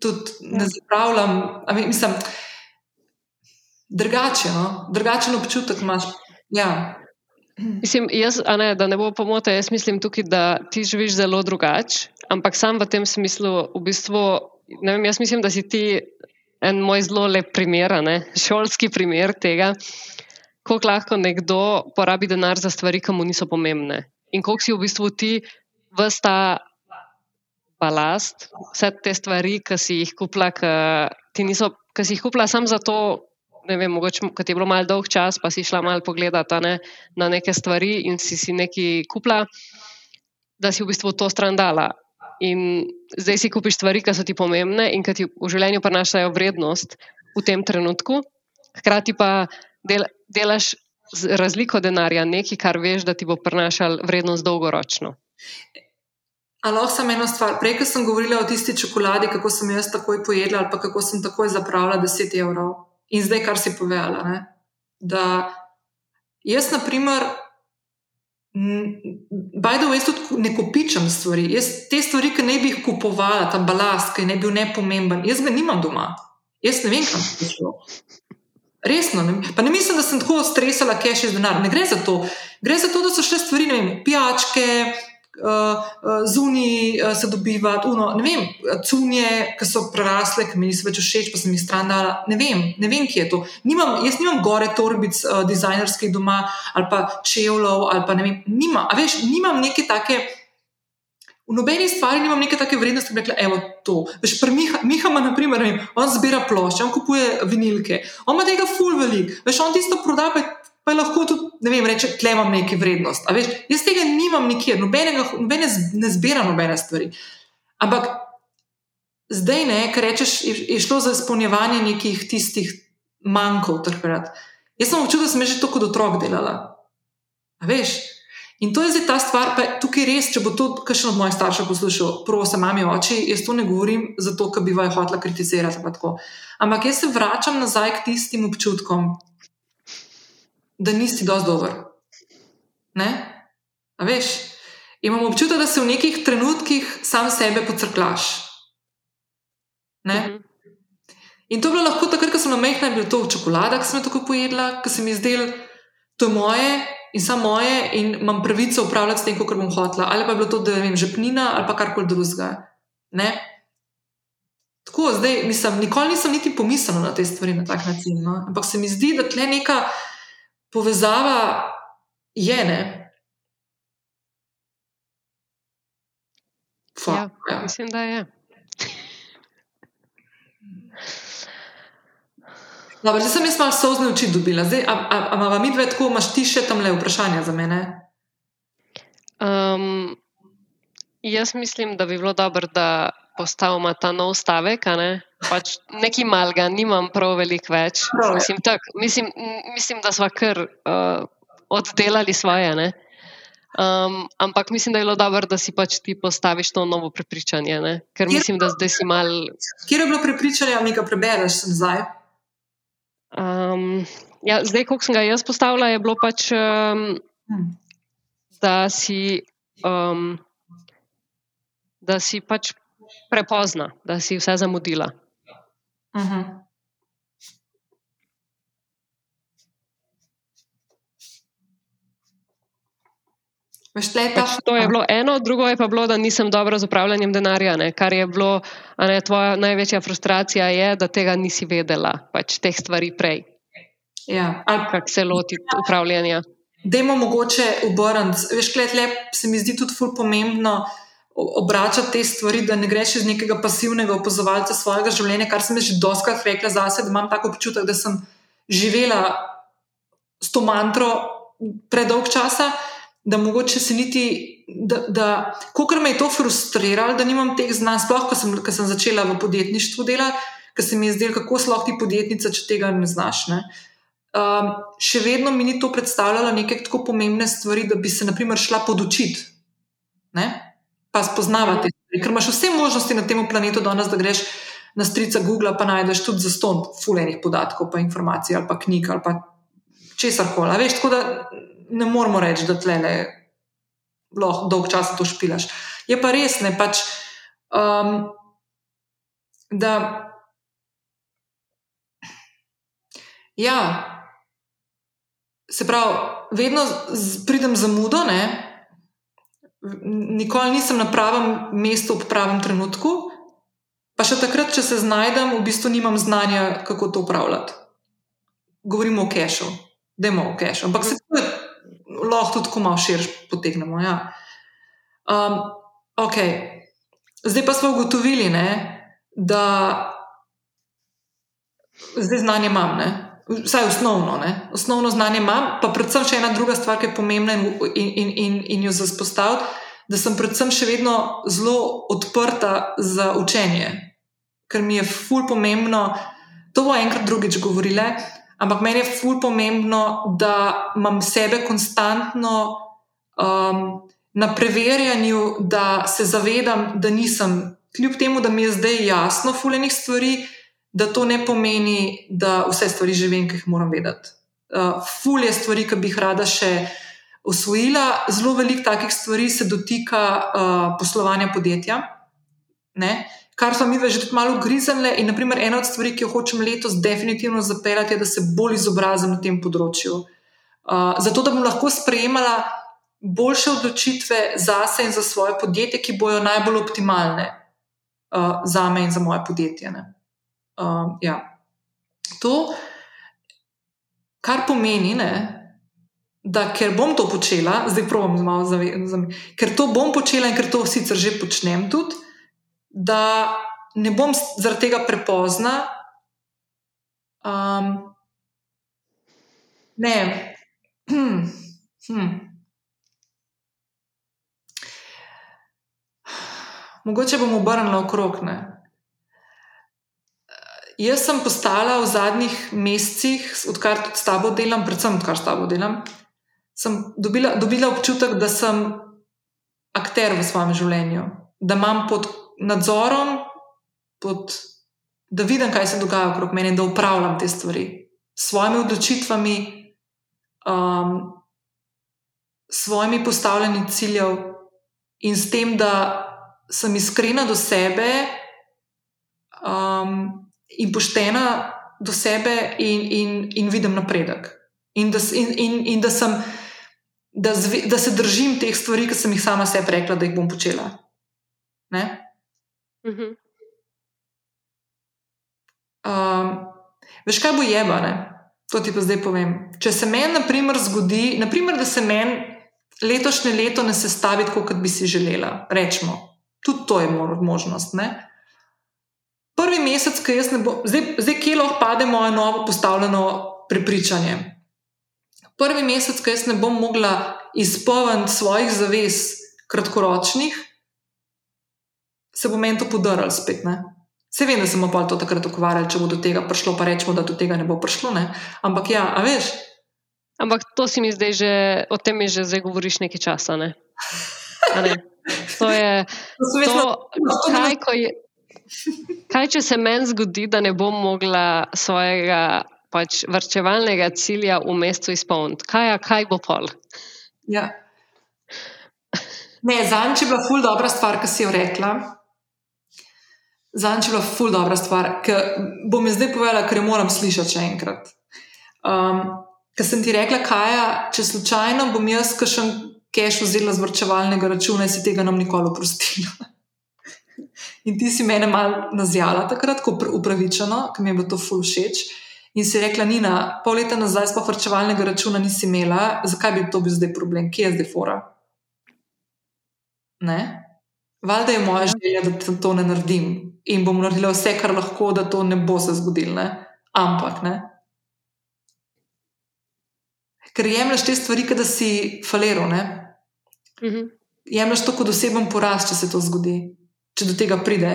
Tudi ne ja. zapravljam, mislim, drugače, no? drugačen občutek imaš. Ja. Mislim, jaz, ne, da ne bo pomote, jaz mislim tukaj, da ti živiš zelo drugače, ampak sam v tem smislu, v bistvu, vem, jaz mislim, da si ti en moj zelo lep primer, šolski primer tega, koliko lahko nekdo porabi denar za stvari, ki mu niso pomembne. In koliko si v bistvu ti vsta balast, vse te stvari, ki si jih kupila, ki si jih kupila samo zato, ne vem, mogoče, kot je bilo malo dolg čas, pa si šla malo pogledati ne, na neke stvari in si si nekaj kupila, da si v bistvu to stran dala. In zdaj si kupiš stvari, ki so ti pomembne in ki ti v življenju prinašajo vrednost v tem trenutku, hkrati pa del, delaš z razliko denarja nekaj, kar veš, da ti bo prinašal vrednost dolgoročno. Lahko samo eno stvar. Prej, ko sem govorila o tisti čokoladi, kako sem jaz takoj pojedla, ali pa kako sem takoj zapravila 10 evrov. In zdaj, kar si povedala, ne? da jaz, na primer, by the way, tudi ne kopičam stvari. Jaz te stvari, ki ne bi jih kupovala, ta balast, ki ne bi bil nepomemben, jaz ga nimam doma. Jaz ne vem, kam je šlo. Resno, ne, pa ne mislim, da sem tako stresala, kaj še z denarjem. Ne gre za to. Gre za to, da so šle stvari, ne vem, pijačke, zunaj uh, se dobiva, uno, ne vem, cunje, ki so prerasle, ki mi niso več všeč, pa sem jih stran dala. Ne vem, ne vem, kje je to. Nimam, jaz nimam gore torbic uh, dizajnerskih doma ali pa čevljev ali pa ne vem. Nima, a veš, nimam neke take. V nobeni stvari nimam neke take vrednosti, da bi rekla, evo to. Veš, pri Miha, Miha ima, naprimer, vem, on zbira plošče, on kupuje vinilke, on ima tega full velik, veš, on tisto proda, pa pa lahko tudi, ne vem, reče, tle imam neki vrednost. Veš, jaz tega nimam nikjer, nobenega, nobene ne zbiram nobene stvari. Ampak zdaj, ne, kar rečeš, je, je šlo za izpolnjevanje nekih tistih manjkov takrat. Jaz sem občutil, da sem že to kot otrok delala. A veš? In to je zdaj ta stvar, pa tukaj res, če bo to kakšen od mojih staršev poslušal, prvo se mami oči, jaz to ne govorim zato, ker bi vaju hotela kritizirati. Ampak jaz se vračam nazaj k tistim občutkom, da nisi dovolj dober. Ne? A veš, imam občutek, da se v nekih trenutkih sam sebe pocrklaš. Ne? Mhm. In to je bilo lahko takrat, ko sem na mehna bil to v čokolada, ki sem jo tako pojedla, ki se mi zdel, to je moje in samo moje in imam pravico upravljati s tem, kar bom hotla. Ali pa je bilo to, da vem, žepnina ali pa karkoli drugega. Ne? Tako, zdaj, mislim, nikoli nisem niti pomislila na te stvari na tak način. No? Ampak se mi zdi, da tle neka povezava je. Ne? Fa, ja, ja. Mislim, da je. Dobro, zdaj sem jaz malo sozne oči dobila. Zdaj, a, a, a, a mi dve tako imaš ti še tam le vprašanja za mene? Um, jaz mislim, da bi bilo dobro, da postavimo ta nov stavek. Ne? Pač nekaj malga, nimam prav veliko več. Prav, mislim, tak, mislim, mislim, da smo kar uh, oddelali svoje. Um, ampak mislim, da je bilo dobro, da si pač ti postaviš to novo prepričanje. Ne? Ker Kjer mislim, da zdaj si mal. Kje je bilo prepričanje, da nekaj prebereš zdaj? Um, ja, zdaj, ko sem ga jaz postavila, je bilo pač, um, hmm. da si. Um, Da si pač prepozna, da si vse zamudila. Uh mhm. -huh. Pač to je bilo eno, drugo je pa bilo, da nisem dobro z upravljanjem denarja. Ne? Kar je bilo, ne, tvoja največja frustracija, je, da tega nisi vedela, pač teh stvari prej. Ja, kako se loti upravljanja. Dajmo mogoče obrniti. Veš, kaj se mi zdi tudi ful pomembno obračati te stvari, da ne greš iz nekega pasivnega opazovalca svojega življenja, kar sem že doskrat rekla za sebe, da imam tako občutek, da sem živela s to mantro predolg časa, da mogoče se niti, da, da kako me je to frustriralo, da nimam teh znanj, sploh, ko sem, ko sem začela v podjetništvu delati, ker se mi je zdelo, kako sloh ti podjetnica, če tega ne znaš. Ne? Um, še vedno mi ni to predstavljalo neke tako pomembne stvari, da bi se, na primer, šla podučiti pa spoznavati. Ker imaš vse možnosti na tem planetu danes, da greš na strica Google, pa najdeš tudi za ston fulejnih podatkov, pa informacij ali pa knjig ali pa česar koli. Veš, tako da ne moramo reči, da tle le lahko dolg čas to špilaš. Je pa res, ne pač. Um, da, ja, se pravi, vedno pridem zamudo, ne? Nikoli nisem na pravem mestu ob pravem trenutku, pa še takrat, če se znajdem, v bistvu nimam znanja, kako to upravljati. Govorimo o kešu, da imamo o kešu, ampak se tudi lahko tudi malo širš potegnemo. Ja. Um, ok, zdaj pa smo ugotovili, ne, da zdaj znanje imam. Ne. Vsaj osnovno, ne? osnovno znanje imam, pa predvsem še ena druga stvar, ki je pomembna in, in, in, in jo zaspostaviti, da sem predvsem še vedno zelo odprta za učenje, ker mi je ful pomembno. To bo enkrat drugič govorile, ampak meni je ful pomembno, da imam sebe konstantno um, na preverjanju, da se zavedam, da nisem, kljub temu, da mi je zdaj jasno, fulejnih stvari da to ne pomeni, da vse stvari že vem, ki jih moram vedeti. Uh, ful je stvari, ki bi jih rada še osvojila. Zelo veliko takih stvari se dotika uh, poslovanja podjetja, ne? kar smo mi že malo grizenle. In naprimer, ena od stvari, ki jo hočem letos definitivno zapeljati, je, da se bolj izobrazim na tem področju. Uh, zato, da bom lahko sprejemala boljše odločitve za sebe in za svoje podjetje, ki bojo najbolj optimalne uh, za me in za moje podjetje. Ne? Um, ja. To, kar pomeni, ne, da ker bom to počela, zdaj pravim, malo zavedam, ker to bom počela in ker to sicer že počnem tudi, da ne bom zaradi tega prepozna. Um, ne. Hm. Hm. Mogoče bom obrnila okrog. Ne. Jaz sem postala v zadnjih mesecih, odkar s tabo delam, predvsem odkar s tabo delam, sem dobila, dobila občutek, da sem akter v svojem življenju, da imam pod nadzorom, pod, da vidim, kaj se dogaja okrog mene da upravljam te stvari s svojimi odločitvami, um, s svojimi postavljanji ciljev in s tem, da sem iskrena do sebe. Um, in poštena do sebe, in, in, in vidim napredek. In da, in, in, in da, sem, da, zve, da se držim teh stvari, ki sem jih sama sebi rekla, da jih bom počela. Um, veš, kaj bo jeba, ne? to ti pa zdaj povem. Če se meni, na primer, zgodi, naprimer, da se meni letošnje leto ne sestavi tako, kot bi si želela, rečemo, tudi to je možnost. Ne? Prvi mesec, ki jaz ne bom, zdaj, zdaj kje lahko pade moje novo postavljeno prepričanje. Prvi mesec, ki jaz ne bom mogla izpolniti svojih zavez, kratkoročnih, se bo meni to podarilo spet. Ne? Se vem, da se bomo pa to takrat ukvarjali, če bo do tega prišlo, pa rečemo, da do tega ne bo prišlo. Ne? Ampak ja, a veš. Ampak to si mi zdaj že, o tem mi že zdaj govoriš nekaj časa. Ne? Ne? To je. To, to, kaj, ko je. Kaj, če se meni zgodi, da ne bom mogla svojega pač, vrčevalnega cilja v mestu izpolniti? Kaj, kaj bo pol? Ja. Ne, zanj je bila ful dobra stvar, ki si jo rekla. Zanj je bila ful dobra stvar, ki bom jaz zdaj povedala, ker jo moram slišati še enkrat. Um, ker sem ti rekla, kaj, če slučajno bom jaz kakšen keš vzela z vrčevalnega računa in si tega nam nikoli oprostila. In ti si mene malo nazjala takrat, ko upravičeno, ki mi je bilo to ful všeč. In si rekla, Nina, pol leta nazaj sploh vrčevalnega računa nisi imela, zakaj bi to bil zdaj problem, kje je zdaj fora? Ne? Valjda je moja želja, da to ne naredim in bom naredila vse, kar lahko, da to ne bo se zgodilo. Ampak, ne? ker jemliš te stvari, da si falero. Mm -hmm. Jemliš to kot oseben poraz, če se to zgodi če do tega pride.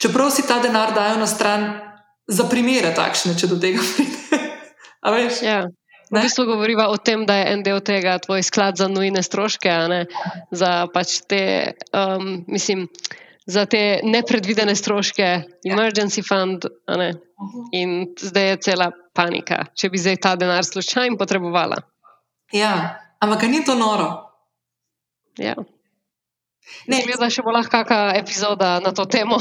Čeprav si ta denar dajo na stran za primere takšne, če do tega pride. ja. V bistvu govorimo o tem, da je en del tega tvoj sklad za nujne stroške, za, pač te, um, mislim, za te nepredvidene stroške, ja. emergency fund. In zdaj je cela panika, če bi zdaj ta denar slučajno potrebovala. Ja, ampak ni to noro. Ja. Ne, ne, da še bo lahko kakšna epizoda na to temo.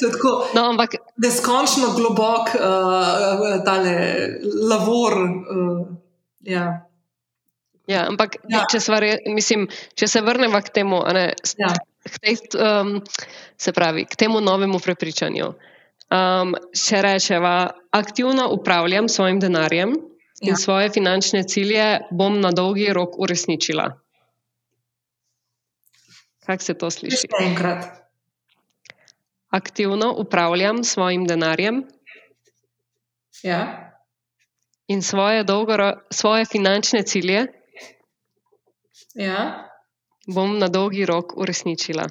tako, no, ampak neskončno globok, uh, tale lavor. Uh, ja. Ja, ampak, ja. Če, re, mislim, če se vrnemo k temu, ne, ja. k, tej, um, se pravi, k temu novemu prepričanju. Um, če rečemo, aktivno upravljam svojim denarjem ja. in svoje finančne cilje bom na dolgi rok uresničila. Kako se to sliši? Še enkrat. Aktivno upravljam svojim denarjem. Ja. In svoje, dolgoro, svoje finančne cilje ja. bom na dolgi rok uresničila.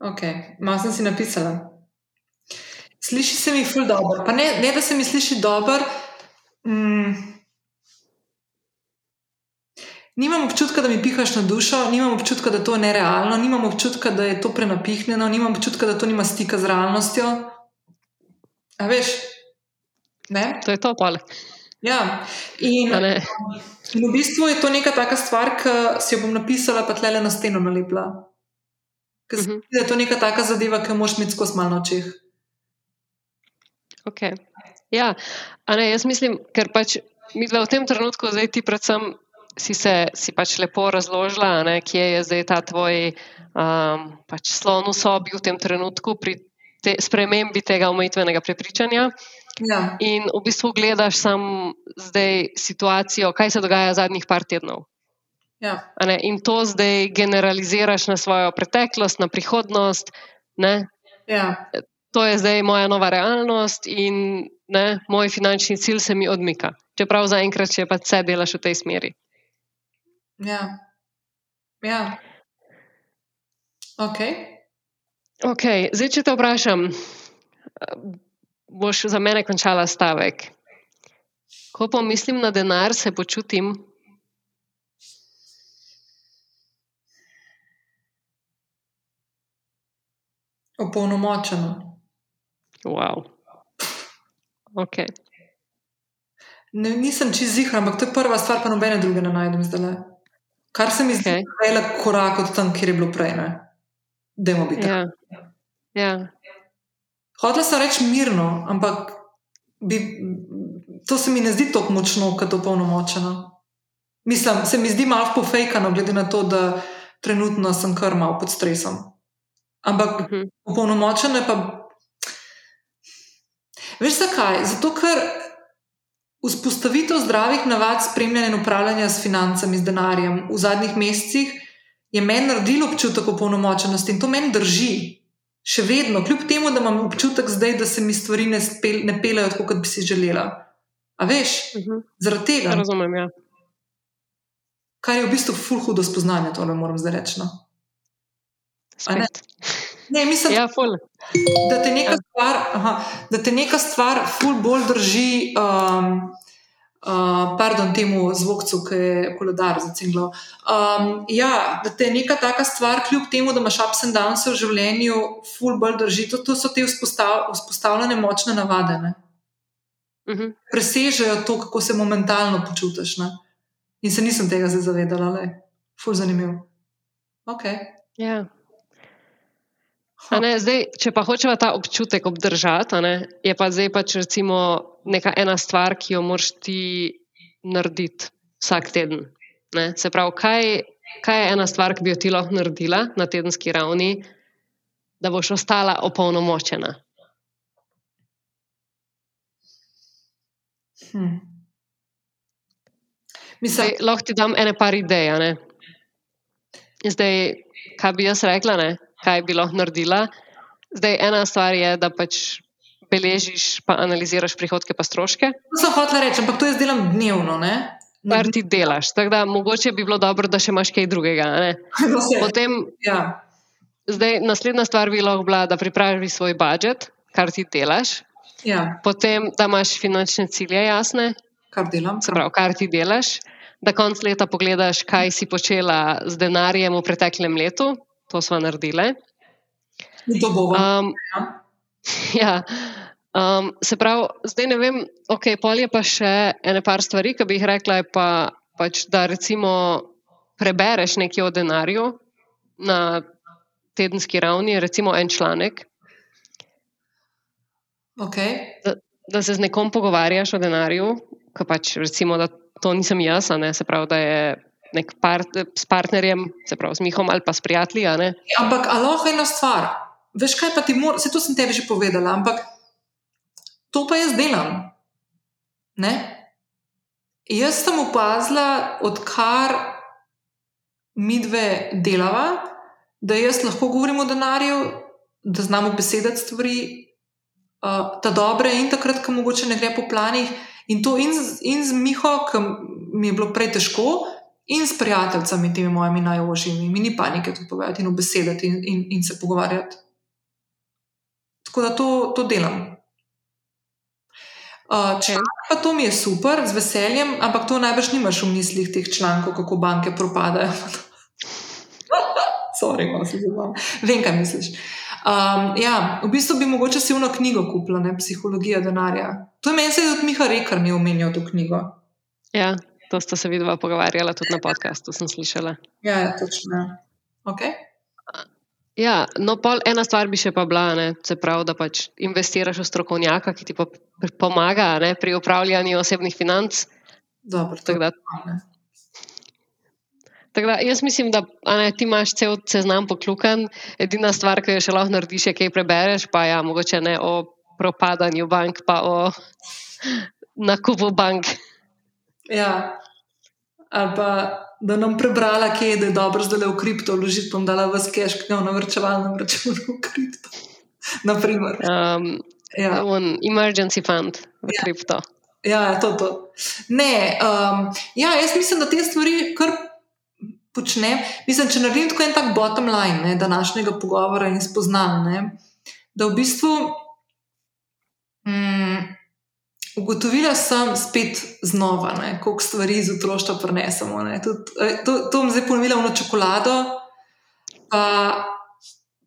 Ok, malo sem si napisala. Sliši se mi ful dobro. Pa ne, ne da se mi sliši dobro. Mm. Nimam občutka, da mi pihaš na dušo, nimam občutka, da to je nerealno, nimam občutka, da je to prenapihnjeno, nimam občutka, da to nima stika z realnostjo. A veš? Ne? To je to, pol. Ja, in, in v bistvu je to neka taka stvar, ki si jo bom napisala, pa tle le na steno nalepla. Ker uh -huh. je to neka taka zadeva, ki jo moš imeti skozi malo očeh. Ok. Ja, ne, jaz mislim, ker pač mi v tem trenutku zdaj ti predvsem si se si pač lepo razložila, ne, kje je zdaj ta tvoj um, pač slon v sobi v tem trenutku pri te, spremembi tega omejitvenega prepričanja. Ja. In v bistvu gledaš samo zdaj situacijo, kaj se dogaja zadnjih par tednov. Ja. In to zdaj generaliziraš na svojo preteklost, na prihodnost. Ja. To je zdaj moja nova realnost in ne, moj finančni cilj se mi odmika. Čeprav zaenkrat še pa vse delaš v tej smeri. Ja. ja. Ok. okay. Zdaj, če te vprašam, boš za mene končala stavek. Ko pomislim na denar, se počutim. Opolnomočeno. Wow. Okay. Ne, nisem čez zihar, ampak to je prva stvar, pa nobene druge ne najdem zdaj. Kar se mi zdi, da okay. je velik korak od tam, kjer je bilo prej. Demo biti. Ja. Ja. Hotela sem reči mirno, ampak bi, to se mi ne zdi tako močno, kot je polnomočeno. Mislim, se mi zdi malo pofejkano, glede na to, da trenutno sem kar malo pod stresom. Ampak uh mhm. -huh. polnomočeno je pa. Veš zakaj? Zato, ker Vzpostavitev zdravih navad spremljanja in upravljanja s financami, z denarjem v zadnjih mesecih je meni naredilo občutek opolnomočenosti in to meni drži. Še vedno, kljub temu, da imam občutek zdaj, da se mi stvari ne, spel, ne pelejo tako, kot bi si želela. A veš, uh mhm. -huh. zaradi tega. Razumem, ja. Kar je v bistvu ful hudo spoznanje, to ne morem zdaj reči. No. Ne? ne, mislim, ja, da, te neka ja. stvar, aha, da te neka stvar ful bolj drži. Um, Uh, pardon, temu zvokcu, ki je koledar za cinglo. Um, ja, da te neka taka stvar, kljub temu, da imaš ups and downs v življenju, ful bolj drži. To, to so te vzpostav, vzpostavljene močne navade. Uh mhm. -huh. Presežejo to, kako se momentalno počutiš. Ne? In se nisem tega zdaj zavedala, le. Ful zanimiv. Okay. Ja. Ne, zdaj, če pa hočemo ta občutek obdržati, ne, je pa zdaj pač recimo neka ena stvar, ki jo moraš ti narediti vsak teden. Ne. Se pravi, kaj, kaj je ena stvar, ki bi jo ti lahko naredila na tedenski ravni, da boš ostala opolnomočena? Hmm. Mislim, zdaj, lahko ti dam ene par idej. Zdaj, kaj bi jaz rekla? Ne? Kaj bi lahko naredila. Zdaj, ena stvar je, da pač beležiš, pa analiziraš prihodke, pa stroške. To sem hotel reči, ampak to jaz delam dnevno. Ne? Kar ti delaš. Tako da mogoče bi bilo dobro, da še imaš kaj drugega. Potem, ja. zdaj, naslednja stvar bi lahko bila, da pripraviš svoj budžet, kar ti delaš. Ja. Potem, da imaš finančne cilje jasne, kar, delam, prav, kar ti delaš. Da konc leta pogledaš, kaj si počela z denarjem v preteklem letu, to smo naredili. To bo vam. Um, ja. Um, se pravi, zdaj ne vem, ok, pol je pa še ene par stvari, ki bi jih rekla, pa, pač, da recimo prebereš nekaj o denarju na tedenski ravni, recimo en članek. Okay. Da, da se z nekom pogovarjaš o denarju, ki pač recimo, da to nisem jaz, ne, se pravi, da je nek part, s partnerjem, se pravi, s Mihom ali pa s prijatelji. Ampak, aloha, ena stvar. Veš, kaj pa ti mora, vse to sem tebi že povedala, ampak to pa jaz delam. Ne? Jaz sem opazila, odkar mi dve delava, da jaz lahko govorim o denarju, da znamo besedati stvari, uh, ta dobre in takrat, ko mogoče ne gre po planih. In to in z, in z Miho, ki mi je bilo prej težko, in s prijateljicami, temi mojimi najožjimi, mi ni panike tu povedati in obesedati in, in, in se pogovarjati. Tako da to, to delam. Uh, članek pa to mi je super, z veseljem, ampak to najbrž nimaš v mislih teh člankov, kako banke propadajo. Sorry, malo se zabavam. Vem, kaj misliš. Um, ja, v bistvu bi mogoče si eno knjigo kupila, ne Psihologija denarja. To je meni se tudi Miha Rekar mi omenjal to knjigo. Ja, to sta se vidva pogovarjala tudi na podkastu, sem slišala. Ja, točno. Okay. Ja, no, pol ena stvar bi še pa bila, ne, se pravi, da pač investiraš v strokovnjaka, ki ti pa pomaga ne, pri upravljanju osebnih financ. Dobro, to je Tako da, jaz mislim, da ne, ti imaš cel seznam poklukan, edina stvar, ki jo še lahko narediš, je kaj prebereš, pa ja, mogoče ne o propadanju bank, pa o nakupu bank. Ja, ali pa da nam prebrala, kje je, da je dobro zdaj v kripto vložiti, bom dala v skeš, ki je na vrčevalnem računu v kripto. Naprimer. Um, ja. Emergency fund v ja. kripto. Ja, to je to. Ne, um, ja, jaz mislim, da te stvari kar počnem. Mislim, če naredim tako en tak bottom line ne, današnjega pogovora in spoznam, da v bistvu ugotovila sem spet znova, ne, koliko stvari iz otroštva prenesemo. Tud, to to bom zdaj ponovila v čokolado. Pa,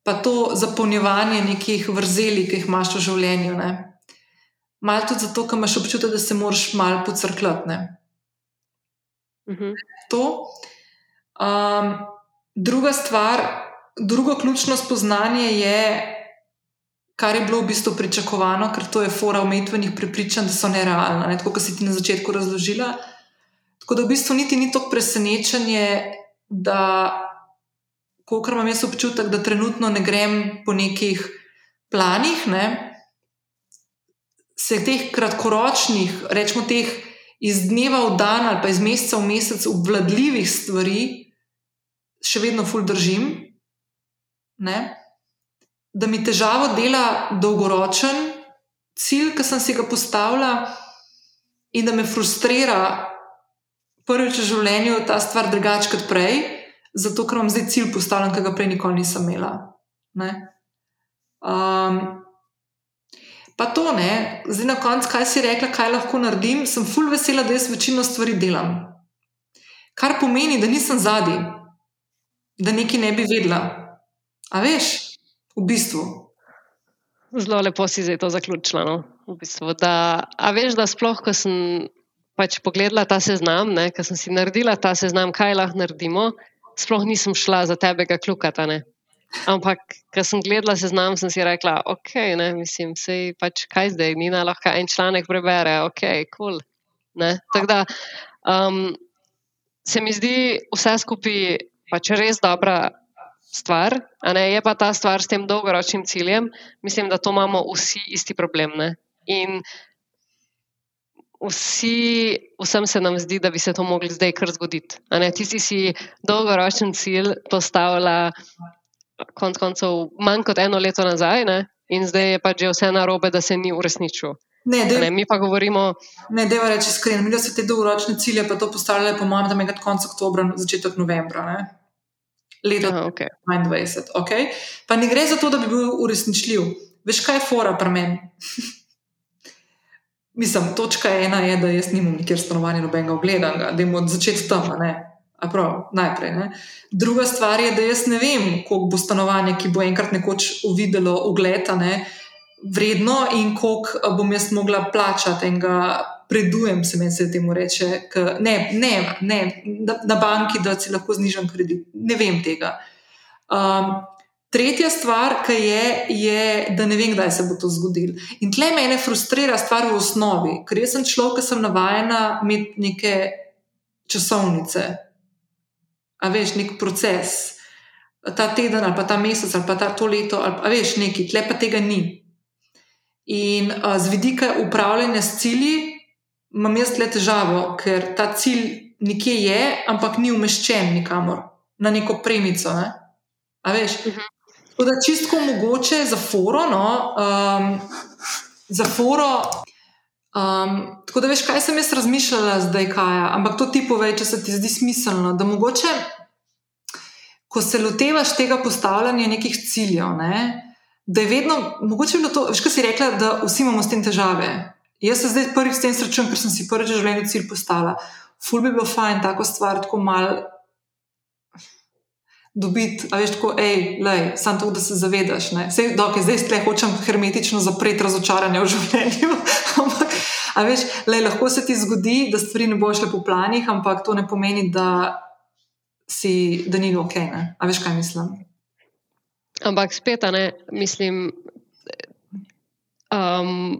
pa to zapolnjevanje nekih vrzeli, ki jih imaš v življenju. Ne. Mal tudi zato, ker imaš občutek, da se moraš malo pocrkljati. Uh mhm. -huh. To. Um, druga stvar, drugo ključno spoznanje je, kar je bilo v bistvu pričakovano, ker to je fora umetvenih prepričanj, da so nerealna, ne? tako kot si ti na začetku razložila. Tako da v bistvu niti ni to presenečenje, da, kolikor imam jaz občutek, da trenutno ne grem po nekih planih, ne? se teh kratkoročnih, rečemo teh iz dneva v dan ali pa iz meseca v mesec obvladljivih stvari še vedno ful držim, ne? Da mi težavo dela dolgoročen cilj, ki sem si ga postavila, in da me frustrira prvič v življenju ta stvar drugače kot prej, zato ker imam zdaj cilj postavljen, ki ga prej nikoli nisem imela. Um, pa to ne, zdaj na koncu, kaj si rekla, kaj lahko naredim, sem ful vesela, da jaz večino stvari delam. Kar pomeni, da nisem zadnji da nekaj ne bi vedela. A veš, v bistvu. Zelo lepo si zdaj to zaključila. No? V bistvu, da, a veš, da sploh, ko sem pač pogledala ta seznam, ko sem si naredila ta seznam, kaj lahko naredimo, sploh nisem šla za tebe ga kljukati. Ampak, ko sem gledala seznam, sem si rekla, ok, ne, mislim, sej pač kaj zdaj, Nina lahko en članek prebere, ok, kul. Cool. Tako da um, se mi zdi vse skupaj pač res dobra stvar, je pa ta stvar s tem dolgoročnim ciljem. Mislim, da to imamo vsi isti problem. Ne? In vsi, vsem se nam zdi, da bi se to mogli zdaj kar zgoditi. Ti si si dolgoročen cilj postavila, konc koncev, manj kot eno leto nazaj, ne? in zdaj je pač že vse narobe, da se ni uresničil. Ne, dej, ne, mi pa govorimo. Ne, da je reči iskreno, mi da so te dolgoročne cilje pa to postavljali, po mojem, da je med koncem oktobra, začetek novembra. Ne? Leta 2022. Okay. Okay? Pa ne gre za to, da bi bil uresničljiv. Veš, kaj je fora pri meni? Mislim, točka ena je, da jaz nimam nikjer stanovanja nobenega ogledanga, da jim začeti tam, ne. Prav, najprej. Ne. Druga stvar je, da jaz ne vem, koliko bo stanovanje, ki bo enkrat nekoč uvidelo ogled, vredno in koliko bom jaz mogla plačati enega predujem, se meni se temu reče, k, ne, ne, ne na, na banki, da si lahko znižam kredit. Ne vem tega. Um, Tretja stvar, ki je, je, da ne vem, kdaj se bo to zgodilo. In tle me frustrira stvar v osnovi, ker jaz sem človek, ki sem navajena imeti neke časovnice, a veš, nek proces, ta teden ali pa ta mesec ali pa ta to leto, ali pa veš, nekaj, tle pa tega ni. In a, z vidika upravljanja s cilji imam jaz le težavo, ker ta cilj nekje je, ampak ni umeščen nikamor, na neko premico. Ne? A veš? Uh -huh. Tako da čistko mogoče za foro. No, um, za foro um, tako da veš, kaj sem jaz razmišljala zdaj, kaj je. Ampak to ti povej, če se ti zdi smiselno. Da mogoče, ko se lotevaš tega postavljanja nekih ciljev, ne, da je vedno, mogoče bilo to, veš, kaj si rekla, da vsi imamo s tem težave. Jaz se zdaj prvič s tem srečujem, ker sem si prvič v življenju cilj postavila. Ful bi bilo fajn, tako stvar, tako malo dobiti, a veš, tako, hej, samo to, da se zavedaš. Sej, dok, zdaj stle hočem hermetično zapreti razočaranje v življenju. ampak, a veš, lej, lahko se ti zgodi, da stvari ne bojo šle po planih, ampak to ne pomeni, da, si, da ni ok. Ne? A veš, kaj mislim? Ampak spet, ne, mislim. Um,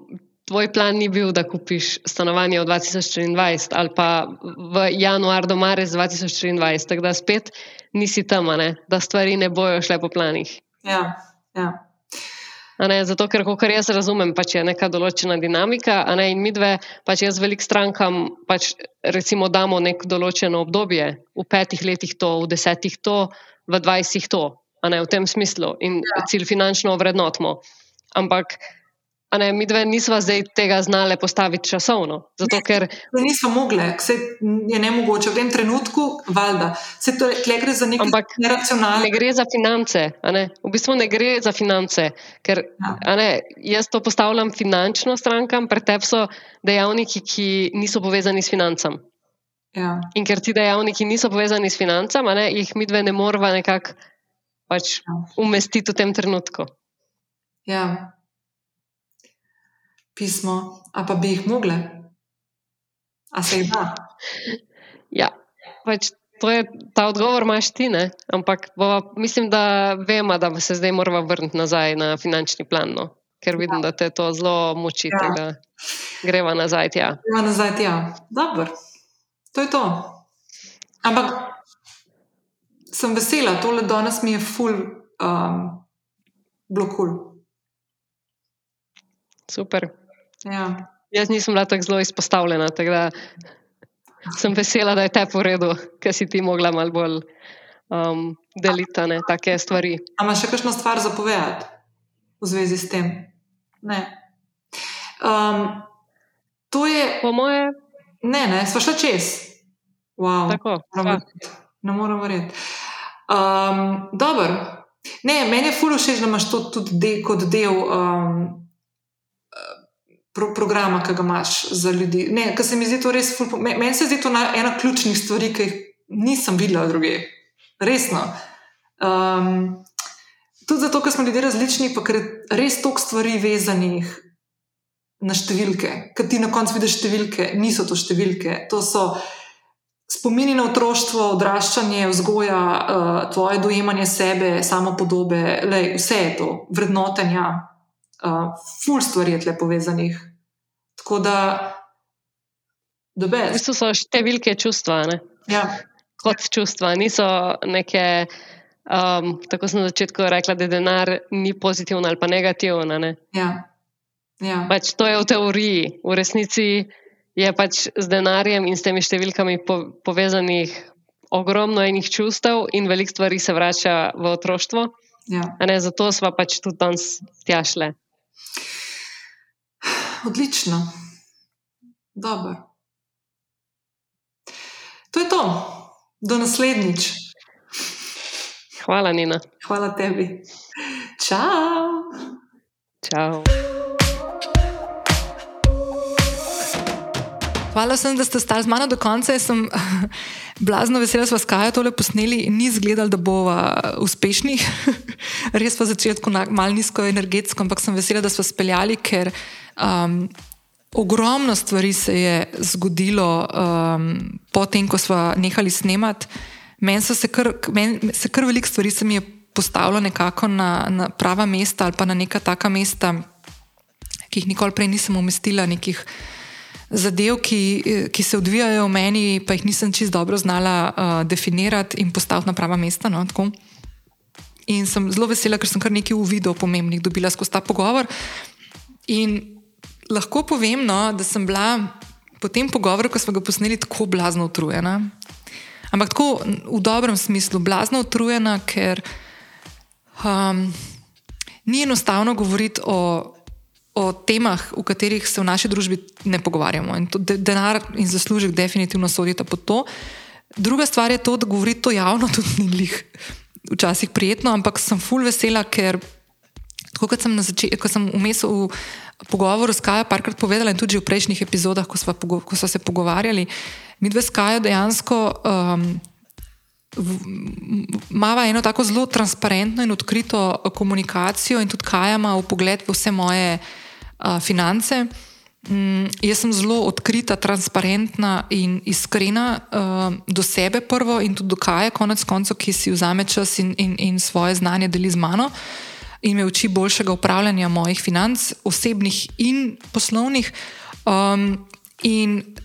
tvoj plan ni bil, da kupiš stanovanje v 2023 ali pa v januar do marec 2023, tako da spet nisi tam, da stvari ne bojo šle po planih. Ja, ja. Ne, zato, ker, kar jaz razumem, pač je neka določena dinamika, ne, in mi dve, pač jaz velik strankam, pač recimo damo neko določeno obdobje, v petih letih to, v desetih to, v dvajsetih to, ne, v tem smislu in ja. cilj finančno vrednotimo. Ampak Ne, mi dve nismo zdaj tega znali postaviti časovno. Zato, ne, ker nismo mogli, vse je ne mogoče v tem trenutku, valjda. Se to gre za nekaj neracionalnega. Ne gre za finance. V bistvu ne gre za finance. Ker ja. ne, jaz to postavljam finančno strankam, pred tebi so dejavniki, ki niso povezani s financami. Ja. In ker ti dejavniki niso povezani s financami, ne, jih mi dve ne moramo nekako pač ja. umestiti v tem trenutku. Ja pismo, a pa bi jih mogle. A se jih da? Ja, pač to je ta odgovor, imaš ti, ne? ampak bova, mislim, da vemo, da se zdaj moramo vrniti nazaj na finančni plan. No? Ker vidim, ja. da te to zelo muči, ja. da greva nazaj tja. Greva nazaj tja. Dobro, to je to. Ampak sem vesela, tole danes mi je full um, blokul. Super. Ja. Jaz nisem bila tako zelo izpostavljena, tako da sem vesela, da je te po redu, ker si ti mogla malo bolj um, deliti ne, take stvari. Ampak še kakšno stvar zapovedati v zvezi s tem? Ne. Um, to je. Po moje. Ne, ne, smo šli čez. Wow. Tako. Ne morem verjeti. Um, Dobro. Ne, meni je fully všeč, da imaš to tudi de, kot del. Um, pro, programa, ki ga imaš za ljudi. Ne, se mi zdi to res, meni men se zdi to ena ključnih stvari, ki jih nisem videla druge. Resno. Um, tudi zato, ker smo ljudje različni, pa ker je res toliko stvari vezanih na številke. Ker ti na koncu vidiš številke, niso to številke. To so spomini na otroštvo, odraščanje, vzgoja, uh, tvoje dojemanje sebe, samo podobe, lej, vse je to, vrednotenja. Uh, ful stvari je tle povezanih. Tako da, da v bistvu so številke čustva. Ja. Kot čustva, niso neke. Um, tako sem na začetku rekla, da denar ni pozitiven ali pa negativen. Ne? Ja. Ja. Pač to je v teoriji, v resnici je pač z denarjem in s temi številkami po, povezanih ogromno enih čustev, in veliko stvari se vrača v otroštvo. Ja. Zato smo pač tudi danes tjašle odlično. Dobro. To je to, do naslednjič. Hvala, Nina. Hvala tebi. Čau. Čau. Hvala sem, da ste stali z mano do konca. Jaz sem blazno vesela, da smo skajo tole posneli in ni izgledalo, da bomo uspešni. Res pa začetku malo nizko energetsko, ampak sem vesela, da smo speljali, ker Um, ogromno stvari se je zgodilo um, potem, ko smo nehali snemati. Meni se kar, men, se kar veliko stvari se mi je postavilo nekako na, na prava mesta ali pa na neka taka mesta, ki jih nikoli prej nisem umestila, nekih zadev, ki, ki se odvijajo v meni, pa jih nisem čist dobro znala uh, definirati in postaviti na prava mesta. No, in sem zelo vesela, ker sem kar nekaj uvidov pomembnih dobila skozi ta pogovor. In lahko povem, no, da sem bila po tem pogovoru, ko smo ga posneli, tako blazno utrujena. Ampak tako v dobrem smislu, blazno utrujena, ker um, ni enostavno govoriti o, o temah, v katerih se v naši družbi ne pogovarjamo. In denar in zaslužek definitivno sodita pod to. Druga stvar je to, da govoriti to javno tudi ni lih. Včasih prijetno, ampak sem full vesela, ker tako kot sem, sem vmes v pogovoru s Kajo parkrat povedala in tudi v prejšnjih epizodah, ko smo, ko smo se pogovarjali, mi dve s Kajo dejansko um, imamo eno tako zelo transparentno in odkrito komunikacijo in tudi Kaja ima v pogled v vse moje uh, finance. Um, jaz sem zelo odkrita, transparentna in iskrena uh, do sebe, prvo, in tudi do Kaja, konec koncev, ki si vzame čas in, in, in svoje znanje deli z mano. In me uči boljšega upravljanja mojih financ, osebnih in poslovnih. Um, in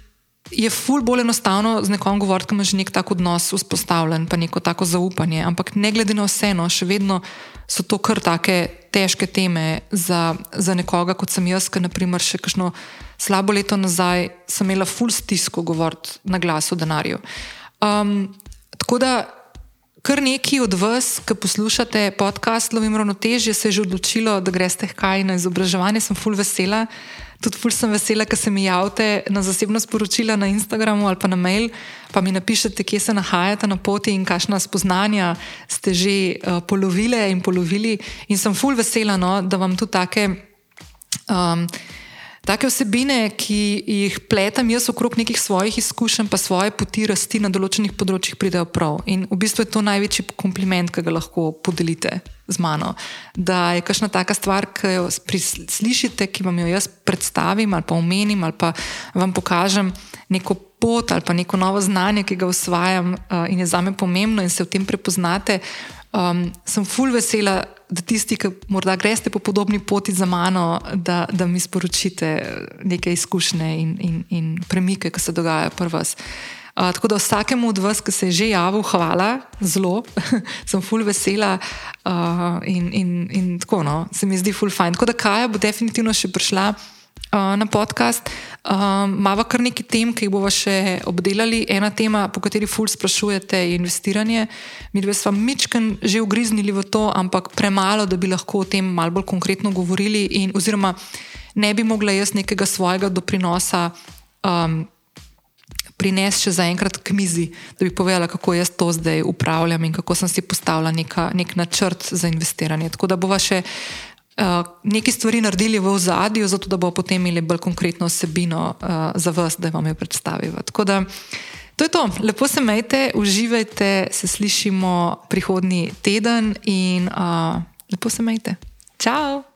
je ful bolj enostavno z nekom govoriti, ko ima že nek tak odnos vzpostavljen, pa neko tako zaupanje. Ampak ne glede na vse, no, še vedno so to kar take težke teme za, za nekoga, kot sem jaz, ki naprimer še kakšno slabo leto nazaj sem imela ful stisko govoriti na glas o denarju. Um, tako da Kar neki od vas, ki poslušate podcast Lovim ravnotežje, se je že odločilo, da greste kaj na izobraževanje. Sem full vesela. Tudi ful sem vesela, ker se mi javite na zasebno sporočila na Instagramu ali pa na mail, pa mi napišete, kje se nahajate na poti in kakšna spoznanja ste že uh, polovile in polovili. In sem ful vesela, no, da vam tudi take. Um, Take vsebine, ki jih pletem jaz okrog nekih svojih izkušenj, pa svoje poti rasti na določenih področjih, pridejo prav. In v bistvu je to največji kompliment, ki ga lahko podelite z mano. Da je kakšna taka stvar, ki jo slišite, ki vam jo jaz predstavim ali pa omenim ali pa vam pokažem neko pot ali pa neko novo znanje, ki ga usvajam uh, in je za me pomembno in se v tem prepoznate. Um, sem full vesela, da tisti, ki morda greste po podobni poti za mano, da, da mi sporočite neke izkušnje in, in, in premike, ki se dogajajo pri vas. Uh, tako da vsakemu od vas, ki se je že javil, hvala, zelo, sem full vesela uh, in, in, in tako, no, se mi zdi full fajn. Tako da Kaja bo definitivno še prišla na podcast. Mava kar nekaj tem, ki jih bomo še obdelali. Ena tema, po kateri ful sprašujete, je investiranje. Mi dve smo mičken že ugriznili v to, ampak premalo, da bi lahko o tem malo bolj konkretno govorili. In, oziroma, ne bi mogla jaz nekega svojega doprinosa. Um, Prines še zaenkrat k mizi, da bi povedala, kako jaz to zdaj upravljam in kako sem si postavila neka, nek načrt za investiranje. Tako da bova še uh, uh, nekaj stvari naredili v ozadju, zato da bo potem imeli bolj konkretno osebino uh, za vas, da vam jo predstavimo. Tako da to je to. Lepo se majte, uživajte, se slišimo prihodnji teden in uh, lepo se majte. Ciao!